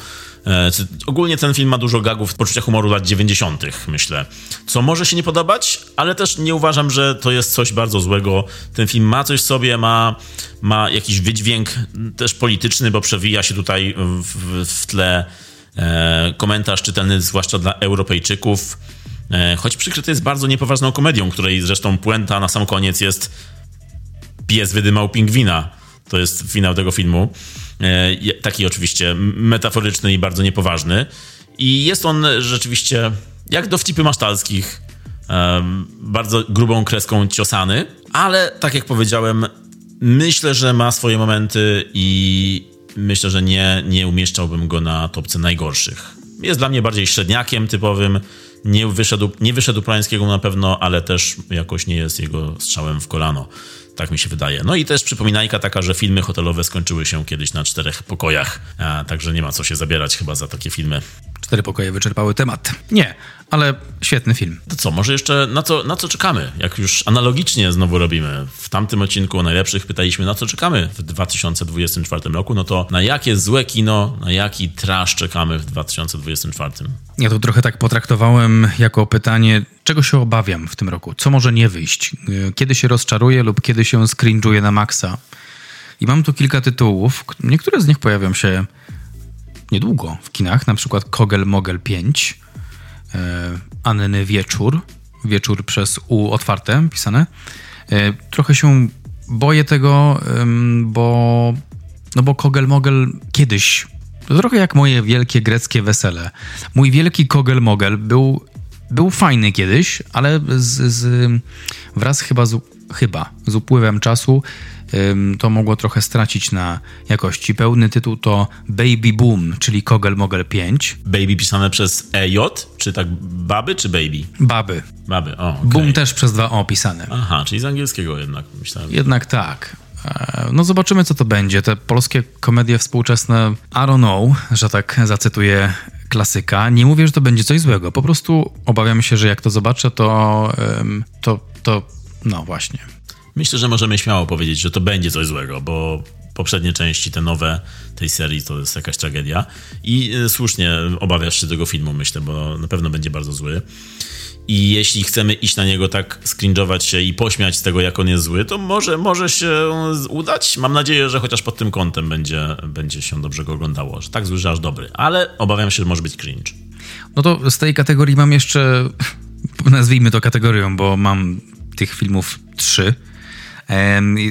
S2: E, ogólnie ten film ma dużo gagów poczucia humoru lat 90., myślę. Co może się nie podobać, ale też nie uważam, że to jest coś bardzo złego. Ten film ma coś w sobie, ma, ma jakiś wydźwięk też polityczny, bo przewija się tutaj w, w tle e, komentarz czytelny zwłaszcza dla Europejczyków. E, choć przykryty jest bardzo niepoważną komedią, której zresztą puenta na sam koniec jest pies wydymał pingwina. To jest finał tego filmu. E, taki oczywiście metaforyczny i bardzo niepoważny. I jest on rzeczywiście, jak dowcipy masztalskich, bardzo grubą kreską ciosany, ale tak jak powiedziałem, myślę, że ma swoje momenty i myślę, że nie, nie umieszczałbym go na topce najgorszych. Jest dla mnie bardziej średniakiem typowym. Nie wyszedł, nie wyszedł Prańskiego na pewno, ale też jakoś nie jest jego strzałem w kolano. Tak mi się wydaje. No i też przypominajka taka, że filmy hotelowe skończyły się kiedyś na czterech pokojach, a, także nie ma co się zabierać chyba za takie filmy.
S1: Cztery pokoje wyczerpały temat. Nie, ale świetny film.
S2: To co, może jeszcze na co, na co czekamy? Jak już analogicznie znowu robimy. W tamtym odcinku o najlepszych pytaliśmy, na co czekamy w 2024 roku, no to na jakie złe kino, na jaki trash czekamy w 2024?
S1: Ja to trochę tak potraktowałem jako pytanie, czego się obawiam w tym roku? Co może nie wyjść? Kiedy się rozczaruję lub kiedy się skrinżuję na maksa? I mam tu kilka tytułów. Niektóre z nich pojawią się niedługo w kinach, na przykład Kogel Mogel 5, e, Anny Wieczór, wieczór przez U otwarte pisane. E, trochę się boję tego, bo, no bo Kogel Mogel kiedyś, to trochę jak moje wielkie greckie wesele. Mój wielki Kogel Mogel był, był fajny kiedyś, ale z, z, wraz chyba z, chyba z upływem czasu to mogło trochę stracić na jakości. Pełny tytuł to Baby Boom, czyli Kogel Mogel 5.
S2: Baby pisane przez EJ? Czy tak baby, czy baby?
S1: Baby.
S2: Baby, o. Okay.
S1: Boom też przez dwa O pisane.
S2: Aha, czyli z angielskiego jednak myślałem.
S1: Jednak tak. E, no zobaczymy, co to będzie. Te polskie komedie współczesne, I don't know, że tak zacytuję klasyka. Nie mówię, że to będzie coś złego. Po prostu obawiam się, że jak to zobaczę, to, to, to no właśnie.
S2: Myślę, że możemy śmiało powiedzieć, że to będzie coś złego, bo poprzednie części, te nowe tej serii, to jest jakaś tragedia. I e, słusznie obawiasz się tego filmu, myślę, bo na pewno będzie bardzo zły. I jeśli chcemy iść na niego tak, skringować się i pośmiać z tego, jak on jest zły, to może, może się udać. Mam nadzieję, że chociaż pod tym kątem będzie, będzie się dobrze go oglądało. Że tak zły, że aż dobry. Ale obawiam się, że może być cringe.
S1: No to z tej kategorii mam jeszcze, nazwijmy to kategorią, bo mam tych filmów trzy.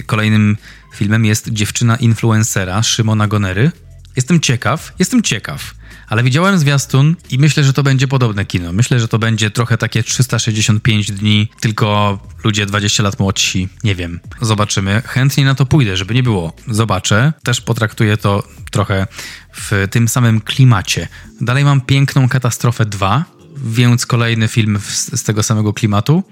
S1: Kolejnym filmem jest Dziewczyna influencera Szymona Gonery. Jestem ciekaw, jestem ciekaw, ale widziałem zwiastun i myślę, że to będzie podobne kino. Myślę, że to będzie trochę takie 365 dni, tylko ludzie 20 lat młodsi, nie wiem. Zobaczymy. Chętnie na to pójdę, żeby nie było. Zobaczę. Też potraktuję to trochę w tym samym klimacie. Dalej mam Piękną Katastrofę 2, więc kolejny film z tego samego klimatu.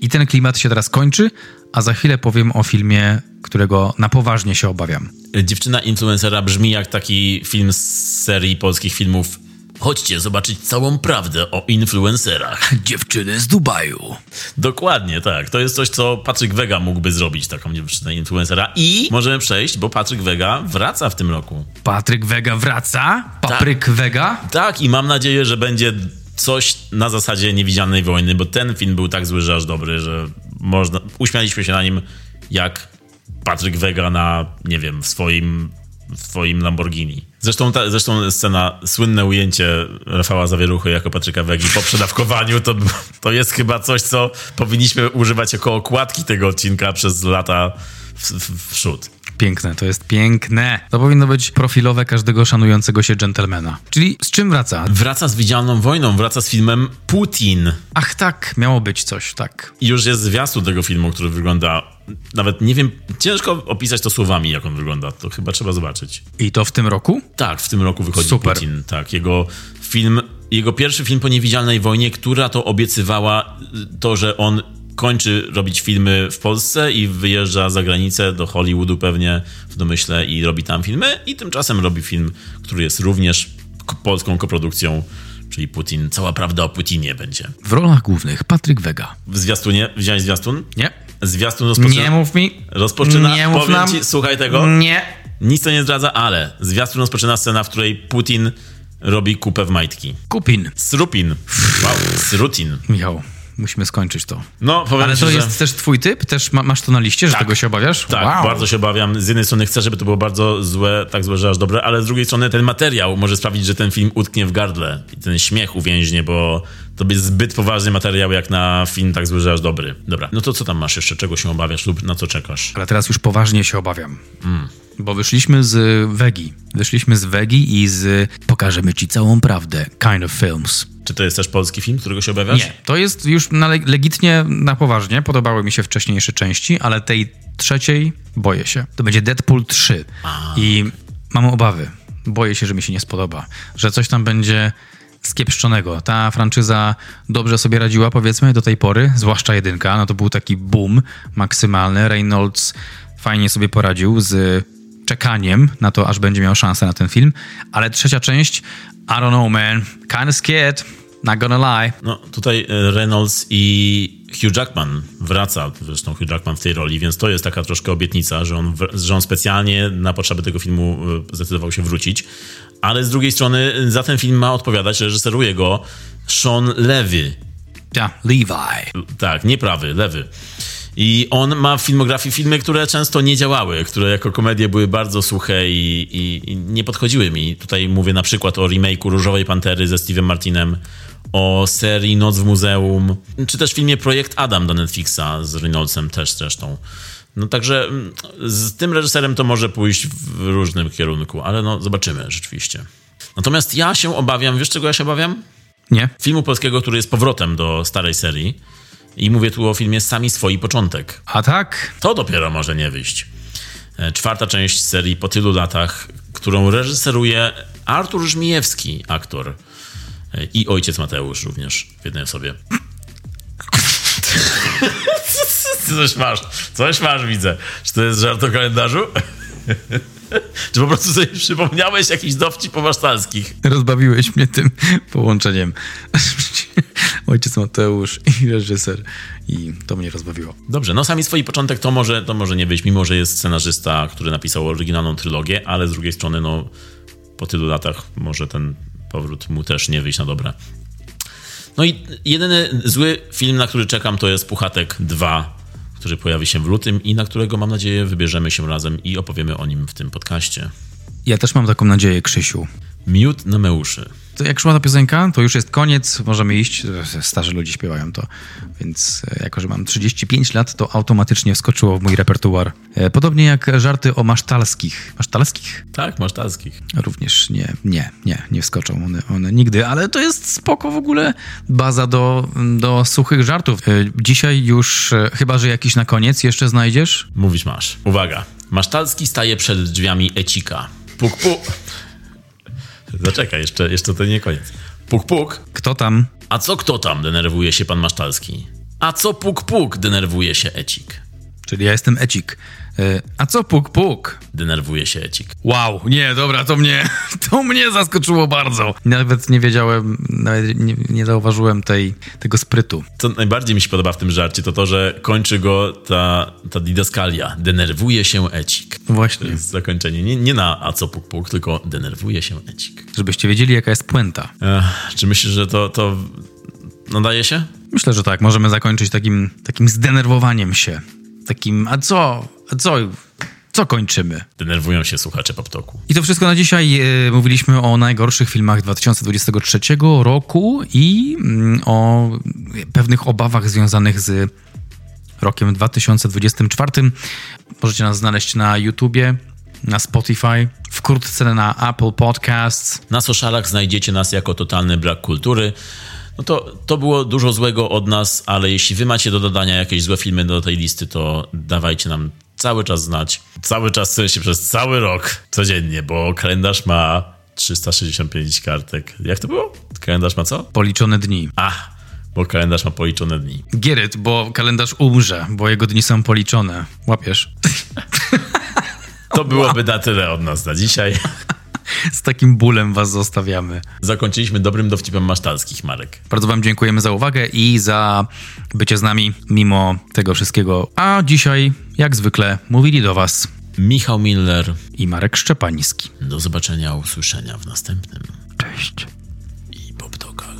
S1: I ten klimat się teraz kończy, a za chwilę powiem o filmie, którego na poważnie się obawiam.
S2: Dziewczyna influencera brzmi jak taki film z serii polskich filmów Chodźcie zobaczyć całą prawdę o influencerach.
S1: Dziewczyny z Dubaju.
S2: Dokładnie, tak. To jest coś, co Patryk Wega mógłby zrobić, taką dziewczynę influencera. I możemy przejść, bo Patryk Wega wraca w tym roku.
S1: Patryk Wega wraca? Papryk Wega?
S2: Tak, i mam nadzieję, że będzie coś na zasadzie niewidzialnej wojny, bo ten film był tak zły, że aż dobry, że można. Uśmialiśmy się na nim jak Patryk Wega na, nie wiem, w swoim, w swoim Lamborghini. Zresztą, ta, zresztą scena, słynne ujęcie Rafała Zawieruchy jako Patryka Wegi po przedawkowaniu, to, to jest chyba coś, co powinniśmy używać jako okładki tego odcinka przez lata w, w, w przód.
S1: Piękne, to jest piękne. To powinno być profilowe każdego szanującego się dżentelmena. Czyli z czym wraca?
S2: Wraca z widzialną wojną, wraca z filmem Putin.
S1: Ach tak, miało być coś, tak.
S2: I już jest zwiastun tego filmu, który wygląda. Nawet nie wiem, ciężko opisać to słowami, jak on wygląda. To chyba trzeba zobaczyć.
S1: I to w tym roku?
S2: Tak, w tym roku wychodzi
S1: Super.
S2: Putin. Tak, jego film, jego pierwszy film po niewidzialnej wojnie, która to obiecywała y, to, że on kończy robić filmy w Polsce i wyjeżdża za granicę do Hollywoodu pewnie w domyśle i robi tam filmy i tymczasem robi film, który jest również polską koprodukcją, czyli Putin. Cała prawda o Putinie będzie.
S1: W rolach głównych Patryk Wega.
S2: W zwiastunie, widziałeś zwiastun?
S1: Nie?
S2: Zwiastun rozpoczyna...
S1: Nie mów mi.
S2: Rozpoczyna,
S1: Nie mów
S2: powiem ci, słuchaj tego,
S1: Nie.
S2: nic to nie zdradza, ale zwiastun rozpoczyna scena, w której Putin robi kupę w majtki.
S1: Kupin.
S2: Srupin. Wow, srutin.
S1: Michał, musimy skończyć to.
S2: No, powiem
S1: Ale
S2: ci,
S1: to
S2: że...
S1: jest też twój typ? Też ma, masz to na liście, że
S2: Tak.
S1: tego się obawiasz?
S2: Tak,
S1: wow.
S2: bardzo się obawiam. Z jednej strony chcę, żeby to było bardzo złe, tak złe, że aż dobre, ale z drugiej strony ten materiał może sprawić, że ten film utknie w gardle i ten śmiech uwięźnie, bo to jest zbyt poważny materiał jak na film tak zły, że aż dobry. Dobra, no to co tam masz jeszcze? Czego się obawiasz lub na co czekasz?
S1: Ale teraz już poważnie się obawiam.
S2: Mm.
S1: Bo wyszliśmy z Wegi. Wyszliśmy z Wegi i z Pokażemy ci całą prawdę. Kind of films.
S2: Czy to jest też polski film, którego się obawiasz?
S1: Nie, to jest już na, legitnie na poważnie. Podobały mi się wcześniejsze części, ale tej trzeciej boję się. To będzie Deadpool 3. I mam obawy. Boję się, że mi się nie spodoba. Że coś tam będzie skiepszczonego. Ta franczyza dobrze sobie radziła, powiedzmy, do tej pory, zwłaszcza jedynka. No to był taki boom maksymalny. Reynolds fajnie sobie poradził z czekaniem na to, aż będzie miał szansę na ten film. Ale trzecia część, I don't know, man. Kinda scared. Not gonna lie.
S2: No, tutaj e, Reynolds i Hugh Jackman wraca, zresztą Hugh Jackman w tej roli, więc to jest taka troszkę obietnica, że on, że on specjalnie na potrzeby tego filmu e, zdecydował się wrócić. Ale z drugiej strony e, za ten film ma odpowiadać, reżyseruje go Sean Levy.
S1: Ja, Levi.
S2: Tak, nie prawy, lewy. I on ma w filmografii filmy, które często nie działały, które jako komedie były bardzo suche i, i, i nie podchodziły mi. Tutaj mówię na przykład o remake'u Różowej Pantery ze Steve'em Martinem, o serii Noc w Muzeum, czy też filmie Projekt Adam do Netflixa z Reynoldsem też zresztą. No także mm, z tym reżyserem to może pójść w różnym kierunku, ale no zobaczymy rzeczywiście. Natomiast ja się obawiam, wiesz czego ja się obawiam?
S1: Nie?
S2: filmu polskiego, który jest powrotem do starej serii. I mówię tu o filmie Sami swoi początek.
S1: A tak?
S2: To dopiero może nie wyjść. E, Czwarta część serii po tylu latach, którą reżyseruje Artur Żmijewski, aktor. E, I ojciec Mateusz również w jednej osobie. Coś masz, coś masz, widzę. Czy to jest żart o kalendarzu? Czy po prostu sobie przypomniałeś jakichś dowcip powasztalskich?
S1: Rozbawiłeś mnie tym połączeniem. Ojciec Mateusz i reżyser. I to mnie rozbawiło.
S2: Dobrze, no sami swój początek to może, to może nie wyjść, mimo że jest scenarzysta, który napisał oryginalną trylogię, ale z drugiej strony, no po tylu latach może ten powrót mu też nie wyjść na dobre. No i jedyny zły film, na który czekam, to jest Puchatek 2, który pojawi się w lutym i na którego mam nadzieję wybierzemy się razem i opowiemy o nim w tym podcaście.
S1: Ja też mam taką nadzieję, Krzysiu.
S2: Miód na meuszy.
S1: To jak szła ta piosenka, to już jest koniec, możemy iść. Starzy ludzie śpiewają to, więc e, jako, że mam 35 lat, to automatycznie wskoczyło w mój repertuar. E, Podobnie jak żarty o masztalskich. Masztalskich?
S2: Tak, masz talskich.
S1: Również nie, nie, nie, nie wskoczą one, one nigdy, ale to jest spoko w ogóle baza do, do suchych żartów. E, Dzisiaj już, chyba że jakiś na koniec jeszcze znajdziesz?
S2: Mówić masz. Uwaga. Masztalski staje przed drzwiami Ecika. Puk, puk. Zaczekaj, jeszcze, jeszcze to nie koniec. Puk, puk.
S1: Kto tam?
S2: A co kto tam? Denerwuje się pan Masztalski. A co puk, puk? Denerwuje się Ecik.
S1: Czyli ja jestem Ecik. E, a co puk puk?
S2: Denerwuje się Ecik.
S1: Wow, nie, dobra, to mnie, to mnie zaskoczyło bardzo. Nawet nie wiedziałem, nawet nie, nie zauważyłem tej, tego sprytu.
S2: Co najbardziej mi się podoba w tym żarcie, to to, że kończy go ta, ta didaskalia. Denerwuje się Ecik. To
S1: Właśnie,
S2: jest zakończenie. Nie, nie na a co puk puk, tylko denerwuje się Ecik.
S1: żebyście wiedzieli, jaka jest puenta.
S2: Ech, czy myślisz, że to, to nadaje się?
S1: Myślę, że tak, możemy zakończyć takim, takim zdenerwowaniem się. Takim, a co, a co, co kończymy?
S2: Denerwują się słuchacze Poptoku.
S1: I to wszystko na dzisiaj. E, Mówiliśmy o najgorszych filmach 2023 roku i mm, o pewnych obawach związanych z rokiem 2024. Możecie nas znaleźć na YouTubie, na Spotify, wkrótce na Apple Podcasts.
S2: Na socialach znajdziecie nas jako totalny brak kultury. No to, to było dużo złego od nas, ale jeśli wy macie do dodania jakieś złe filmy do tej listy, to dawajcie nam cały czas znać. Cały czas, w przez cały rok, codziennie, bo kalendarz ma 365 kartek. Jak to było? Kalendarz ma co?
S1: Policzone dni.
S2: Ach, bo kalendarz ma policzone dni.
S1: Gieryt, bo kalendarz umrze, bo jego dni są policzone. Łapiesz?
S2: To byłoby na tyle od nas na dzisiaj.
S1: Z takim bólem was zostawiamy.
S2: Zakończyliśmy dobrym dowcipem masztalskich, Marek.
S1: Bardzo Wam dziękujemy za uwagę i za bycie z nami mimo tego wszystkiego. A dzisiaj, jak zwykle, mówili do Was
S2: Michał Miller.
S1: i Marek Szczepański.
S2: Do zobaczenia, usłyszenia w następnym
S1: Cześć.
S2: i Poptokach.